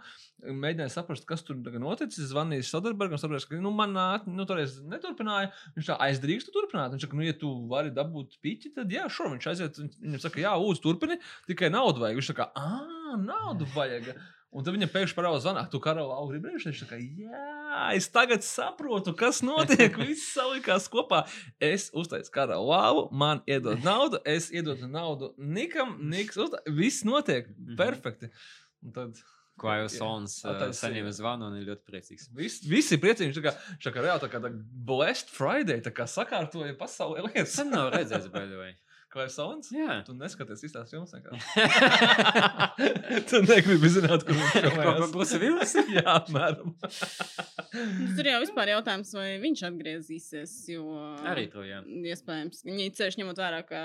Mēģināja saprast, kas tur noticis. Zvanīja Soderbergam, saprata, ka nu, man nu, toreiz neturpināja. Viņš tā aizdrīkst turpināt. Viņš saka, nu, ja tu vari dabūt piķi, tad jā, šo viņš aiziet. Viņ- Viņam saka, jā, uz turpini, tikai naudu vajag. Viņš saka, ah, naudu vajag. Un tad viņa pēkšņi parāda, zvanā, tu karalau gribēji. Viņš saka, jā, es tagad saprotu, kas notiek. Viss salikās kopā. Es uztaisu karalau, man iedod naudu, es iedodu naudu Nikam, Niks uztaisu. Viss notiek perfekti. Un tad Kvajo Jā, Sons uh, saņēma zvanu un ir ļoti priecīgs. viss, visi ir priecīgi. Viņš tā kā, kā reāli tā kā Blessed Friday, tā kā sakārtoja pasaulē lietas. Sen nav redzēts, by the way. Kā ir Sons? Jā. Tu neskaties īstās filmas vienkārši. tu negribi zināt, kur viņš filmējas. Bruce Willis? Jā, apmēram. Tur jau vispār jautājums, vai viņš atgriezīsies. Jo, Arī to, jā. Iespējams, viņi ceļš ņemot vērā, ka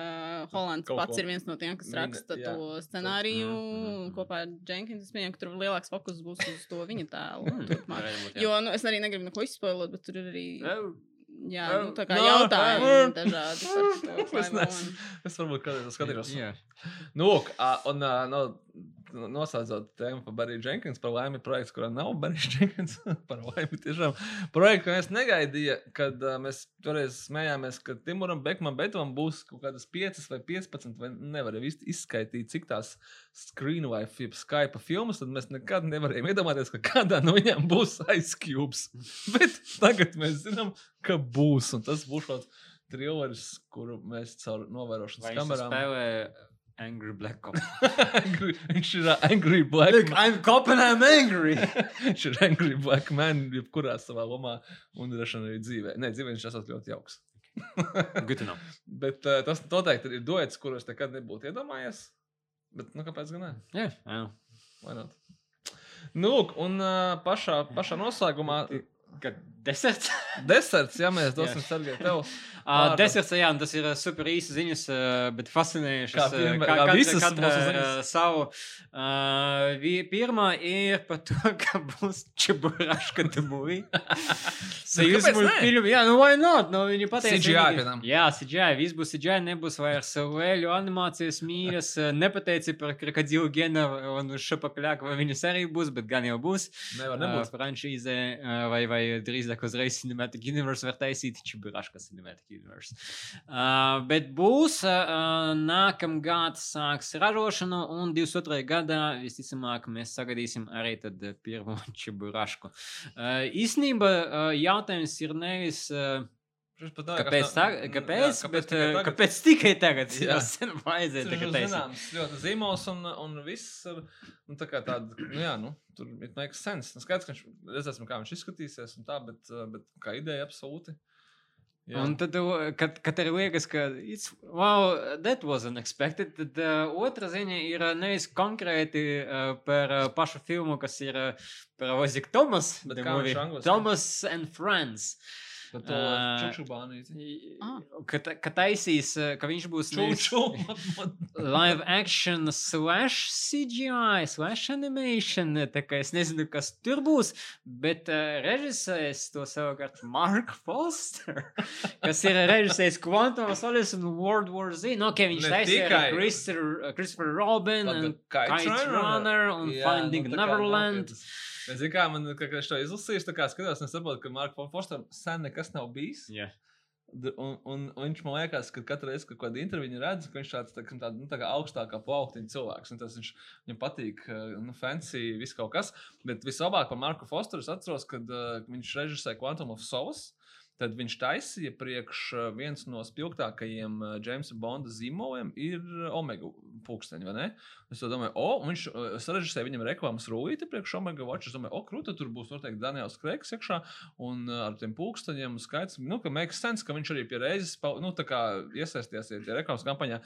Hollands Kaut pats ko. ir viens no tiem, kas Viņa- raksta jā. to scenāriju Mm, mm, mm. kopā ar Jenkins. Es pieņemu, ka tur lielāks fokus būs uz to viņa tēlu. Mm. Jo nu, es arī negribu neko izspoilot, bet tur ir arī jā, nu, tā kā no, jautājumi oh. dažādi par to. Es nu- neesmu- Es varbūt kādreiz skatīšos. Jā. Nu, un ā, no, noslēdzot tēmu par Bariju Jenkins, par laimi projekts, kurā nav Barijs Jenkins. par laimi tiešām projektu, ko mēs negaidījām, kad uh, mēs toreiz smējāmies, ka Timuram Bekmanam Betam būs kaut kādas 5 vai 15, vai nevar izskaidrot, cik tās screen vai Skype filmas, tad mēs nekad nevarējām iedomāties, ka kādā no viņām būs aizkjūps. Bet tagad mēs zinām, ka būs, un tas būs kaut trilleris, kuru mēs caur novērošanas kamerām spēlē Angry Black Cop? angry, viņš ir uh, angry black Look, I'm cop and I'm angry! viņš ir angry black man, jebkurā savā lomā, un vien arī dzīvē. Nē, dzīvē viņš esat ļoti jauks. Good to know. Bet uh, tas noteikti ir duets, kurus nekad nebūtu iedomājies. Bet, nu, kāpēc gan ne? Jā, jā. Vai not? Nu, un uh, pašā, pašā noslēgumā Kad deserts? deserts, ja mēs dosim Sergei tev. Uh, deserts, jā, tas ir uh, super īsi ziņas, uh, bet fascinējošas. Kā uh, vienmēr- kā kā visas katra uh, savu. Uh, pirmā ir par to, ka būs čeburaška debūja. Sajūs kāpēc mūsu ne? filmu, jā, nu vai not? Nu, viņi pateica, CGI viņi- pie tam. Jā, CGI, viss būs CGI, nebūs vairs vēļu animācijas mīļas. uh, Nepateici par krokodilu genu un uz šapakļāku, vai viņas arī būs, bet gan jau būs. Nevar Uh, nebūt. franšīzē, uh, vai, vai drīzāk uzreiz Cinematic Universe var taisīt čibiraška Cinematic Universe. Uh, bet būs, uh, nākamgad sāks ražošanu, un 22. gadā visticamāk mēs sagaidīsim arī tad uh, pirmo čibirašku. Uh, īsnība uh, jautājums ir nevis. Uh, Šis pat nav- Kāpēc, tā, nav- kāpēc, jā, bet, tikai uh, tagad? kāpēc tikai tagad? Jā. Sen vajadzēja Tas ir zināms, ļoti zīmols un, un viss ir nu, tā kā tāda, nu, jā, nu, tur it makes sense. Nu, skaidrs, ka viņš redzēsim, kā viņš izskatīsies un tā, bet, uh, bet kā ideja absolūti. Jā. Un tad, uh, kad, kad tev liekas, ka wow, that was unexpected, tad uh, otra ziņa ir uh, nevis konkrēti uh, par uh, pašu filmu, kas ir uh, par Oziku Tomas. Bet angliski? Thomas and Friends. Bet to Ā, čukšubānīti. Ka, ka taisīs, uh, ka viņš būs Čukšu. live action slash CGI slash animation. Tā kā es nezinu, kas tur būs, bet uh, režisēs to savukārt Mark Foster, kas ir režisējis Quantum of Solace un World War Z. Nu, okay, viņš Ne taisīja arī Christopher, Christopher Robin un Kite Runner un Finding Neverland. Es zinu, kā man ka es to izlasīju, tā kā skatījos, un saprotu, ka Marka Foster sen nekas nav bijis. Yeah. Un, un, un viņš man liekas, ka katru reizi, kad kādu interviju redz, ka viņš tāds tā, kā tād, nu, tā kā augstākā plauktiņa cilvēks. Un tas viņš, viņam patīk, eh, nu, fancy, viss kaut kas. Bet vislabāk par Marku Fosteru es atceros, kad uh, viņš režisēja Quantum of Solace. Tad viņš taisīja priekš uh, viens no spilgtākajiem uh, Jamesa Bonda zīmoliem ir uh, Omega ne? Es domāju, o, viņš uh, sarežģīja viņam reklāmas rūtīti priekš Omega Watch. Es domāju, o, krūta, tur būs noteikti Daniels Kreigs iekšā un ar tiem pulksteņiem skaits. Nu, ka makes sense, ka viņš arī pie reizes, nu, iesaistījās tajā reklāmas kampaņā.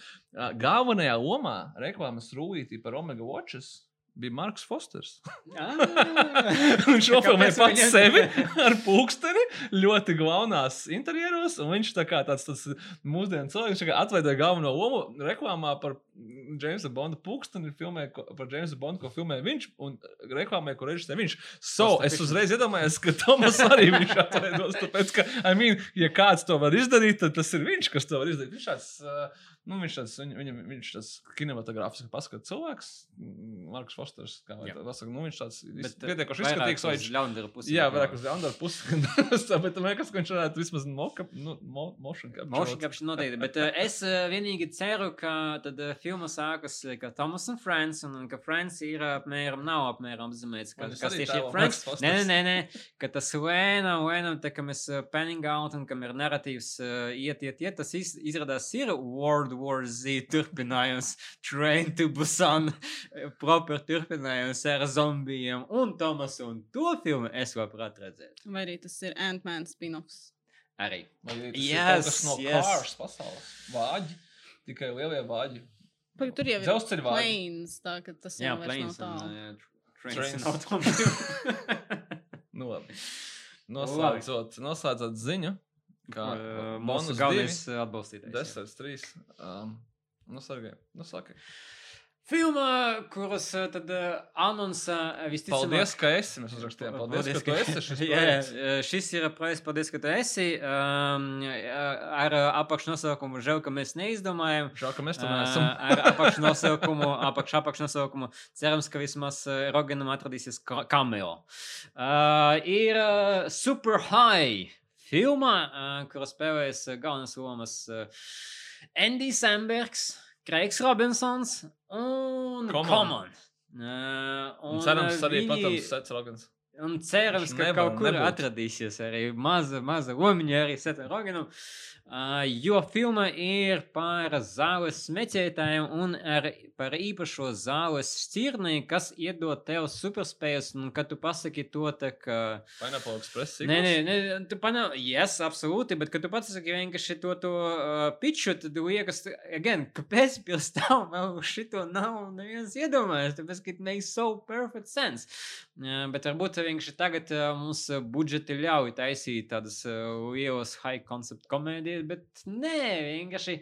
Galvenajā lomā reklāmas rūtīti par Omega Watches. Bija Marks Fosters. Viņš nofilmēja pats sevi ar pulksteni ļoti galvenās interjeros. un Viņš tā kā tāds, tāds mūsdienu cilvēks, kā atveidoja galveno lomu reklāmā par Jamesa Bonda pulksteni, filmē ko- par Jamesa Bondu, ko filmē viņš, un reklāmē, ko režisē viņš. So, es uzreiz iedomājos, ka Tomas arī viņš atveidos. Tāpēc, ka, I mean, ja kāds to var izdarīt, tad tas ir viņš, kas to var izdarīt. Viņš tāds, uh, nu, viņš tāds, viņ, viņam, viņš tāds kinematogrāfisks paskatu cilvēks, Marks Fosters, kā vai tā pasaka, nu, viņš tāds uh, pietiekoši izskatīgs, vai uz ļaundaru pusi Jā, vairāk uz Leandra puses. bet man liekas, ka viņš varētu vismaz nu, mo, motion capture. Motion capture noteikti, bet uh, es vienīgi ceru, ka tad filma sākas, uh, ka Thomas un Friends, un, un ka Friends ir apmēram, nav apmēram apzīmēts, ka, kas tieši ir Friends. Nē, nē, nē, nē, ka tas lēnām, lēnām, tā kā mēs uh, panning out un kam ir narratīvs uh, iet, iet, iet, tas iz, izrādās ir World War Z turpinājums, Train to Busan, proper turpinājums ar zombijiem un Thomasu, un to filmu es labprāt redzētu. Vai arī tas ir Ant-Man spin-offs? Arī. Vai arī tas ir Yes, kaut kas no yes. Cars pasaules. Vāģi. Tikai lielie vāģi. Pag, tur jau ir Dzelzceļa planes, tā ka tas Jā, jau vairs nav tālu. uh, trains un automobili. Nu, labi. Noslēdzot, noslēdzot ziņu, kā Uh, bonus Mūsu galvenais atbalstītājs. Deserts trīs. Um, nu, sargai. Nu, saki. Filma, kuras tad uh, anonsā uh, visticamāk. Paldies, ka esi. Mēs uzrakstījām. Paldies, ka tu esi šis Jā, jā, šis ir projekts, paldies, ka tu esi. Um, ar apakšnosaukumu žēl, ka mēs neizdomājam. Žēl, ka mēs to neesam. ar apakšnosaukumu, apakš, apakšnosaukumu. Cerams, ka vismaz Roganam atradīsies ka- cameo. Uh, ir uh, Super High filma, uh, kurā spēlējas uh, galvenās lomas uh, Andy Sambergs, Kreigs Robinsons un Common. Common. Uh, Un cerams, uh, arī viņi- patams Sets Rogans. Un cerams, ka nevar kaut kur nebūt. atradīsies arī maza, maza lomiņa arī Setam Roganam. Uh, jo filma ir par zāles smēķētājiem un ar, par īpašo zāles šķirni, kas iedod tev superspējas. Un, kad tu pasaki to, tā kā. Pineapple Express. Nē, nē, nē, tu panāc, yes, absolūti, bet, kad tu pats saki vienkārši to, to uh, pitchu, tad liekas, again, kāpēc pirms tam vēl šito nav neviens iedomājies, tāpēc, ka it makes so perfect sense. Uh, bet varbūt vienkārši tagad uh, mums budžeti ļauj taisīt tādas uh, lielas high concept komēdijas, bet nē, vienkārši.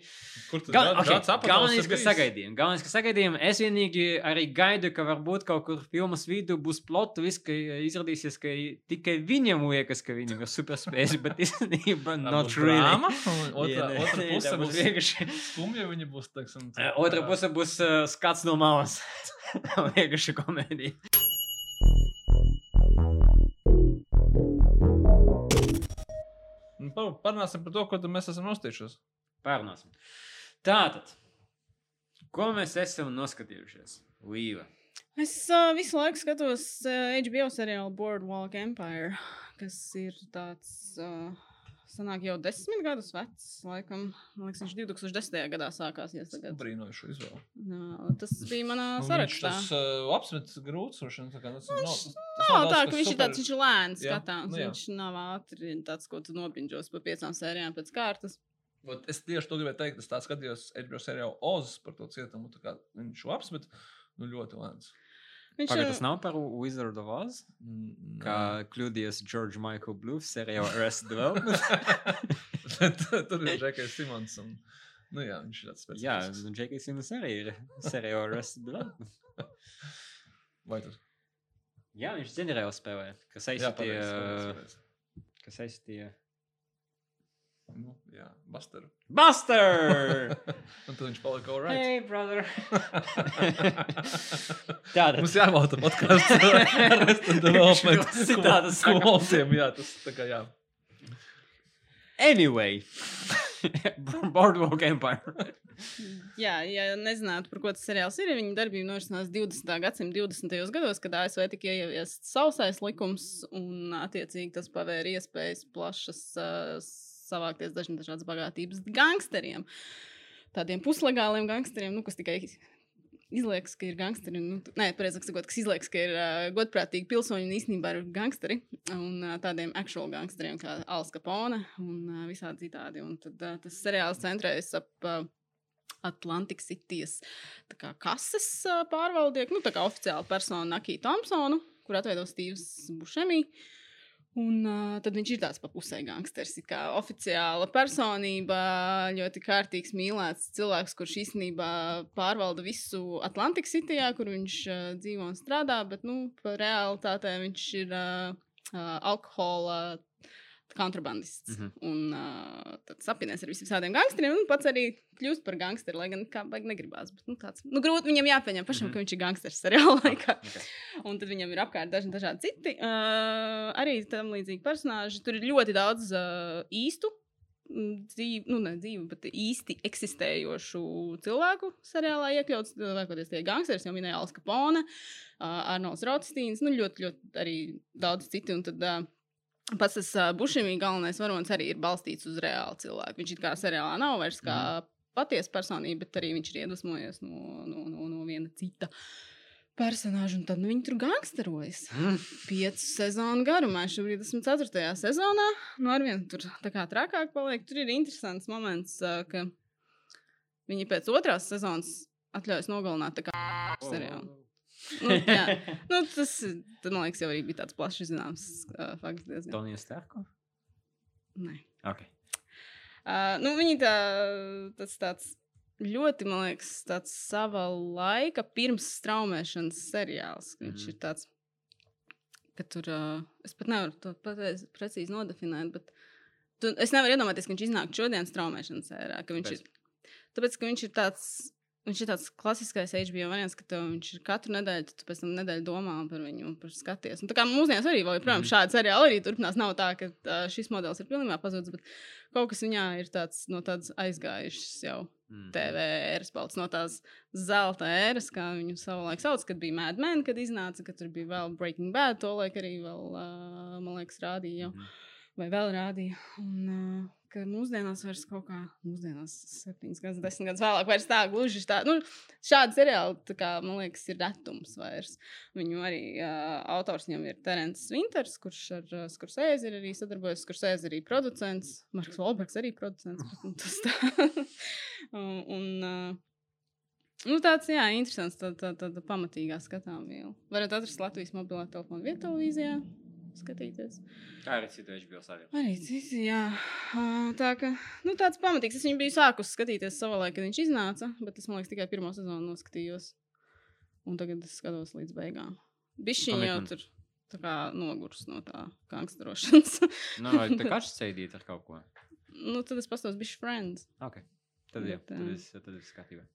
Kur tu Gal, okay, galvenais, ka bijis? sagaidījām. Galvenais, ka sagaidījām. Es vienīgi arī gaidu, ka varbūt kaut kur filmas vidū būs plot, viss, ka izrādīsies, ka tikai viņam liekas, ka viņam ir superspējas, bet īstenībā not really. drāma, Otra, nē, otra puse būs vienkārši. skumja, viņa būs, teiksim, Eh, Otra puse būs uh, skats no malas. vienkārši komēdija. Parunāsim par to, ko mēs esam nostījušies. Pārunāsim. Tātad, ko mēs esam noskatījušies? Līva. Es uh, visu laiku skatos uh, HBO seriālu Boardwalk Empire, kas ir tāds. Uh, Sanāk jau desmit gadus vecs, laikam. Man liekas, viņš 2010. gadā sākās. Ja tagad. Brīnoju šo izvēli. Nā, tas bija manā Nu, viņš sarakstā. Tas uh, apsmetis grūts, un tā kā tas nav. tas Nav nav tā, ka viņš ir super- tāds, viņš ir lēns Jā, skatāms. nu jā. viņš nav ātri tāds, ko tu nopinģos pa piecām sērijām pēc kārtas. Ot, Es tieši to gribēju teikt. Es tā skatījos HBO seriālu Oz par to cietumu. tā kā Viņš šo apsmet nu, ļoti lēns. Viņš Pagaid, ir- tas nav par Wizard of Oz? Mm, Kā kļūdījies George Michael Blues serijā Arrested Development? Tur- Tur ir Džekijs Simons. Un, nu, jā, viņš ir tāds specifisks. Jā, nu, Džekijs Simons arī ir serijā Arrested Development. vai tur? Jā, viņš ģenerāli spēlē. Kas Jā, aizsītīja... pareizi, pareizi, pareizi. Kas aizsītīja... Nu, jā, Buster. Buster! Un tad viņš palika all right. hey, brother! Tātad. Mums jāvalda podkāsts ar Arrested Development saka. kvotiem. Jā, tas tā kā jā. Anyway. Boardwalk Empire. Jā, ja nezinātu, par ko tas seriāls ir, viņa darbība norisinās 20. gadsimta 20. gados, kad ASV tika ieviests sausais likums, un attiecīgi tas pavēra iespējas plašas uh, savākties dažādas bagātības gangsteriem. Tādiem puslegāliem gangsteriem, nu, kas tikai izliekas, ka ir gangsteri. Nu, nē, precīzāk sakot, kas izliekas, ka ir uh, godprātīgi pilsoņi un īstenībā ir gangsteri. Un uh, tādiem actual gangsteriem kā Alans Kapone un uh, visādi citādi. Un tad uh, tas seriāls centrējas ap. Uh, Atlantikas tā kā kases ā, pārvaldnieku, nu, tā kā oficiāla persona Nakiju Thompsonu, kur atveido Steve's Bušemī. Un uh, tad viņš ir tāds pa pusē gangsters, kā oficiāla personība, ļoti kārtīgs, mīlēts cilvēks, kurš īstenībā pārvalda visu Atlantikas Cityjā, kur viņš uh, dzīvo un strādā, bet nu, pa realitātē viņš ir uh, uh, alkohola kontrabandists. Mm. -hmm. Un uh, tad sapinies ar visiem gangsteriem, un pats arī kļūst par gangsteru, lai gan kā baigi negribās. Bet, nu, tāds, nu, grūti viņam jāpieņem pašam, mm. -hmm. ka viņš ir gangsters seriāla laikā. Okay. Un tad viņam ir apkārt dažni dažādi citi. Uh, arī tam līdzīgi personāži. Tur ir ļoti daudz uh, īstu. Dzīvi, nu, ne dzīvi, bet īsti eksistējošu cilvēku seriālā iekļauts. Liekoties tie gangsteri, jau minēja Alska Pone, uh, Arnolds Rotstīns, nu ļoti, ļoti arī daudz citi. Un tad uh, pats tas uh, Bušimī galvenais varonis arī ir balstīts uz reālu cilvēku. Viņš it kā seriālā nav vairs kā patiesa personība, bet arī viņš ir iedvesmojies no, no, no, no viena cita personāža. Un tad nu, viņi tur gangsterojas. Mm. Piecu sezonu garumā. Šobrīd esmu 4. sezonā. Nu, ar vienu tur tā kā trakāk paliek. Tur ir interesants moments, ā, ka viņi pēc otrās sezonas atļaujas nogalināt tā kā seriālu. Nu, jā, nu, tas, tad, man liekas, jau arī bija tāds plašs zināms uh, fakts. diezgan. Tonija Starko? Nē. Ok. Uh, nu, viņi tā, tas tāds ļoti, man liekas, tāds sava laika pirms straumēšanas seriāls. ka Viņš Mhm. ir tāds, ka tur, uh, es pat nevaru to pateiz, precīzi nodefinēt, bet tu, es nevaru iedomāties, ka viņš iznāk šodienas straumēšanas sērā. Viņš Kāpēc? ir, tāpēc, ka viņš ir tāds. Viņš ir tāds klasiskais HBO variants, ka tev viņš ir katru nedēļu, tu pēc tam nedēļu domā par viņu, un par skaties. Un tā kā mūsdienās arī, vēl, joprojām, Mhm. šādi seriāli arī turpinās. Nav tā, ka uh, šis modelis ir pilnībā pazudis, bet kaut kas viņā ir tāds, no tādas aizgājušas jau Mm. TV ēras, palicis no tās zelta ēras, kā viņu savulaik sauc, kad bija Mad Men, kad iznāca, ka tur bija vēl Breaking Bad, to laik arī vēl, uh, man liekas, rādīja jau, Mhm. vai vēl rādīja. Un, uh, ka mūsdienās vairs kaut kā, mūsdienās septiņas gadus, desmit gadus vēlāk, vairs tā gluži tā, nu, šādi seriāli, tā kā, man liekas, ir retums vairs. Viņu arī uh, autors viņam ir Terence Winters, kurš ar uh, Skursēzi ir arī sadarbojies, Skursēzi arī producents, Marks Volbergs arī producents, bet nu, tas tā. un, un uh, Nu, tāds, jā, interesants, tā, tā, tā, tā pamatīgā skatāmviela. Varat atrast Latvijas mobilā telefonu vietu televīzijā, skatīties. Tā arī citu HBO seriālu. Arī citi, jā. Tā kā, nu, tāds pamatīgs. Es viņu biju sākus skatīties savā laikā, kad viņš iznāca, bet es, man liekas, tikai pirmo sezonu noskatījos. Un tagad es skatos līdz beigām. Bišķiņi jau tur tā kā nogurs no tā gangsterošanas. Nu, vai te kāds ceidīt ar kaut ko? nu, tad es pastos bišķi friends. Ok. Tad jau, Bet, tad es, tad es skatījos.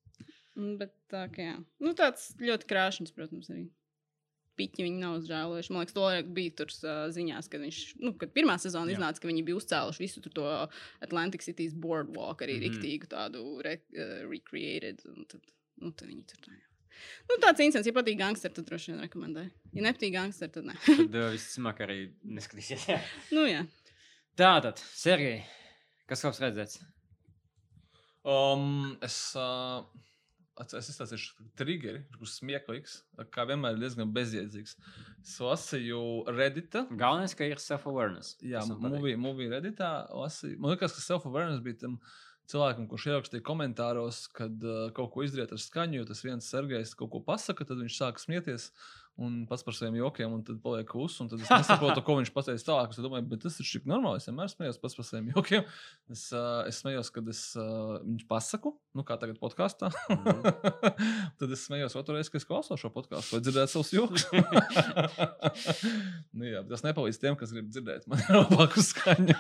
Mm, Bet tā kā jā. Nu, tāds ļoti krāšņs, protams, arī. Piķi viņi nav uzžēlojuši. Man liekas, to bija tur ziņās, kad viņš, nu, kad pirmā sezona Jā. iznāca, ka viņi bija uzcēluši visu tur to Atlantic City's boardwalk, arī mm. -hmm. riktīgu tādu re, uh, recreated. Un tad, nu, tad viņi tur tā. jā. Nu, tāds incidents, ja patīk gangsteri, tad droši vien rekomendēju. Ja nepatīk gangsteri, tad nē. Tad uh, visticamāk arī neskatīsies. nu, jā. Tātad, Sergei, kas kaut kas redzēts? Um, es uh, es izstāstīšu triggeri, kurš smieklīgs, kā vienmēr diezgan bezjēdzīgs. Es lasīju Reddita. Galvenais, ka ir self-awareness. Jā, Tas movie, movie Redditā lasīju. Man liekas, ka self-awareness bija tam cilvēkam, kurš ierakstīja komentāros, kad uh, kaut ko izdarīt ar skaņu, jo tas viens sergejs kaut ko pasaka, tad viņš sāk smieties. Un pats par saviem jokiem, un tad paliek kluss. un Tad es nesaprotu, ko viņš pateica tālāk. Es domāju, bet tas ir šik normāli. Es vienmēr smējos pats par saviem jokiem. Es, uh, es smējos, kad es uh, viņu pasaku, nu kā tagad podkāstā. tad es smējos otru reizi, kad es klausos šo podkāstu, lai dzirdētu savus joks. nu, jā, tas nepalīdz tiem, kas grib dzirdēt man labāku skaņu.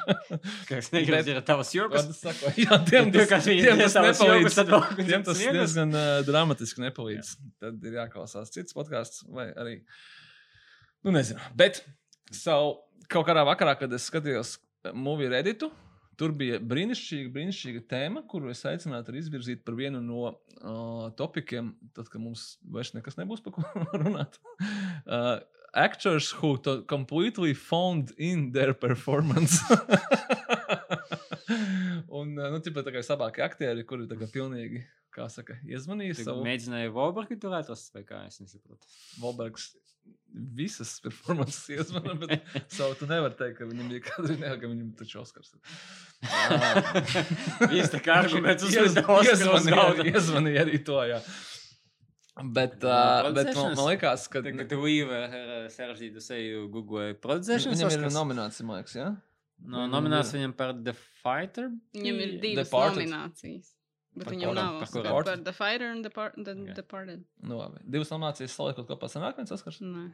Kas negrib dzirdēt tavas sakot, Jā, tiem kas viņi tiem savas nepalīdz. Tiem tas diezgan uh, dramatiski nepalīdz. Tad ir jāklausās cits podkāsts vai arī. Nu, nezinu. Bet savu, kaut kādā vakarā, kad es skatījos movie Redditu, Tur bija brīnišķīga, brīnišķīga tēma, kuru es aicinātu arī izvirzīt par vienu no uh, topikiem, tad, kad mums vairs nekas nebūs par ko runāt. Uh, actors who completely phoned in their performance. Un, uh, nu, tipā tā kā sabāki aktieri, kuri tā kā pilnīgi, kā saka, iezvanīja Tu savu mēģināji Volbergu tur atrast, vai kā es nesaprotu. Volbergs. Visas performances iezvana, bet savu tu nevari teikt, ka viņam bija kāda ne, ka viņam taču Oskars. Viss tā kā arguments uz Iez- Oskaru uz iezvanīja arī- to, jā. Bet, uh, bet man, man liekas, ka Kad tu Weaver sarežģītu seju Google producēšanas viņam ir nominācija, man liekas, jā? No, nominācija ir- viņam par The Fighter. Viņam ir divas Departed. nominācijas. Bet Par viņam kuru? nav Par kuru? par The Fighter un Depart- The Ok. Departed. Nu, labi. Divas nominācijas saliekot kopā sanāk viens Oskars. Nē.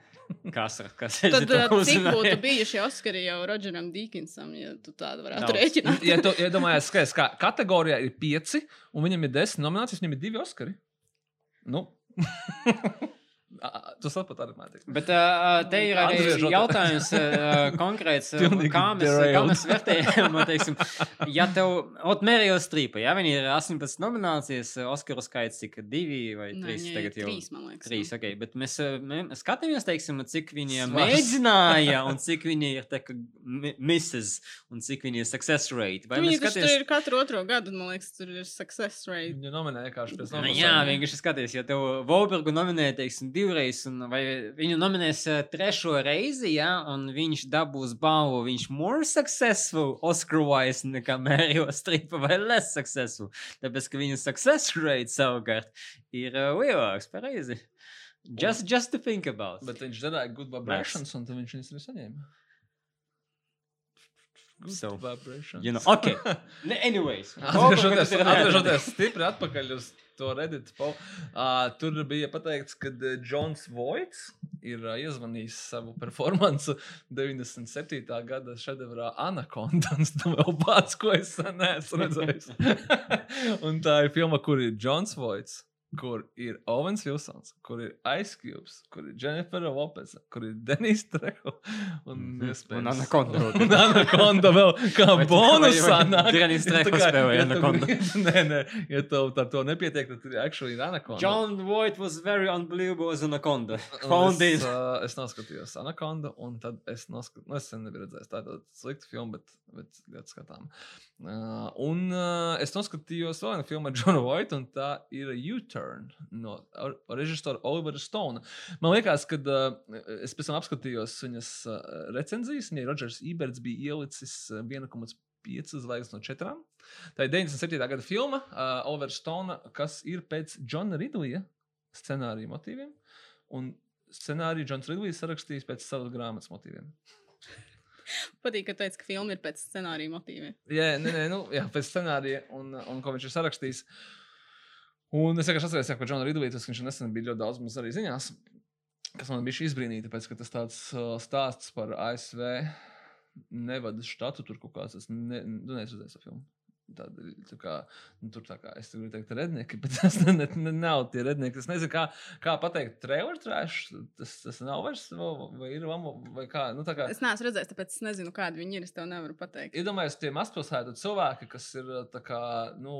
Kas ar kas? Tad uh, cik būtu bijuši Oskari jau Rodžeram Dīkinsam, ja tu tādu varētu Daudz. rēķināt? Ja tu iedomājies, skaties, kā kategorijā ir pieci, un viņam ir desmit nominācijas, viņam ir divi Oskari. Nu. Tu saproti aromātiku. Bet uh, te ir arī Atgriežoties. jautājums uh, konkrēts, kā mēs, kā mēs vērtējam. teiksim, ja tev, ot, Merijos Strīpa, ja viņi ir 18 nominācijas, uh, Oskaru skaits cik divi vai Nē, trīs viņai tagad jau. trīs, man liekas. Trīs, ok, bet mēs, uh, mē- skatāmies, teiksim, cik viņi Svars. mēģināja, un cik viņi ir tā kā mi- misses, un cik viņi ir success rate. Vai Viņi mēs taču tur ir katru otro gadu, man liekas, tur ir success rate. Viņu nominēja vienkārši pēc Nu, nobalsojuma. jā, vienkārši skaties, ja tev Volbergu nominē, teiksim, divreiz, un viņu nominēs eh, trešo reizi, ja, un viņš dabūs balvu, viņš more successful Oscar-wise nekā Mario Stripa vai less successful. Tāpēc, ka viņa success rate savukārt ir uh, lielāks, pareizi. Just, just to think about. Bet viņš darīja good vibrations, un tad viņš viņus arī saņēma. Good So. You know, ok. Ne, anyways. Atgriežoties, atgriežoties stipri atpakaļ uz to Reddit, uh, tur bija pateikts, ka Džons Voits ir uh, iezvanījis savu performansu 97. gada šedevrā Anaconda. Es domāju, pats, ko es neesmu redzējis. un tā ir filma, kur ir Džons Voits. Kur ir Owens Vilsons, kur ir Ice Cubes, kur ir Jennifer Lopez, kur ir Denis Treho un, Mhm. iespējams- Un Anaconda. Un Anaconda vēl kā bonusā. Denis kā- spēlēja Anaconda? Nē, nē, ja tev ar to nepietiek, tad tur actually ir Anaconda. John Voight was very unbelievable as Anaconda. Un Found es, in. uh, es noskatījos Anaconda, un tad es noskatījos, nu, es sen nebiju redzējis tādu sliktu filmu, bet, bet ļoti skatām. Uh, un uh, es noskatījos vēl vienu filmu ar Johnu Voitu, un tā ir U-Turn no or- režisora Olivera Stona. Man liekas, ka uh, es pēc tam apskatījos viņas uh, recenzijas, viņai Rodžers Iberts bija ielicis uh, 1,5 zvaigznes no 4. Tā ir 97. gada filma uh, Olivera Stona, kas ir pēc Johna Ridleja scenārija motīviem. Un scenāriju Džons Ridlijs sarakstījis pēc savas grāmatas motīviem. Patīk, ka teica, ka filma ir pēc scenārija motīviem. Jā, nē, nē, nu, jā pēc scenārija un, un ko viņš ir sarakstījis. Un es vienkārši atceros, ka Džona Ridlīs tas viņš nesen bija ļoti daudz mums arī ziņās. Kas man bija izbrīnīti, tāpēc, ka tas tāds uh, stāsts par ASV nevada štatu tur kaut kāds. Es ne, nu, neesmu redzējis to filmu. Tāda, tā kā, nu, tur tā kā es gribu teikt, rednieki, bet tas ne, ne, ne, nav tie rednieki. Es nezinu, kā, kā pateikt, trailer trash. Tas, tas nav vairs, vai, ir vamo, vai kā. Nu, kā Es neesmu redzējis, tāpēc es nezinu, kādi viņi ir. Es tev nevaru pateikt. Iedomājieties, tie mazpilsētu cilvēki, kas ir kā, nu,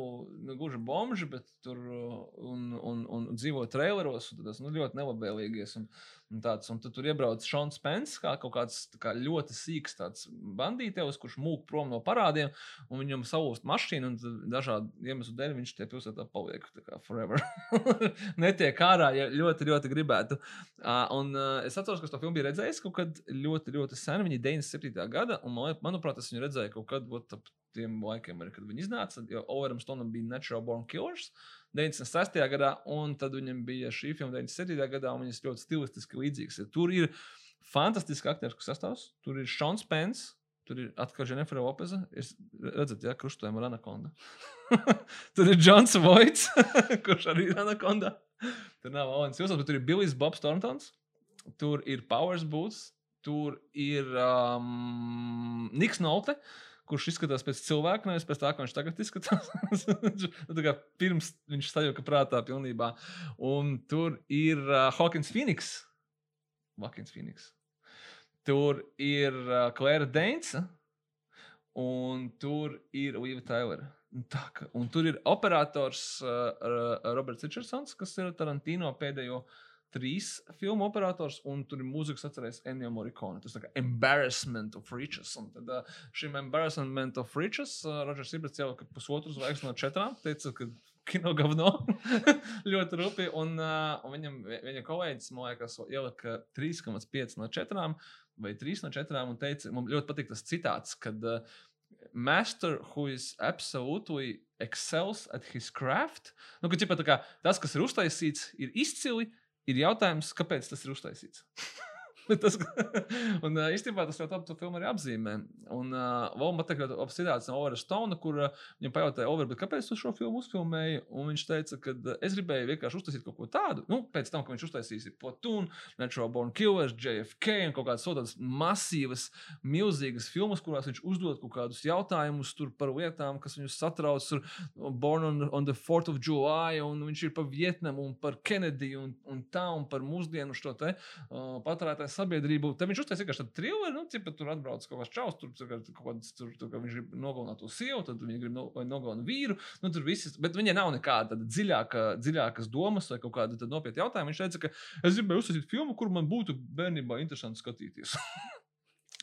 nu gluži bomži, bet tur uh, un, un, un dzīvo traileros, un tas nu, ļoti nelabvēlīgies. Un, un tāds, un tur iebrauc Šons Pence, kā kaut kāds kā ļoti tāds bandītevs, kurš mūk prom no parādiem, un viņam savūst mašīnu, un dažādu iemeslu dēļ viņš tie pilsētā paliek forever. Netiek ārā, ja ļoti, ļoti gribētu. Uh, un uh, es atceros, ka to filmu bija redzējis kaut kad ļoti, ļoti sen. Viņa ir 97. gada, un man, manuprāt, es viņu redzēju kaut kad ap tiem laikiem, arī, kad viņi iznāca. Jo Overam Stonam bija Natural Born Killers 96. gadā, un tad viņam bija šī filma 97. gadā, un viņas ļoti stilistiski līdzīgas. ir. Tur ir fantastiski aktieru sastāvs, tur ir Šons Pence. Tur ir atkal Jennifer Lopez. Jūs redzat, ja krustojam ar Anaconda. tur ir Jons Voits, kurš arī ir Anaconda. Tur nav Owens Wilsons, bet tur ir Billijs Bobs Thorntons. Tur ir Powers Boots. Tur ir um, Niks Nolte, kurš izskatās pēc cilvēka, nevis pēc tā, kā viņš tagad izskatās. Nu, pirms viņš sajūta prātā pilnībā. Un tur ir uh, Hawkins Phoenix. Hawkins Phoenix. Tur ir uh, Klēra Deinsa. Un tur ir Uīva Tailera. Tā Un tur ir operators uh, uh, Roberts Richardsons, kas ir Tarantino pēdējo trīs filmu operators, un tur ir mūzikas atcerējies Ennio Morricone. Tas ir kā Embarrassment of Riches. Un tad uh, šim Embarrassment of Riches uh, Rodžers Ibrats jau pusotru zvaigznes no četrām teica, ka kino gavno ļoti rupi. Un, uh, un viņam, vi- viņa kolēģis, man liekas, ielika 3,5 no 4 vai 3 no 4 un teica, man ļoti patīk tas citāts, kad uh, Master who is absolutely excels at his craft. Nu, ka, ķipa, kā, tas, kas ir uztaisīts, ir izcili. Ir jautājums, kāpēc tas ir uztaisīts. tas, un uh, īstenībā tas ļoti labi to filmu arī apzīmē. Un uh, man teikt, ka apstāties no Overa Stona, kur uh, viņam pajautāja, Over, kāpēc tu šo filmu uzfilmēji? Un viņš teica, ka es gribēju vienkārši uztaisīt kaut ko tādu. Nu, pēc tam, kad viņš uztaisīs Platoon, Natural Born Killers, JFK un kaut kādas tādas masīvas, milzīgas filmas, kurās viņš uzdod kaut kādus jautājumus par lietām, kas viņus satrauc. Tur Born on, on the 4th of July, un viņš ir par Vietnamu un par Kennedy un, un tā, un par mūsdienu šo te uh, patērētāju sabiedrību. Tad viņš uztaisīja vienkārši tādu trilleru, nu, cipa, tur atbrauc kaut kāds čaus, tur, kaut kāds, tur, tur kā viņš grib nogalināt to sievu, tad viņi grib no, nogalināt vīru. Nu, tur viss, bet viņai nav nekāda dziļāka, dziļākas domas vai kaut kāda nopietna jautājuma. Viņš teica, ka es gribēju uztaisīt filmu, kur man būtu bērnībā interesanti skatīties.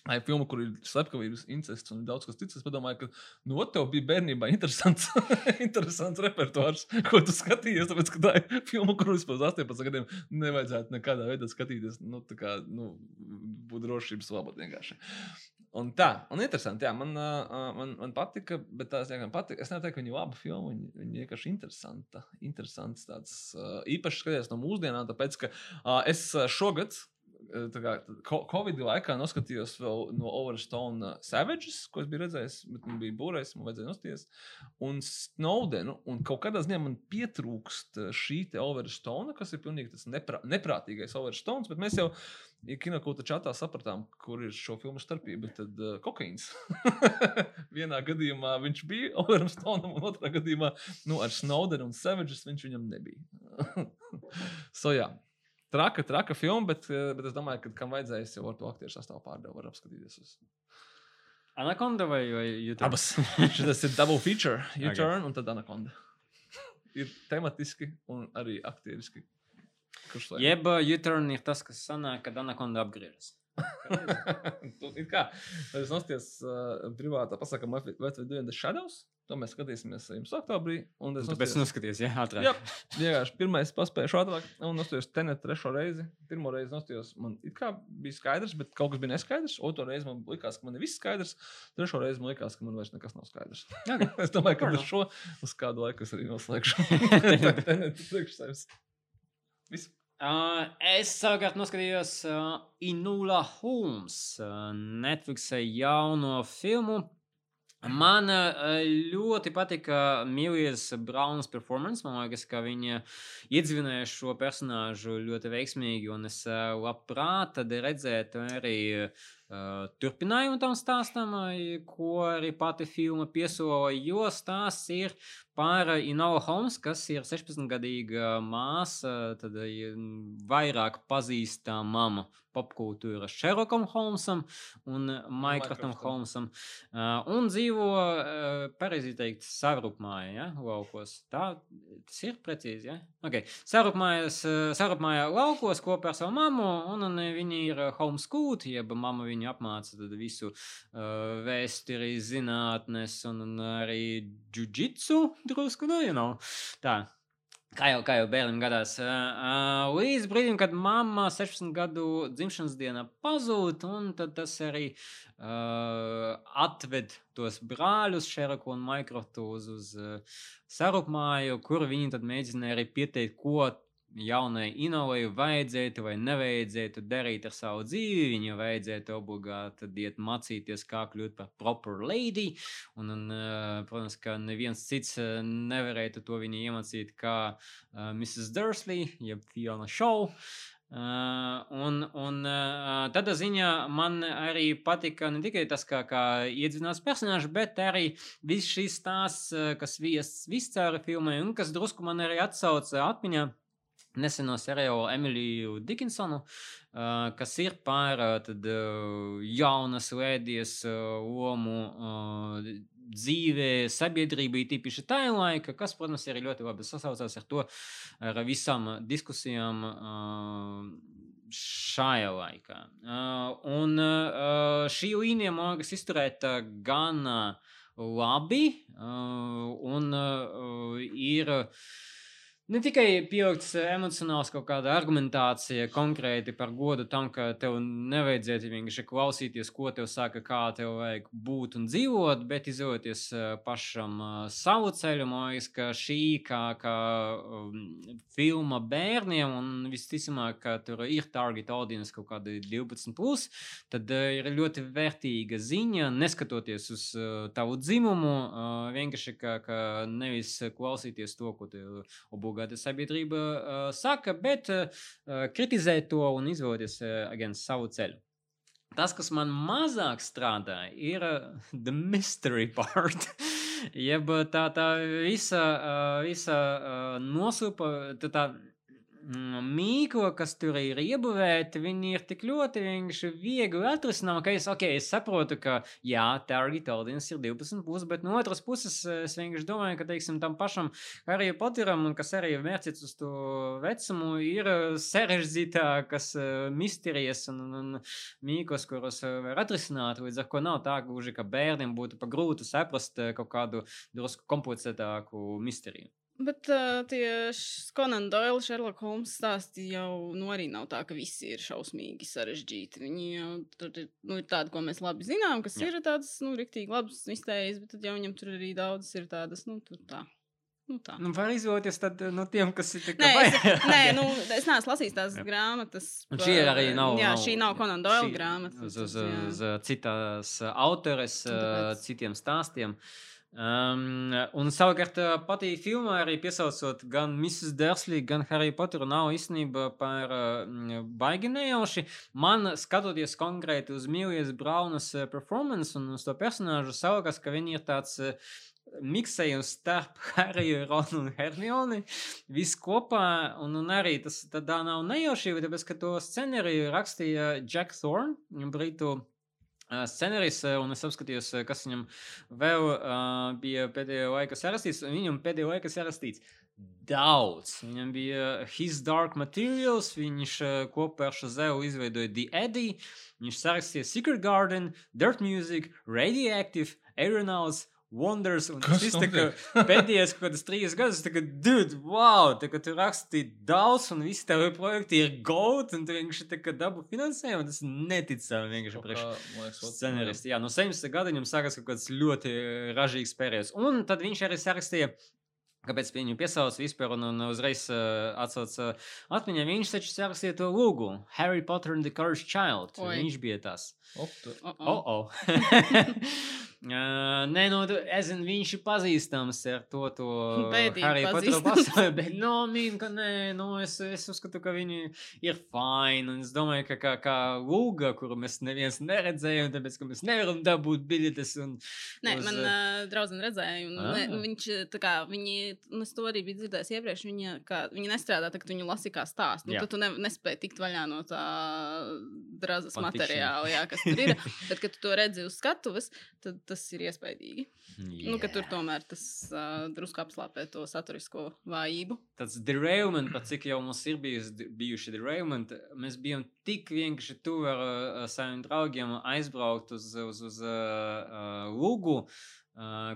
Ai, filma, kur ir slepkavības, incests un daudz kas cits. Es domāju, ka nu, ot, tev bija bērnībā interesants, interesants repertuārs, ko tu skatījies. Tāpēc, ka tā ir filma, kuru vispār uz 18 gadiem nevajadzētu nekādā veidā skatīties. Nu, tā kā nu, būt drošības labāk vienkārši. Un tā, un interesanti, jā, man, man, man patika, bet tās jāgan patika. Es neteiktu, ka viņa ir laba filma, viņa, viņa vienkārši interesanta. Interesants tāds, īpaši skaties no mūsdienām, tāpēc, ka es šogad kā, ko- Covid laikā noskatījos vēl no Overstone Savages, ko es biju redzējis, bet man bija būrējis, man vajadzēja nosties. Un Snowdenu, un kaut kādā ziņā man pietrūkst uh, šī Overstone, kas ir pilnīgi tas neprā, neprātīgais Overstones, bet mēs jau ja kinokūta čatā sapratām, kur ir šo filmu starpība. Tad uh, kokaīns. Vienā gadījumā viņš bija Overstone, un otrā gadījumā nu, ar Snowdenu un Savages viņš viņam nebija. so, jā. Traka, traka filma, bet, eh, bet es domāju, ka kam vajadzēs jau ar to aktieru sastāvu pārdevu, var apskatīties. Uz... Anaconda vai, vai YouTube? Abas. Šis ir double feature. U-turn okay. un tad Anaconda. ir tematiski un arī aktieriski. Jeb uh, U-turn ir tas, kas sanāk, kad Anaconda apgriežas. Ir kā, es nostājos uh, privātā pasakā, vai vai The Shadows? To mēs skatīsimies jums oktobrī. Un es Tāpēc nostājos- noskaties, ja ātrāk. Jā, vienkārši pirmais paspēju ātrāk, un nostājos tenet trešo reizi. Pirmo reizi nostājos, man it kā bija skaidrs, bet kaut kas bija neskaidrs. Otro reizi man likās, ka man ir viss skaidrs. Trešo reizi man likās, ka man vairs nekas nav skaidrs. Okay. es domāju, ka ar šo uz kādu laiku es arī noslēgšu. Tenet priekš sevis. Viss. Uh, es savukārt noskatījos uh, Inula Holmes, uh, Netflix jauno filmu. Man uh, ļoti patika Milijas Braunas performance. Man liekas, ka viņa iedzīvināja šo personāžu ļoti veiksmīgi, un es uh, labprāt redzētu arī uh, turpinājumu tam stāstam, ko arī pati filma piesola, jo stāsts ir par Inola Holmes, kas ir 16-gadīga māsa, tad ir vairāk pazīstama popkultūras Sherlockam Holmesam un Minecraftam Minecraftam. Holmesam. Uh, un dzīvo, pareizi teikt, sarupmājā, ja, laukos. Tā tas ir precīzi, ja? Ok. Sarupmājas, sarupmājā laukos kopā ar savu mammu, un, un viņi ir homeschooled, jeb mamma viņu apmāca tad visu vēsturi, zinātnes un, un arī jiu-jitsu drusku, nu, you know. Tā. Kā jau, kā jau bērnam gadās. Uh, līdz brīdim, kad mamma 16 gadu dzimšanas dienā pazūd, un tas arī uh, atved tos brāļus, Šeraku un Maikroftu uz, uz uh, sarupmāju, kur viņi tad mēģināja arī pieteikt, ko jaunai inovai vajadzētu vai nevajadzētu darīt ar savu dzīvi. Viņai vajadzētu obligāti iet mācīties, kā kļūt par proper lady. Un, un, uh, protams, ka neviens cits uh, nevarētu to viņai iemācīt kā uh, Mrs. Dursley, jeb Fiona Shaw. Uh, un un uh, tādā ziņā man arī patika ne tikai tas, kā, kā iedzinās personāžs, bet arī viss stāsts, uh, kas viests viscauri filmai un kas drusku man arī atsauca atmiņā neseno seriālu Emīliju Dikinsonu, kas ir par tad, jaunas lēdijas lomu dzīvē, sabiedrībā, tīpaši tajā laikā, kas, protams, arī ļoti labi sasaucās ar to, ar visām diskusijām. Šajā laikā. Un šī līnija mākslinieks izturēta gan labi, un ir Ne tikai pieaugts emocionāls kaut kāda argumentācija konkrēti par godu tam, ka tev nevajadzētu vienkārši klausīties, ko tev saka, kā tev vajag būt un dzīvot, bet izvēlēties pašam savu ceļu. Man liekas, ka šī kā, kā um, filma bērniem, un visticamāk, ka tur ir target audience kaut kādi 12, plus, tad ir ļoti vērtīga ziņa, neskatoties uz tavu dzimumu, vienkārši kā, kā nevis klausīties to, ko tev obligāti gada sabiedrība uh, saka, bet uh, kritizē to un izvēlēties uh, savu ceļu. Tas, kas man mazāk strādā, ir uh, the mystery part. Jeb tā, tā visa, uh, visa uh, nosūpa, tā, tā Mm, mīklo, kas tur ir iebūvēti, viņi ir tik ļoti vienkārši viegli atrisinām, ka es, okay, es saprotu, ka jā, target audience ir 12 puses, bet no otras puses es vienkārši domāju, ka, teiksim, tam pašam Harry Potteram, un kas arī mērķis uz to vecumu, ir sarežģītākas misterijas un, un, un mīkos, kuros var atrisināt, līdz ar ko nav tā gluži, ka bērniem būtu pa grūti saprast kaut kādu drusku komplicētāku misteriju. Bet uh, tie Conan Doyle, Sherlock Holmes stāsti jau nu, arī nav tā, ka visi ir šausmīgi sarežģīti. Viņi jau tur ir, nu, ir tādi, ko mēs labi zinām, kas Jā. ir tādas, nu, riktīgi labas mistērijas, bet tad jau viņam tur arī daudz ir tādas, nu, tur tā. Nu, tā. nu, var izvēlēties tad, no tiem, kas ir tikai tādi. Nē, es, nē nu, es neesmu lasījis tās jā. grāmatas. Un šī arī nav. Jā, šī nav Conan Doyle grāmata. Uz, uz, uz citas autores, citiem stāstiem. Uh, Um, un savukārt patī filmā arī piesaucot gan Mrs. Dursley, gan Harry Potteru nav īstenībā par uh, baigi nejauši. Man skatoties konkrēti uz Mīlijas Braunas performance un uz to personāžu, savukārt, ka viņi ir tāds uh, miksējums starp Hariju, Ronu un Hermioni. Viss kopā, un, un arī tas tādā nav nejaušība, tāpēc, ka to scenāriju rakstīja Jack Thorne, britu scenārijs, un es apskatījos, kas viņam vēl uh, bija pēdējā laikā sarakstīts. Viņam pēdējā laikā sarakstīts daudz. Viņam bija His Dark Materials, viņš uh, kopā ar Šazeu izveidoja The Eddie, viņš sarakstīja Secret Garden, Dirt Music, Radioactive, Aeronauts. Wonders, un Kas tas ir pēdējais kaut kādas trīs gadus. Tā kā, dude, wow, tā kā tu raksti daudz, un visi tavi projekti ir gold, un tu vienkārši tā kā dabu finansējumu, tas neticami vienkārši priekš scenaristi. Jā, no 70 gada viņam sākas kaut kāds ļoti ražīgs periods. Un tad viņš arī sarakstīja Kāpēc viņu piesauca vispār un, un uzreiz uh, atsauca uh, atmiņā? Viņš taču sarakstīja to lūgu Harry Potter and the Cursed Child. Oi. Viņš bija tas. Oh, oh. oh, oh. Uh, nē, nu, es zinu, viņš ir pazīstams ar to, to Harry Potter pasauli, bet, no, nu, mīn, ka nē, nu, es, es uzskatu, ka viņi ir fine, un es domāju, ka kā, kā lūga, kuru mēs neviens neredzējām, tāpēc, ka mēs nevaram dabūt biļetes. Un, nē, uz, man uh, draudzene redzēja, un ah. ne, viņš, tā kā, viņi, un es to arī biju dzirdējis iepriekš, viņa, kā, viņa nestrādā, tā, ka viņu lasi kā stāstu, nu, tad tu ne, nespēji tikt vaļā no tā drazas materiāla, jā, kas tur ir, bet, kad tu to redzi uz skatuves, tad tas ir iespaidīgi. Yeah. Nu, ka tur tomēr tas uh, drusku apslāpē to saturisko vājību. Tas derailment, pat cik jau mums ir bijis, bijuši derailment, mēs bijām tik vienkārši tuvu ar uh, saviem draugiem aizbraukt uz, uz, uz uh, uh, Lūgu.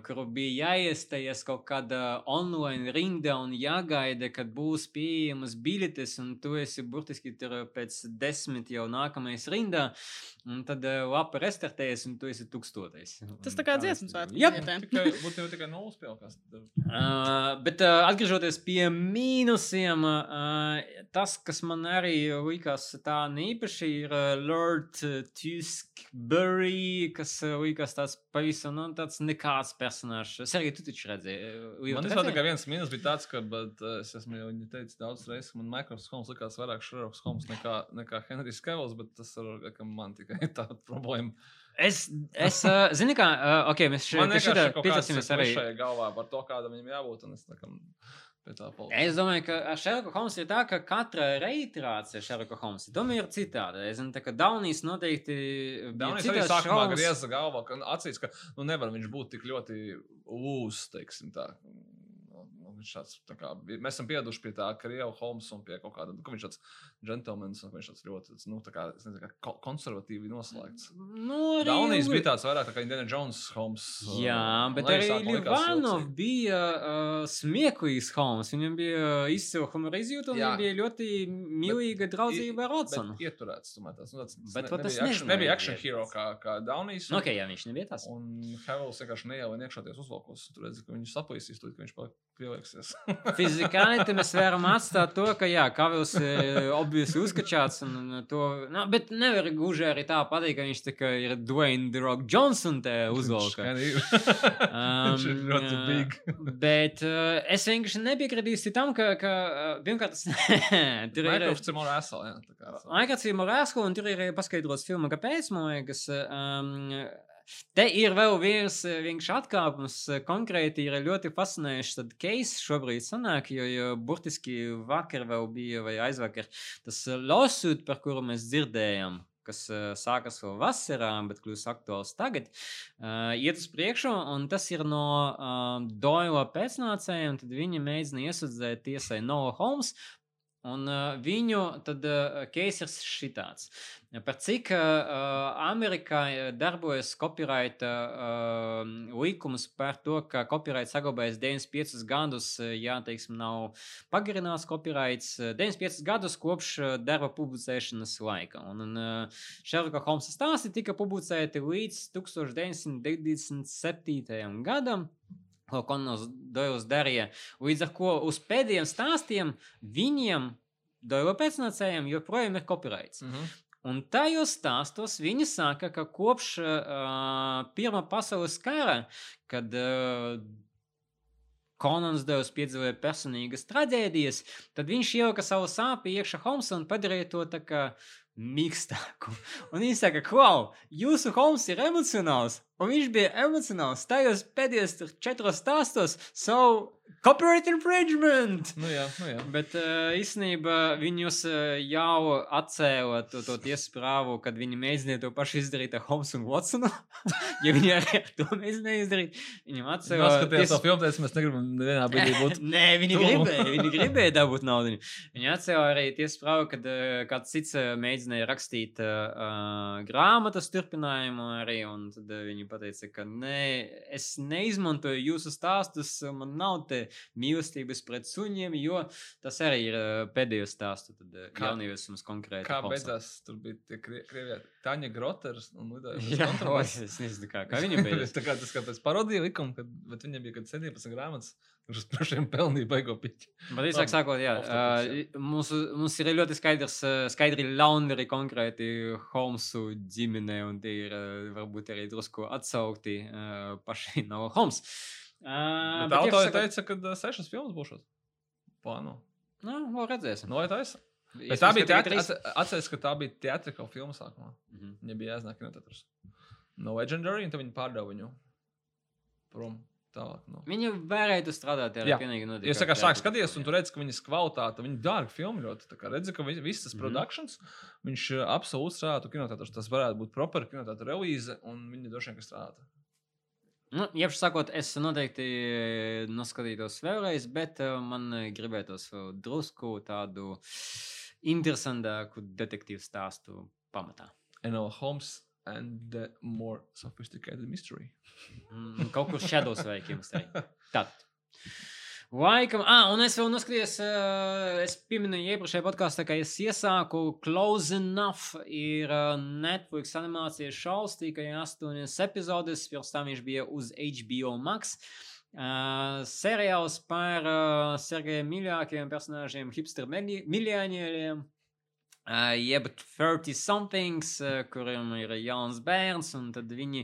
Kur bija jāiestājas kaut kādā online rindā un jāgaida, kad būs pieejamas biļetes, un tu esi burtiski tur pēc desmit jau nākamais rindā. Un tad uh, lapa restartējas, un tu esi tūkstotais. Tas tā kā dziesmu svētku. Jā, būtu jau tikai nulles pilkās. Uh, bet uh, atgriežoties pie mīnusiem, uh, tas, kas man arī likās tā neīpaši, ir uh, Lord Tuskbury, kas likās tāds pavisam, nu, tāds nekāds personāžs. Sergei, tu taču redzēji. Man tas tikai viens mīnus bija tāds, ka, bet uh, es esmu jau teicis daudz reizes, man Microsoft Holmes likās vairāk Sherlock Holmes nekā, nekā Henrijs Kevils, bet tas ir, ka man tikai tāda problēma. Es, es uh, zinu, kā, uh, ok, mēs šeit pie šitā pietasimies arī. Šajā galvā par to, kāda viņam jābūt, un es tā palika. Es domāju, ka ar Šerloku Holmsu ir tā, ka katra reiterācija Šerloka Holmsa tomēr ir citāda. Es zinu, ka Daunijs noteikti. bija Daunijs arī sākumā šovos. grieza galvā, ka acīs, ka nu, nevar viņš būt tik ļoti lūs, teiksim tā. Nu, nu, Viņš tāds, tā kā, mēs esam pieraduši pie tā, ka Rieva Holmes un pie kaut kāda, ka viņš tāds džentlmenis un viņš tāds ļoti, tāds, nu, tā kā, nezinu, kā ko- konservatīvi noslēgts. Nu, Li- bija tāds vairāk tā kā Indiana Jones Holmes. uh, Jā, un bet arī Livanov bija uh, smieklīgs Holmes. Viņam bija izcila humora izjūta un viņam bija ļoti mīlīga draudzība ar Watsonu. Bet ieturēts, tomēr tas, nu, tāds, Bet ne- es nebija action, nebija action hero tas. kā, kā Daunijs. Nu, ok, jā, viņš nebija tas. Un Havels vienkārši nejauši iekšāties uzvalkos. Tur redzēja, ka viņš saplīsīs, tad, viņš paliek pielieksies. Fizikāli te mēs varam atstāt to, ka, jā, Kavils obviously uzkačāts un un to, nu, bet nevar gluži arī tā pateikt, ka viņš tā kā ir Dwayne The Rock Johnson te uzvalka. Um, ļoti big. Bet uh, es vienkārši nepiekritīšu tam, ka, ka uh, pirmkārt, tas tur ir. Minecraft ir kā. Aikats ir morāsko, un tur ir paskaidrots filma, kāpēc, man liekas. Um, Te ir vēl viens eh, atkāpums. eh, Konkrēti ir ļoti fascinējošs case šobrīd sanāk, jo, jo burtiski vakar vēl bija, vai aizvakar, tas eh, lawsuit, par kuru mēs dzirdējām, kas uh, sākas vēl vasarā, bet kļūst aktuāls tagad, uh, iet uz priekšu, un tas ir no uh, Doila pēcnācējiem, tad viņi mēģina iesūdzēt tiesai Noah Holmes, Un uh, viņu tad uh, case ir šitāds. Par cik uh, Amerikā darbojas copyright uh, likums par to, ka copyright saglabājas 95 gadus, ja, teiksim, nav pagarināts copyrights, uh, 95 gadus kopš darba publicēšanas laika. Un, un uh, Sherlock Holmes stāsti tika publicēti līdz 1997. gadam. Ko Doils darīja. Līdz ar to uz pēdējiem stāstiem viņiem, Doila pēcnācējiem, joprojām ir copyrights. Mhm. Un tajos stāstos viņi saka, ka kopš uh, Pirmā pasaules kara, kad uh, Konants Devs piedzīvoja personīgas traģēdijas, tad viņš ielika savu sāpju iekšā Holmsā un padarīja to tā kā mīkstāku. Un viņi saka, klau, jūsu Holms ir emocionāls, un viņš bija emocionāls tajos pēdējos četros stāstos, so copyright infringement! Nu jā, nu jā. Bet uh, īstenībā viņus uh, jau atcēla to, to tiesu prāvu, kad viņi mēģināja to pašu izdarīt ar Holmes un Watsonu. ja viņi arī ar to mēģināja izdarīt, viņam atcēla. Paskaties, to filmu, mēs negribam nevienā brīdī būt. Nē, viņi tuvu. gribēja, viņi gribēja dabūt naudu. Viņi atcēla arī tiesu prāvu, kad uh, kāds cits mēģināja rakstīt uh, grāmatas turpinājumu arī, un tad uh, viņi pateica, ka nē, es neizmantoju jūsu stāstus, man nav te mīlestības pret suņiem, jo tas arī ir pēdējo stāstu. Tad Kā- jaunības mums konkrēti. Kā Holmsam. beidzās, tur bija tie krie- krievie Taņa Groters un lidoja. Jā, oi, es nezinu, kā, kā viņa beidzās. tā kā tas kā pēc parodija likuma, kad, bet viņam bija kad 17 grāmatas, kurš pašiem pelnīja baigo piķi. Bet īsāk sakot, jā, uh, mums, mums ir ļoti skaidrs, skaidri laundri konkrēti Holmesu ģimene, un tie ir varbūt arī drusku atsaukti uh, paši no Holmes. Uh, Bet autori teica, ka uh, sešas filmas būšot. Plāno. Nu, vēl redzēsim. Nu, vai taisa? Bet Iespējams, tā ka bija tikai teātris. trīs. Atceries, ka tā bija teātrikā filma sākumā. Mhm. Viņa bija jāiznāk kinoteātros. No Legendary, un tad viņi pārdeva viņu prom tālāk. No. Viņi varētu strādāt ar pilnīgi noteikti. Ja saka, sāk skatīties, un tu redz, ka viņas kvalitāte, viņa dārga filma ļoti. Tā kā redzi, ka vi- viss tas Mhm. produkcijas, viņš uh, absolūti strādātu kinoteātros. Tas varētu būt proper kinoteātra relīze, un viņi droši vien, strādātu. Nu, Iepšu sakot, es noteikti eh, noskatītos vēlreiz, bet uh, man eh, gribētos drusku tādu interesantāku detektīvu stāstu pamatā. Enola Holmes and the more sophisticated mystery. Mm, Kaut kur Shadows vai Kings. Tad. Laikam, ah, un es vēl noskatījos, uh, es pieminēju iepriekšējā podkāstā, ka es iesāku Close Enough. Ir uh, Netflix animācijas šovs, tikai astoņas epizodes, pirms tam viņš bija uz HBO Max. Uh, seriāls par uh, Sergeja mīļākajiem personāžiem, hipster miljonieriem. Uh, jeb 30 somethings, uh, kuriem ir jauns bērns, un tad viņi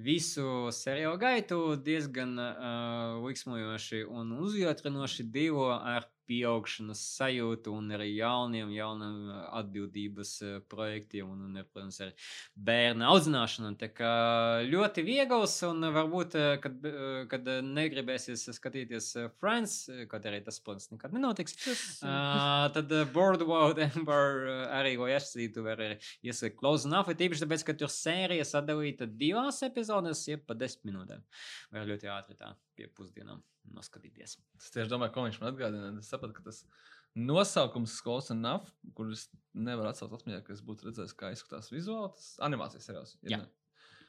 visu seriālu gaitu diezgan uh, liksmojoši un uzjautrinoši dzīvo ar pieaugšanas sajūtu un arī jauniem, ā, atbildības projektiem un, un protams, arī bērnu audzināšanu. Tā kā ļoti viegls un varbūt, kad, kad negribēsies skatīties Friends, kaut arī tas, protams, nekad nenotiks. Uh, tad Boardwalk Empire arī, ko iesītu, var arī iesaistīt Close Enough, tīpaši tāpēc, ka tur sērija sadalīta divās epizodēs, jeb pa desmit minūtēm. Var ļoti ātri tā pie pusdienām noskatīties. Es tieši domāju, ko viņš man atgādina. Es sapratu, ka tas nosaukums Skots un Naf, kurus nevar atcelt atmiņā, ka es būtu redzējis, kā izskatās vizuāli, tas animācijas seriāls. Jā. ne?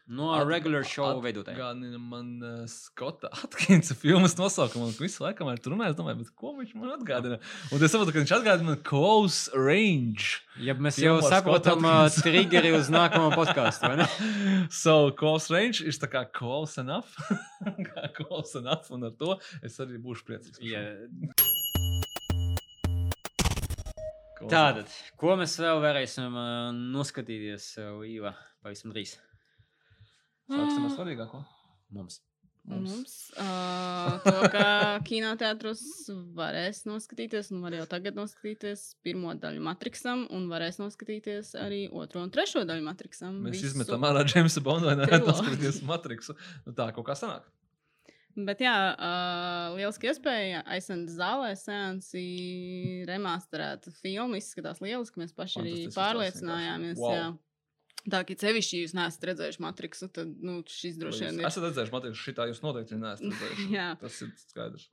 No Atga- regular show veidotājiem. Atgādina man uh, Skota Atkinsa filmas nosaukumu, un visu laiku man tur runāja, es domāju, bet ko viņš man atgādina? Un es saprotu, ka viņš atgādina man Close Range. Ja mēs jau saprotam uh, triggeri uz nākamo podkāstu, vai ne? so, Close Range ir tā kā close enough. kā close enough, un ar to es arī būšu priecīgs. Close tātad, ko mēs vēl varēsim uh, noskatīties uh, Īva pavisam drīz? Sāksim ar svarīgāko. Mums. Mums uh, to, ka kinoteātros varēs noskatīties, un var jau tagad noskatīties pirmo daļu Matrixam, un varēs noskatīties arī otro un trešo daļu Matrixam. Mēs Visu- izmetam ārā Jamesa Bondu un triloģiju. neskatīties Matrixu. Nu, tā kaut kā sanāk. Bet jā, uh, lieliski iespēja aizsākt zālē, sēnesi remasterētu filmu. Izskatās lieliski, mēs paši arī pārliecinājāmies. izskatās, Jā. Tā kā sevišķi jūs neesat redzējuši Matrixu, tad nu, šis droši vien ir. Es esmu redzējis, Matrixu, šitā jūs noteikti neesat redzējuši. Tas ir skaidrs.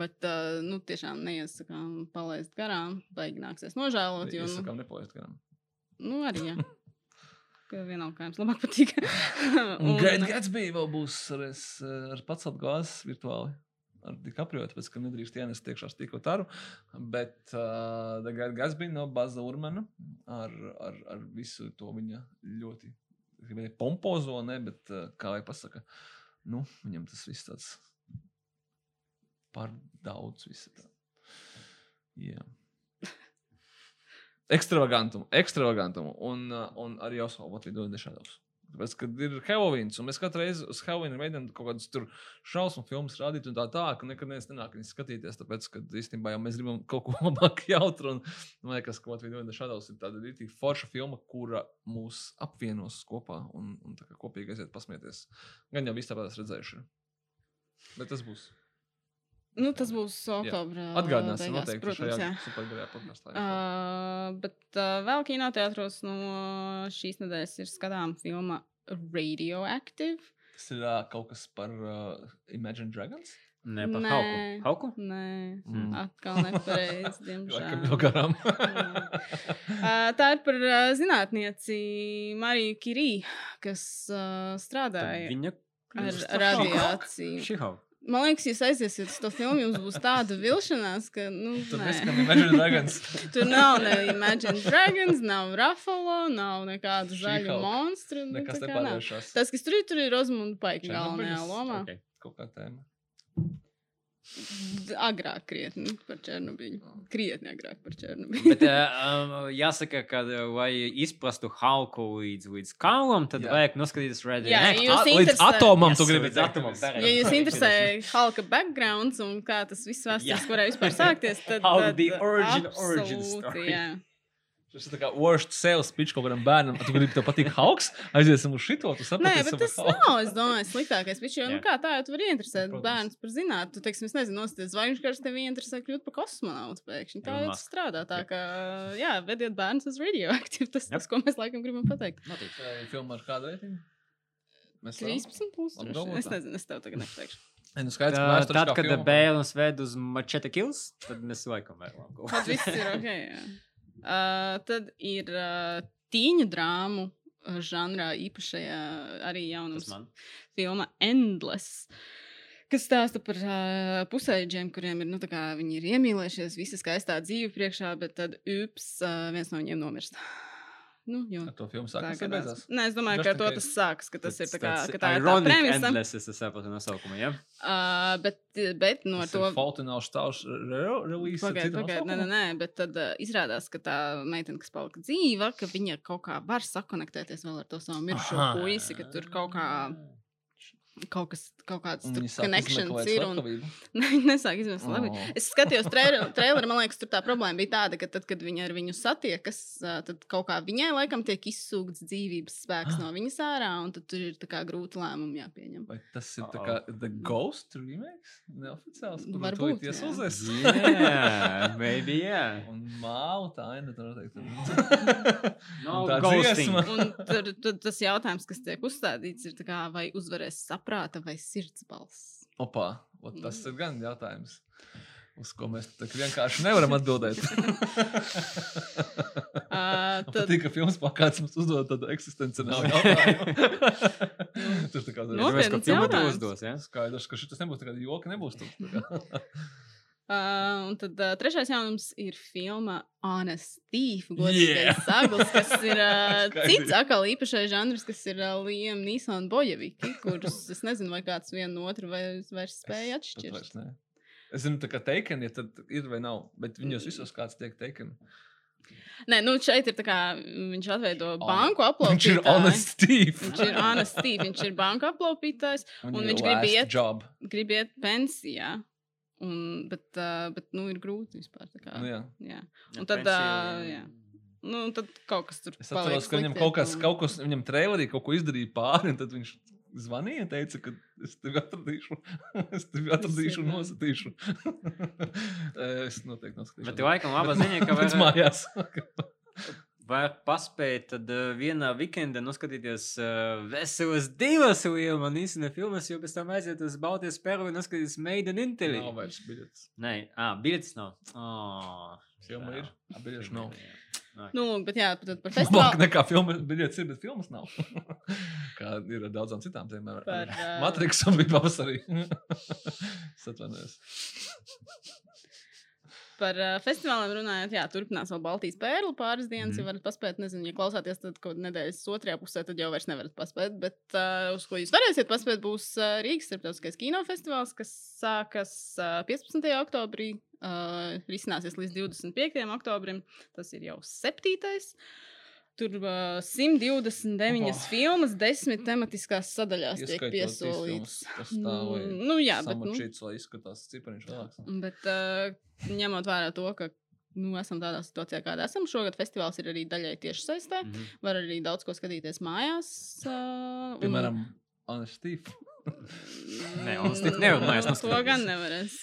Bet, uh, nu, tiešām neiesakām palaist garām. Baigi nāksies nožēlot, jo, nu, sakām nepalaist garām. nu arī, jā. Ka vienalga, kā jums labāk patīk. Un Great Gatsby vēl būs ar, es, ar pacelt glāzes virtuāli. Ar DiCaprio, tāpēc, ka nedrīkst ienest iekšā tikko taru. Bet uh, Great Gatsby no Baza Urmana ar, ar, ar visu to viņa ļoti pompozo, ne, bet uh, kā lai pasaka, nu, viņam tas viss tāds par daudz. Visa tā. Jā. Ekstravagantumu, ekstravagantumu un, un arī jau savu Latviju dešādos. Tāpēc, kad ir Halloween, un mēs katru reizi uz Halloween mēģinām kaut kādas tur šausmu filmas rādīt, un tā tā, ka nekad neviens nenāk viņas skatīties. Tāpēc, ka īstenībā jau mēs gribam kaut ko labāk jautru. Un man liekas, ka Latvijas dešādos ir tāda rītīgi forša filma, kura mūs apvienos kopā un, un kopīgi aiziet pasmieties. Gan jau viss tāpēc redzējuši. Bet tas būs. Nu, tas būs oktobra. Atgādināsim beigās, noteikti protams, jā. šajā supergarajā podkāstā. Uh, bet uh, vēl kinoteātros no šīs nedēļas ir skatāms filma Radioactive. Tas ir uh, kaut kas par uh, Imagine Dragons. Ne par Nē. Hauku. Hauku? Nē, Mm. atkal nepareizi, diemžēl. jau garām. Uh, tā ir par uh, zinātnieci Mariju Kirī, kas uh, strādāja Viņa ar radiāciju. Šihau. Man liekas, jūs aiziesiet uz to filmu, jums būs tāda vilšanās, ka, nu, Tur. Tur nav ne Imagine Dragons, nav Ruffalo, nav nekādu zaļu monstru. nu, Nekas nepārvēršas. Tas, kas tur ir, tur ir Rozmunda Paika galvenajā lomā. Okay. Kaut kā tēma. Agrāk krietni par Černobiļu. Krietni agrāk par Černobiļu. Bet uh, um, jāsaka, ka, lai izprastu Hauku līdz, līdz kaulam, tad Jā. Vajag noskatīties Red Jā, Līdz atomam Yes, tu gribi līdz atomam. Ja jūs interesē Halka backgrounds un kā tas viss vēstures varēja vispār sākties, tad. How the origin- origin story. jā. Tas ir tā kā worst sales pitch kaut kādam bērnam. Tu gribi, tev patīk Hauks? Aiziesim uz šito. Tu Nē, bet tas nav, es domāju, sliktākais. Viņš jau, nu Jā. kā tā, jau tu vari interesēt Protams. bērns par zinātnē. Tu, teiksim, es nezinu, nosties, vai viņš kāds tevi interesē kļūt par kosmonautu pēkšņi. Tā jau tas strādā. Tā kā, jā, vediet bērns uz radioaktīvu. Tas, Yep. tas, ko mēs laikam gribam pateikt. Noteikti. Filma ar kādu reitingu? Mēs varam? 13 plus. Es nezinu, es tev tagad nepateikšu. Nu, skaidrs, ka Tā, vēsturiskā tad, kad bērns ved uz Machete Kills, tad mēs laikam vēlam kaut Tad viss ir ok. Jā. Uh, tad ir uh, tīņu drāmu uh, žanrā īpašajā arī jaunums filma Endless. Kas stāsta par uh, pusēģiem, kuriem ir, nu, tā kā viņi ir iemīlējušies, visa skaistā dzīve priekšā, bet tad ups, uh, viens no viņiem nomirst. Nu, jo, Ar to filmu tā sākās. gadās. beidzās? Nē, es domāju, Just ka ar to tas sākas, ka tas ir tā kā, ka tā ir tā premisa. endless, es saprotu nosaukumu, ja? Uh, bet, bet no Tas to. ir Faultināšu stāvs release. Pagaidiet, pagaidiet, nē, nē, nē, bet tad uh, izrādās, ka tā meitene, kas palika dzīva, ka viņa kaut kā var sakonektēties vēl ar to savu mirušo puisi, ka tur kaut kā kaut kas, kaut kāds izmeklēt ir. Un. Nē, viņi nesāk izmest labi. Oh. Es skatījos traileru, traileru, man liekas, tur tā problēma bija tāda, ka tad, kad viņi ar viņu satiekas, tad kaut kā viņai laikam tiek izsūgts dzīvības spēks no viņas ārā, un tad tur ir kā grūti lēmumi jāpieņem. Vai tas ir tā kā The Ghost remakes? Neoficiāls. Varbūt, jā. iesūdzies. Jā, baby, jā. Un māla tā aina tur noteikti. No Un tā ghosting. dziesma. Un tur, tur tas jautājums, kas tiek uzstādīts, ir kā, vai uzvarēs saprāta vai sirds balss. Opā, ot, tas Mm. ir gan jautājums. Uz ko mēs vienkārši nevaram atbildēt. Uh, tad, ka filmas pakāpienas mums uzdod tādu eksistenciālu jautājumu. Tur kā Nu, Tāpēc, ka Nopietns filmu tu jautājums. uzdos, jā? skaidrs, ka šis nebūs tāds joks, nebūs tāds. Uh, un tad uh, trešais jaunums ir filma Honest Thief, Yeah! godīgais sagls, kas ir uh, cits atkal īpašais žanrs, kas ir uh, Liam Nīsona bojeviki, kurus es nezinu, vai kāds vienu no otru vai vairs spēja atšķirt. vairs ne. Es zinu, tā kā teiken, ja tad ir vai nav, bet viņos visos kāds tiek teiken. Nē, nu šeit ir tā kā viņš atveido Hon- banku Viņš ir aplaupītāju. honest thief. Viņš ir Honest Thief, viņš ir banku aplaupītājs, un ir viņš grib iet- Job. grib iet pensijā. Un, bet, uh, bet, nu, ir grūti vispār. Kā, Nu, jā. jā. Un tad, ā, jā. Nu, un tad kaut kas tur Es atceros, ka viņam kaut kas, kaut kas, viņam trailerī kaut ko izdarīja pāri, un tad viņš zvanīja un teica, ka es tevi atradīšu, es tevi atradīšu un nosatīšu. es noteikti noskatīšu. Bet laikam laba ziņa, ka var, mājās. Var paspēt tad uh, vienā weekendā noskatīties uh, veselas divas Lielma Nīsina filmas, jo pēc tam aiziet uz Baltijas Peru un noskatīties Made in Italy. Nav vairs biļetes. Nē, ah, biļetes nav. Oh, Filma ir, a biļešu nav. Nu, lūk, bet jā, tad par Labāk festivālu. nekā filma, biļetes ir, bet filmas nav. Kā ir ar daudzām citām tēmām. Par, ā, Matriksam bija pavasarī. es atvainojos. Par uh, festivāliem runājot, jā, turpinās vēl Baltijas pērle pāris dienas. Mm. Mhm. Ja varat paspēt, nezinu, ja klausāties, tad kaut nedēļas otrajā pusē, tad jau vairs nevarat paspēt. Bet uh, uz ko jūs varēsiet paspēt, būs uh, Rīgas starptautiskais kinofestivāls, kas sākas uh, 15. oktobrī, uh, risināsies līdz 25. oktobrim. Tas ir jau septītais. Tur uh, 129 Opa. filmas, 10 tematiskās sadaļās tiek Ieskaitot trīs piesolītas. vai Nu, jā, bet. Nu, Samačīts, lai izskatās cipariņš lielāks. Bet uh, ņemot vērā to, ka nu, esam tādā situācijā, kādā esam, šogad festivāls ir arī daļai tieši saistē. Mhm. Var arī daudz ko skatīties mājās. Uh, Piemēram, Anestīf. Nē, un Steve nevarēs To noskatīties. gan nevarēs.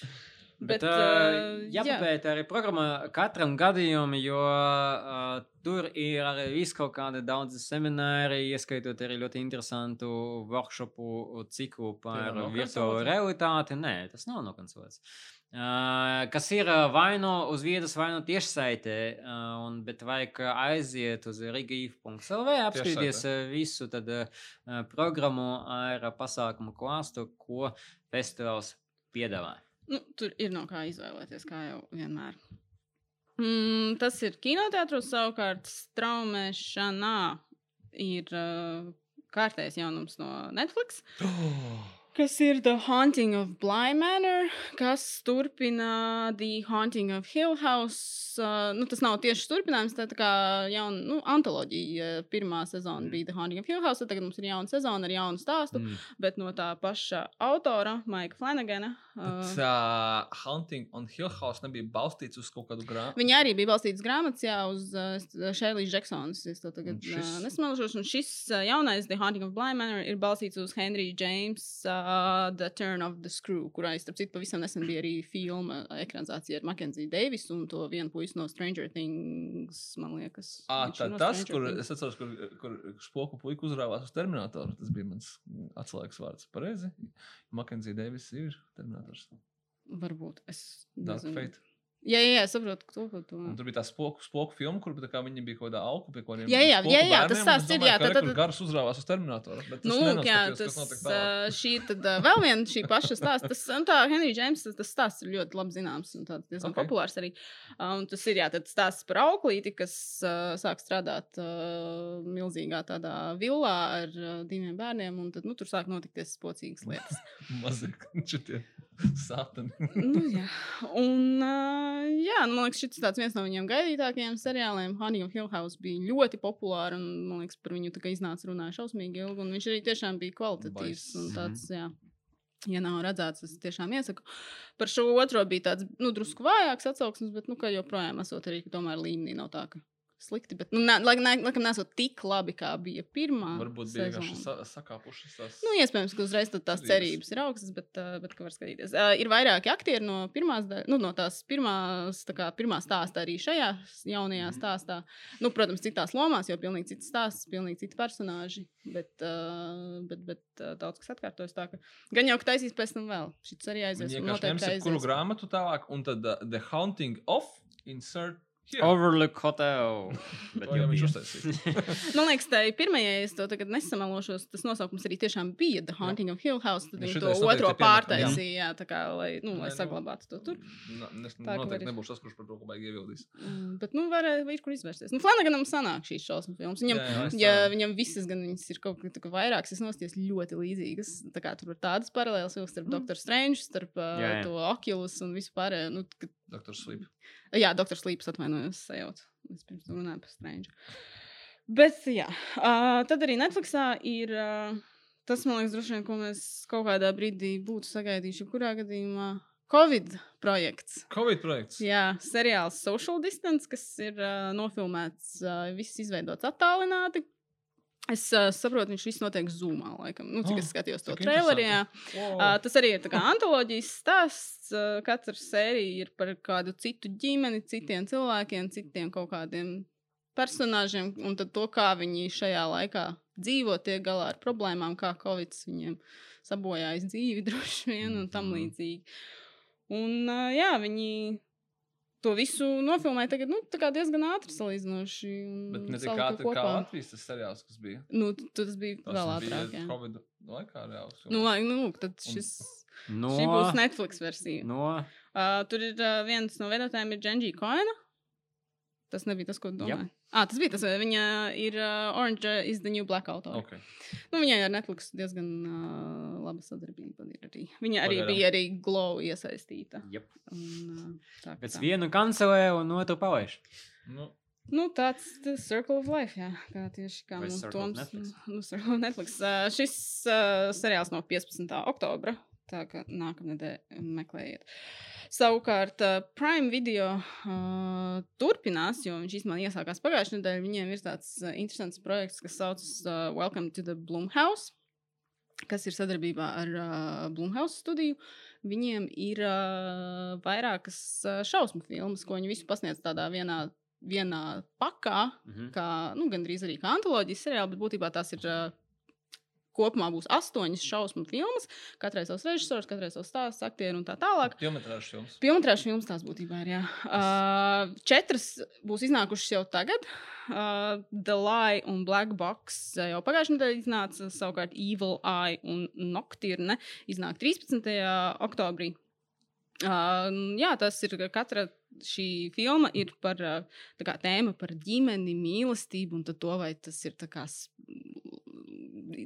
Bet, Bet, uh, jā. jāpapēta arī programma katram gadījumam, jo uh, tur ir arī viss kaut kādi daudz semināri, ieskaitot arī ļoti interesantu workshopu ciklu par virtuālo realitāti. Nē, tas nav nokancelēts. Uh, kas ir vai nu uz vietas, vai nu tiešsaitē, uh, un, bet vajag aiziet uz rigīf.lv, apskatīties visu tad, uh, programmu ar pasākumu klāstu, ko festivāls piedāvā. Nu, tur ir no kā izvēlēties, kā jau vienmēr. Mm, tas ir kinoteātros, savukārt straumēšanā ir uh, kārtējs jaunums no Netflix. Kas ir The Haunting of Bly Manor, kas turpina The Haunting of Hill House. Uh, nu, tas nav tieši turpinājums, tā tā kā jauna nu, antoloģija. Pirmā sezona Mm. bija The Haunting of Hill House, tagad mums ir jauna sezona ar jaunu stāstu, Mm. bet no tā paša autora, Maika Flanagana. Bet Uh, Hunting on Hill House nebija balstīts uz kaut kādu grāmatu. Viņa arī bija balstīta grāmatā, jā, uz uh, Šēlīs Džeksons. Es to tagad Un šis- uh, nesmelšos. Un šis uh, jaunais The Haunting of Bly Manor ir balstīts uz Henry James uh, The Turn of the Screw, kurā, starp citu, pavisam nesen bija arī filma ekranizācija ar Mackenzie Davisu un to vienu puisi no Stranger Things, man liekas. À, tā, no tas, Stranger kur Things. es atceros, kur, kur spoku puika uzrāvās uz Terminatoru. Tas bija mans atslēgas vārds. Pareizi. Makenzija Deivis ir Terminators. Varbūt. Es Dark nezinu. Fate. Jā, jā, jā, saprotu, ko tu to. Un tur bija tā spoku, spoku filma, kur viņi bija kaut kādā augu pie kaut kādiem. Jā, jā, jā, jā, tas stāsts ir, jā, tad- tad- Gars uzrāvās uz es Nu, jā, tas šī tad vēl viena šī paša stāsta. Tas, tā, Henry James, tas, stāsts ir ļoti labi zināms un tāds diezgan Ok. okay. populārs arī. Un tas ir, jā, tad stāsts par auklīti, kas uh, sāk strādāt uh, milzīgā tādā villā ar uh, diviem bērniem, un tad, nu, tur sāk notikties spocīgas lietas. Mazie šitie. Satani. nu, jā. Un, uh, jā, nu, man liekas, šis tāds viens no viņiem gaidītākajiem seriāliem. Honey of Hill House bija ļoti populārs, un, man liekas, par viņu iznāca runāja šausmīgi ilgi, un viņš arī tiešām bija kvalitatīvs Baiss. un tāds, jā. Ja nav redzēts, es tiešām iesaku. Par šo otro bija tāds, nu, drusku vājāks atsauksmes, bet, nu, ka joprojām esot arī, tomēr līmenī nav tā, ka slikti. Bet, nu, ne, ne, laikam, nesot tik labi, kā bija pirmā. Varbūt bija vienkārši sa Uh, ir vairāki aktieri no pirmās, nu, no tās pirmās, tā kā pirmā stāsta arī šajā jaunajā Mhm. stāstā. Nu, protams, citās lomās, jo pilnīgi cits stāsts, pilnīgi citi personāži. Bet, uh, bet, bet uh, daudz kas atkārtojas tā, ka gan jau, ka taisīs pēc tam vēl. Šis arī aizies. Noteikti ņems kuru aizies. grāmatu tālāk, un tad uh, The Haunting of Insert Here. Overlook Hotel. Bet jau jau viņš bija. uztaisīs. Man liekas, tā ir pirmā, ja es to tagad nesamalošos. Tas nosaukums arī tiešām bija The Haunting of Hill House. Tad viņi šitais to otro pārtaisīja, jā, tā kā, lai, nu, lai Nē, nu, saglabātu to tur. Na- Es Tā, noteikti nebūšu tas, kurš par to kaut kā ievildīs. Mm, Bet, nu, var, ir kur izvērsties. Nu, Flanaganam sanāk šīs šausmu filmas. Viņam, Jā, jā, ja viņam visas, gan viņas ir kaut kā vairākas, es nosties ļoti līdzīgas. Tā kā tur ir tādas paralēlas vilks starp Dr. Strange, starp Jā, jā. to Oculus un visu pārējo. Nu, ka- Dr. Sleep. Jā, Dr. Slīps atvainojos, sajaucu. Es pirms tam runāju par Strange. Bet, jā, uh, tad arī Netflixā ir. Uh, tas, man liekas, droši vien, ko mēs kaut kādā brīdī būtu sagaidījuši, kurā gadījumā Covid projekts. Covid projekts. Jā, seriāls Social Distance, kas ir uh, nofilmēts, uh, viss izveidots attālināti. Es uh, saprotu, viņš viss notiek zumā, laikam. Nu, cik Oh, es skatījos to trailerī. Wow. Uh, tas arī ir antoloģijas stāsts. Uh, katra sērija ir par kādu citu ģimeni, citiem cilvēkiem, citiem kaut kādiem personāžiem, un to, kā viņi šajā laikā dzīvo, tiek galā ar problēmām, kā Covid viņiem sabojājis dzīvi, droši vien, un tam Mhm. līdzīgi. Un, uh, jā, viņi to visu nofilmēja tagad, nu, tā kā diezgan ātri salīdzinoši. un Bet ne tik ātri kā. Latvijas tas seriāls, kas bija. Nu, tu- tas bija Tas vēl ātrāk. jā. Covid laikā reāls. Nu, lai, nu, tad Un- šis, No, šī būs Netflix versija. no, Uh, tur ir uh, viens no veidotājiem, ir Dženģija Koena. Tas nebija tas, ko tu domāji. Ah, tas bija tas, vai viņa ir uh, Orange is the New Black autora. Okay. Nu, viņai ar Netflix diezgan uh, laba sadarbība ir arī. Viņa arī Pagaidām. bija arī Glow iesaistīta. Jep. Un, uh, tā, Pēc tā. vienu kancelē un otru palaiž. Nu, Nu, tāds ir Circle of Life, jā, kā tieši kā mums Circle of Toms. Netflix? Nu, Circle of Netflix. Uh, šis uh, seriāls no 15. oktobra, tā ka nākamnedēļ meklējiet. Savukārt, uh, Prime video uh, turpinās, jo viņš īstenībā iesākās pagājušajā nedēļā. Viņiem ir tāds uh, interesants projekts, kas saucas uh, Welcome to the Blumhouse, kas ir sadarbībā ar uh, Blumhouse studiju. Viņiem ir uh, vairākas uh, šausmu filmas, ko viņi visu pasniedz tādā vienā, vienā pakā, Mhm. kā nu, gandrīz arī kā antoloģijas seriāli, bet būtībā tās ir. Uh, Kopumā būs astoņas šausmu filmas, katrai savs režisors, katrai savs stāsts, aktieri un tā tālāk. Filmetrāžas filmas. Pilnmetrāžas filmas tās būtībā ir. Jā. Uh, četras būs iznākušas jau tagad. Uh, The Lie un Black Box jau pagājušajā nedēļā iznāca. Savukārt Evil Eye un Nocturne iznāk 13. oktobrī. Uh, jā, tas ir ka katra šī filma ir par uh, kā, tēmu par ģimeni, mīlestību un to, vai tas ir kā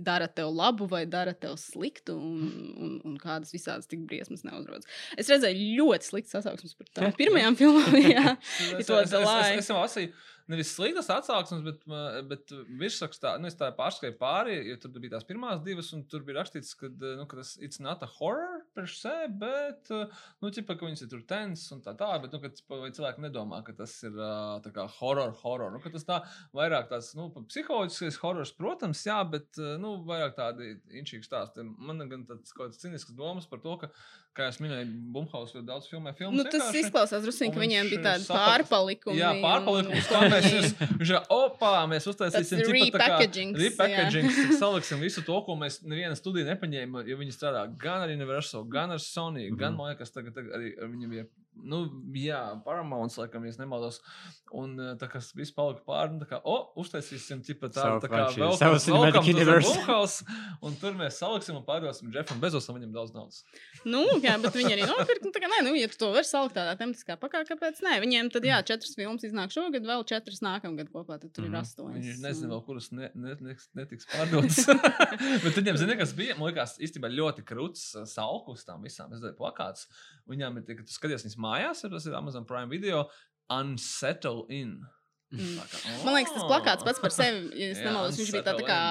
dara tev labu vai dara tev sliktu, un, un, un kādas visādas tik briesmas neuzrodas. Es redzēju ļoti sliktas atsauksmes par tām pirmajām filmām. jā. Es, es, es, es, Lie. es jau lasīju, nevis sliktas atsauksmes, bet, bet virsrakstā, nu, es tā pārskatu pāri, jo tur bija tās pirmās divas, un tur bija rakstīts, ka, uh, nu, ka tas it's not a horror per se, bet, uh, nu, ķipa, ka viņas ir tur tens un tā tā, bet, nu, ka vai cilvēki nedomā, ka tas ir uh, tā kā horror, horror, nu, ka tas tā vairāk tāds, nu, psiholoģiskais horrors, protams, jā, bet, nu, vairāk tādi inčīgi stāsti. Man gan tāds kaut kāds cinisks domas par to, ka, kā es minēju, Bumhaus ļoti daudz filmē filmas. Nu, tas vienkārši. izklausās drusku, un ka viņiem bija tādi saprat- pārpalikumi. Jā, pārpalikums. ko mēs viņš ir, opā, mēs uztaisīsim tā kā repackagings, repackagings, saliksim visu to, ko mēs neviena studija nepaņēma, jo viņi strādā gan ar Universal, gan ar Sony, gan, Mhm. man liekas, tagad, tagad arī ar viņiem bija nu, jā, Paramounts, laikam, ja nemaldos. Un uh, tā kā viss palika pāri, nu, tā kā, o, uztaisīsim, tipa tā, Savu tā kā vēl. Blumhouse, un tur mēs saliksim un pārdosim Jeffam Bezosam, viņam daudz naudas. Nu, jā, bet viņi arī nopirka. Nu, tā kā, nē, nu, ja tu to vari salikt tādā tematiskā pakā, kāpēc nē? Viņiem tad, jā, četras filmas iznāk šogad, vēl četras nākamgad kopā, tad tur Mhm. ir astoņas. Viņi nezina, vēl kuras ne, ne, ne, netiks pārdotas. Bet viņiem, zini, kas bija? Man liekas, īstenībā ļoti krūts uh, salku uz tām visām. Es domāju, plakāts. Viņām ir, ka tu skaties viņas mājās, ir tas ir Amazon Prime video, Unsettle In. Mm. Kā, Man liekas, tas "Oh!" plakāts pats par sevi, ja es nemaldos, viņš bija tā, tā kā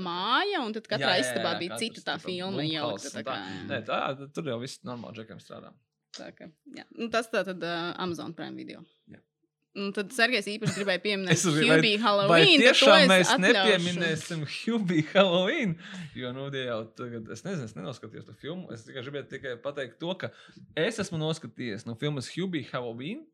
māja, un tad katrā istabā bija cita tā filma ielikta. Tā kā. Nē, tā, tur jau viss normāli džekiem strādā. tā kā, jā. Nu, tas tā tad uh, Amazon Prime video. Jā. Un tad Sergejs īpaši gribēja pieminēt vai- Vai Halloween. to tiešām mēs atļaušu. nepieminēsim Hubie Halloween? Jo, nu, tie jau tagad, es nezinu, es nenoskatījos to filmu. Es tikai gribēju tikai pateikt to, ka es esmu noskatījies no filmas Hubie Halloween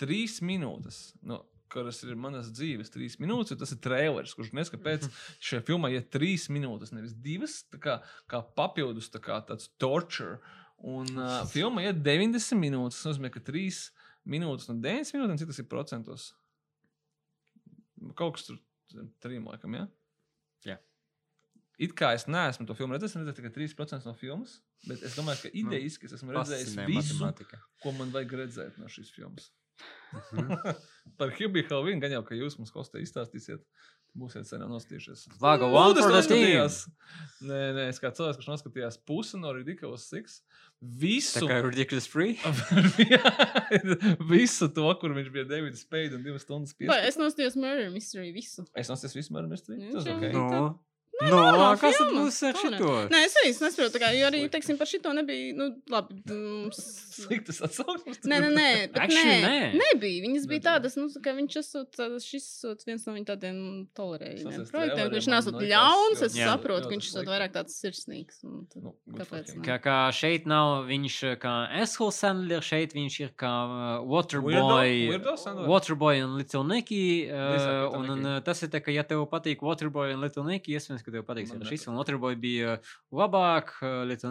trīs minūtes. No, Kuras ir manas dzīves, trīs minūtes, tas ir traileris, kurš neskapēc šajā filmā ir trīs minūtes, nevis divas, tā kā, kā papildus, tā kā tāds torture. Un uh, filma ir 90 minūtes. Tas nozīmē, ka 3 minūtes no 90 minūtēm, cik tas ir procentos? Kaut kas tur trim laikam, ja? Jā. It kā es neesmu to filmu redzējis, redzēju tikai 3% no filmas. Bet es domāju, ka idejiski es esmu redzējis visu, matemātika. ko man vajag redzēt no šīs filmas. Mhm. Par Hubiju Halloween gan jau, ka jūs mums kostē izstāstīsiet. Būsiet sen jau nostījušies. Vaga, one Lūdzu, for the es team. noskatījos. Nē, nē, es kā cilvēks, kurš noskatījās pusi no Ridiculous Six. Tā Visu, kā Ridiculous Free. visu to, kur viņš bija Davids Spade un divas stundas Vai, piespēlējis. Es nostājos Murder Mystery visu. Es noskatījos visu Murder Mystery. Nu, Tas ok. Nu, Nē, nu, normāla kas tad būs ar šito? Nē, es arī nesaprotu, tā kā, jo arī, teiksim, par šito nebija, nu, labi. Mums... Sliktas atsauksmes. Nē, nē, nē, bet Actually, nē, nē. nebija. Viņas bija Nebija. tādas, nu, ka viņš esot, šis esot viens no viņa tādiem tolerējumiem projektiem, man nesot ļauns, es Jā. saprotu, ka viņš esot vairāk tāds sirsnīgs. un tad Nu, good Kāpēc? fucking- ne? Kā, kā šeit nav viņš eh, kā Asshole Sandler, šeit viņš ir kā uh, Waterboy. Weirdo? Weirdo Sandler? Waterboy un Little Nicky. Uh, Visāk Little un, un Nicky. uh, tas ir tā, ka, ja tev patīk Waterboy un Little Nicky, iespējams, ka tev patiks Man arī šis. Un Waterboy bija labāk,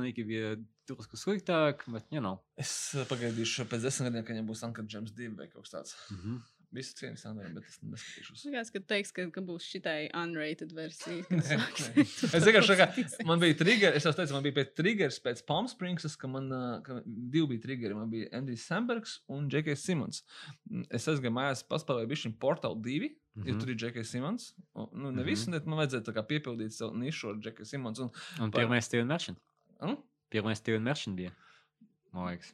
Nicky bija drusku sliktāk, bet, you know. Es pagaidīšu pēc desmit gadiem, kad viņam būs Uncle James 2 vai kaut kas tāds. Mhm. Visu cieņu Sandram, bet es neskatīšos. Likās, ka teiks, ka, ka būs šitai unrated versija. Nē, nē. Es vienkārši kā man bija triggers, es jau teicu, man bija pēc triggers pēc Palm Springsas, ka man ka divi bija triggeri. Man bija Andrijs Sambergs un J.K. Simons. Mm, Es aizgāju mājās, paspēlēju bišķiņu Portal 2, mm -hmm. jo Mhm. tur ir J.K. Simons. Nu, ne Mhm. visu, bet man vajadzēja tā kā piepildīt savu nišu ar J.K. Simons. Un, Un Par- pirmais Steven Merchant. hm? Pirmais Steven Merchant bija. Man liekas.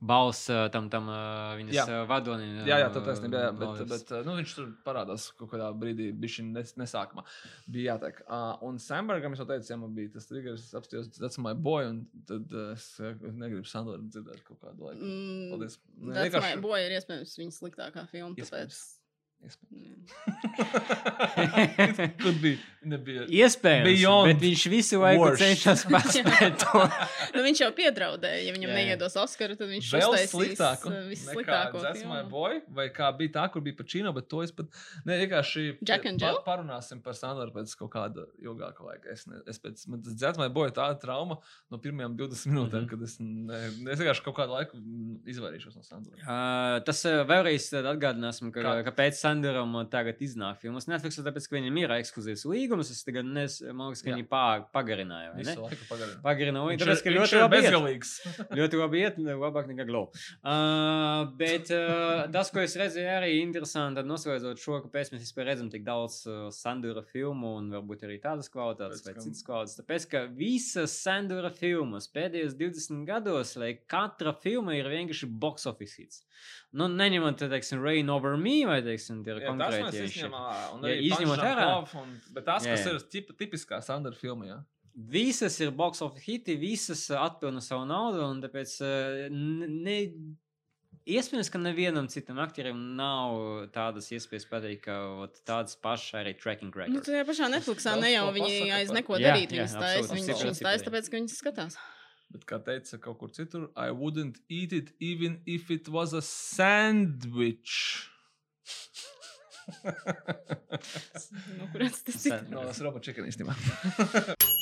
Balss uh, tam, tam uh, viņas Jā. uh, vadonim. Jā, jā, tā taisnība, jā, bet, bet uh, nu, viņš tur parādās kaut kādā brīdī, bija nes, nesākumā. Bija jāteik. Uh, un Sambergam es jau teicu, ja man bija tas triggers, es apstājos, that's my boy, un tad uh, es uh, negribu Sandru dzirdēt kaut kādu laiku. Mm, Paldies. Nē, Tas vienkārši- man boja ir iespējams viņa sliktākā filma. Tāpēc... Iespējams. Jā. Could be. Nebija. Iespējams, Beyond bet viņš visu laiku worst. cenšas paspēt to. nu, viņš jau piedraudēja, ja viņam Jā, jā. neiedos Oskaru, tad viņš Vēl sliktāku. uh, vissliktāko That's my boy, vai kā bija tā, kur bija Pacino, bet to es pat. Nē, vienkārši. Jack and Jill? Parunāsim par Sandru pēc kaut kāda ilgāka laika. Es, ne, es pēc, man tas That's my boy tāda trauma no pirmajām 20 minūtēm, Mhm. kad es, ne, es vienkārši kaut kādu laiku mm, izvairīšos no Sandra. Uh, tas uh, vēlreiz tad atgādināsim, ka, Kā? kāpēc Sandaram tagad iznāk filmas Netflix, tāpēc, ka viņam ir ekskluzīvs līgums. Es tagad nes, man liekas, ka viņi pā, pagarināja. Visu laiku. Pagarināja, Viņš tāpēc, ka ļoti labi bezgalīgs. Ļoti labi iet, labāk nekā glow. Uh, bet uh, tas, ko es redzēju, arī interesanti, noslēdzot šo, kāpēc mēs vispār redzam tik daudz uh, Sandura filmu un varbūt arī tādas kvalitātes vai citas kvalitātes. Tāpēc, ka visas Sandura filmas pēdējos 20 gados, lai katra filma ir vienkārši box office hits. Nu, neņemot, teiksim, Rain Over Me vai, teiksim, tie ir Jā, tas konkrēti. mēs ja viņš ir- izņemam ārā. Un arī izņemot Punch Drunk ārā- Un, bet tas, Jā, kas jā. ir tipa, tipiskā Sandra filma, jā. Visas ir box office hiti, visas atpelna savu naudu, un tāpēc ne, iespējams, ka nevienam citam aktierim nav tādas iespējas pateikt, ka ot, tādas pašas arī tracking Nu, records. tajā pašā Netflixā ne jau viņi aiz neko Jā, darīt. jā, Viņas absolūti, viņas taisa, tāpēc, ka viņas skatās. Bet, kā teica kaut kur citur, I wouldn't eat it even if it was a sandwich. Sad, no, srepo, čekaj, istima.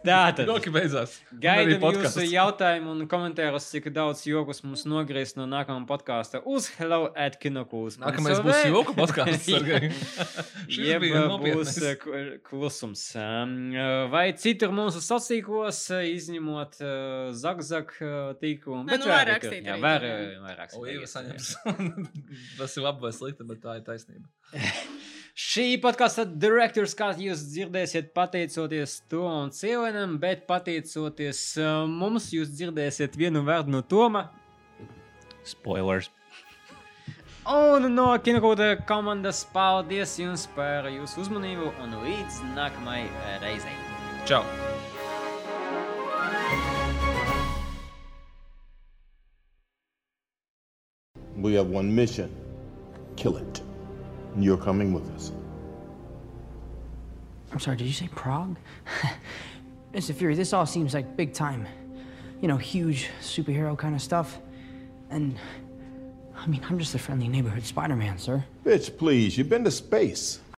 īstenībā. Tātad. Joki beidzās. Gaidām jūsu jautājumu un komentārus, cik daudz joks mums nogriezt no nākamā podkāsta uz Hello at Kinokūs. Nākamais būs joku podkāsts. Jeb bija būs uh, klusums. Um, uh, Vai citur mūsu uh, izņemot uh, Zagzag uh, tīklu? Nē, nu, var rakstīt Jā, var, uh, var rakstīt. O, Ieva saņems. Tas ir labi vai slikti, bet tā ir taisnība. Šī podkāstu direktors, kā jūs dzirdēsiet, pateicoties to un cilvēkam, bet pateicoties uh, mums, jūs dzirdēsiet vienu vārdu no Toma. Spoilers. Un no kinokūta komandas paldies jums par jūsu uzmanību un līdz nākamajai reizei. Čau! We have one mission kill it. You're coming with us. I'm sorry, did you say Prague? Mr. Fury, this all seems like big time. You know, huge superhero kind of stuff. And, I mean, I'm just a friendly neighborhood Spider Man, sir. Bitch, please, you've been to space.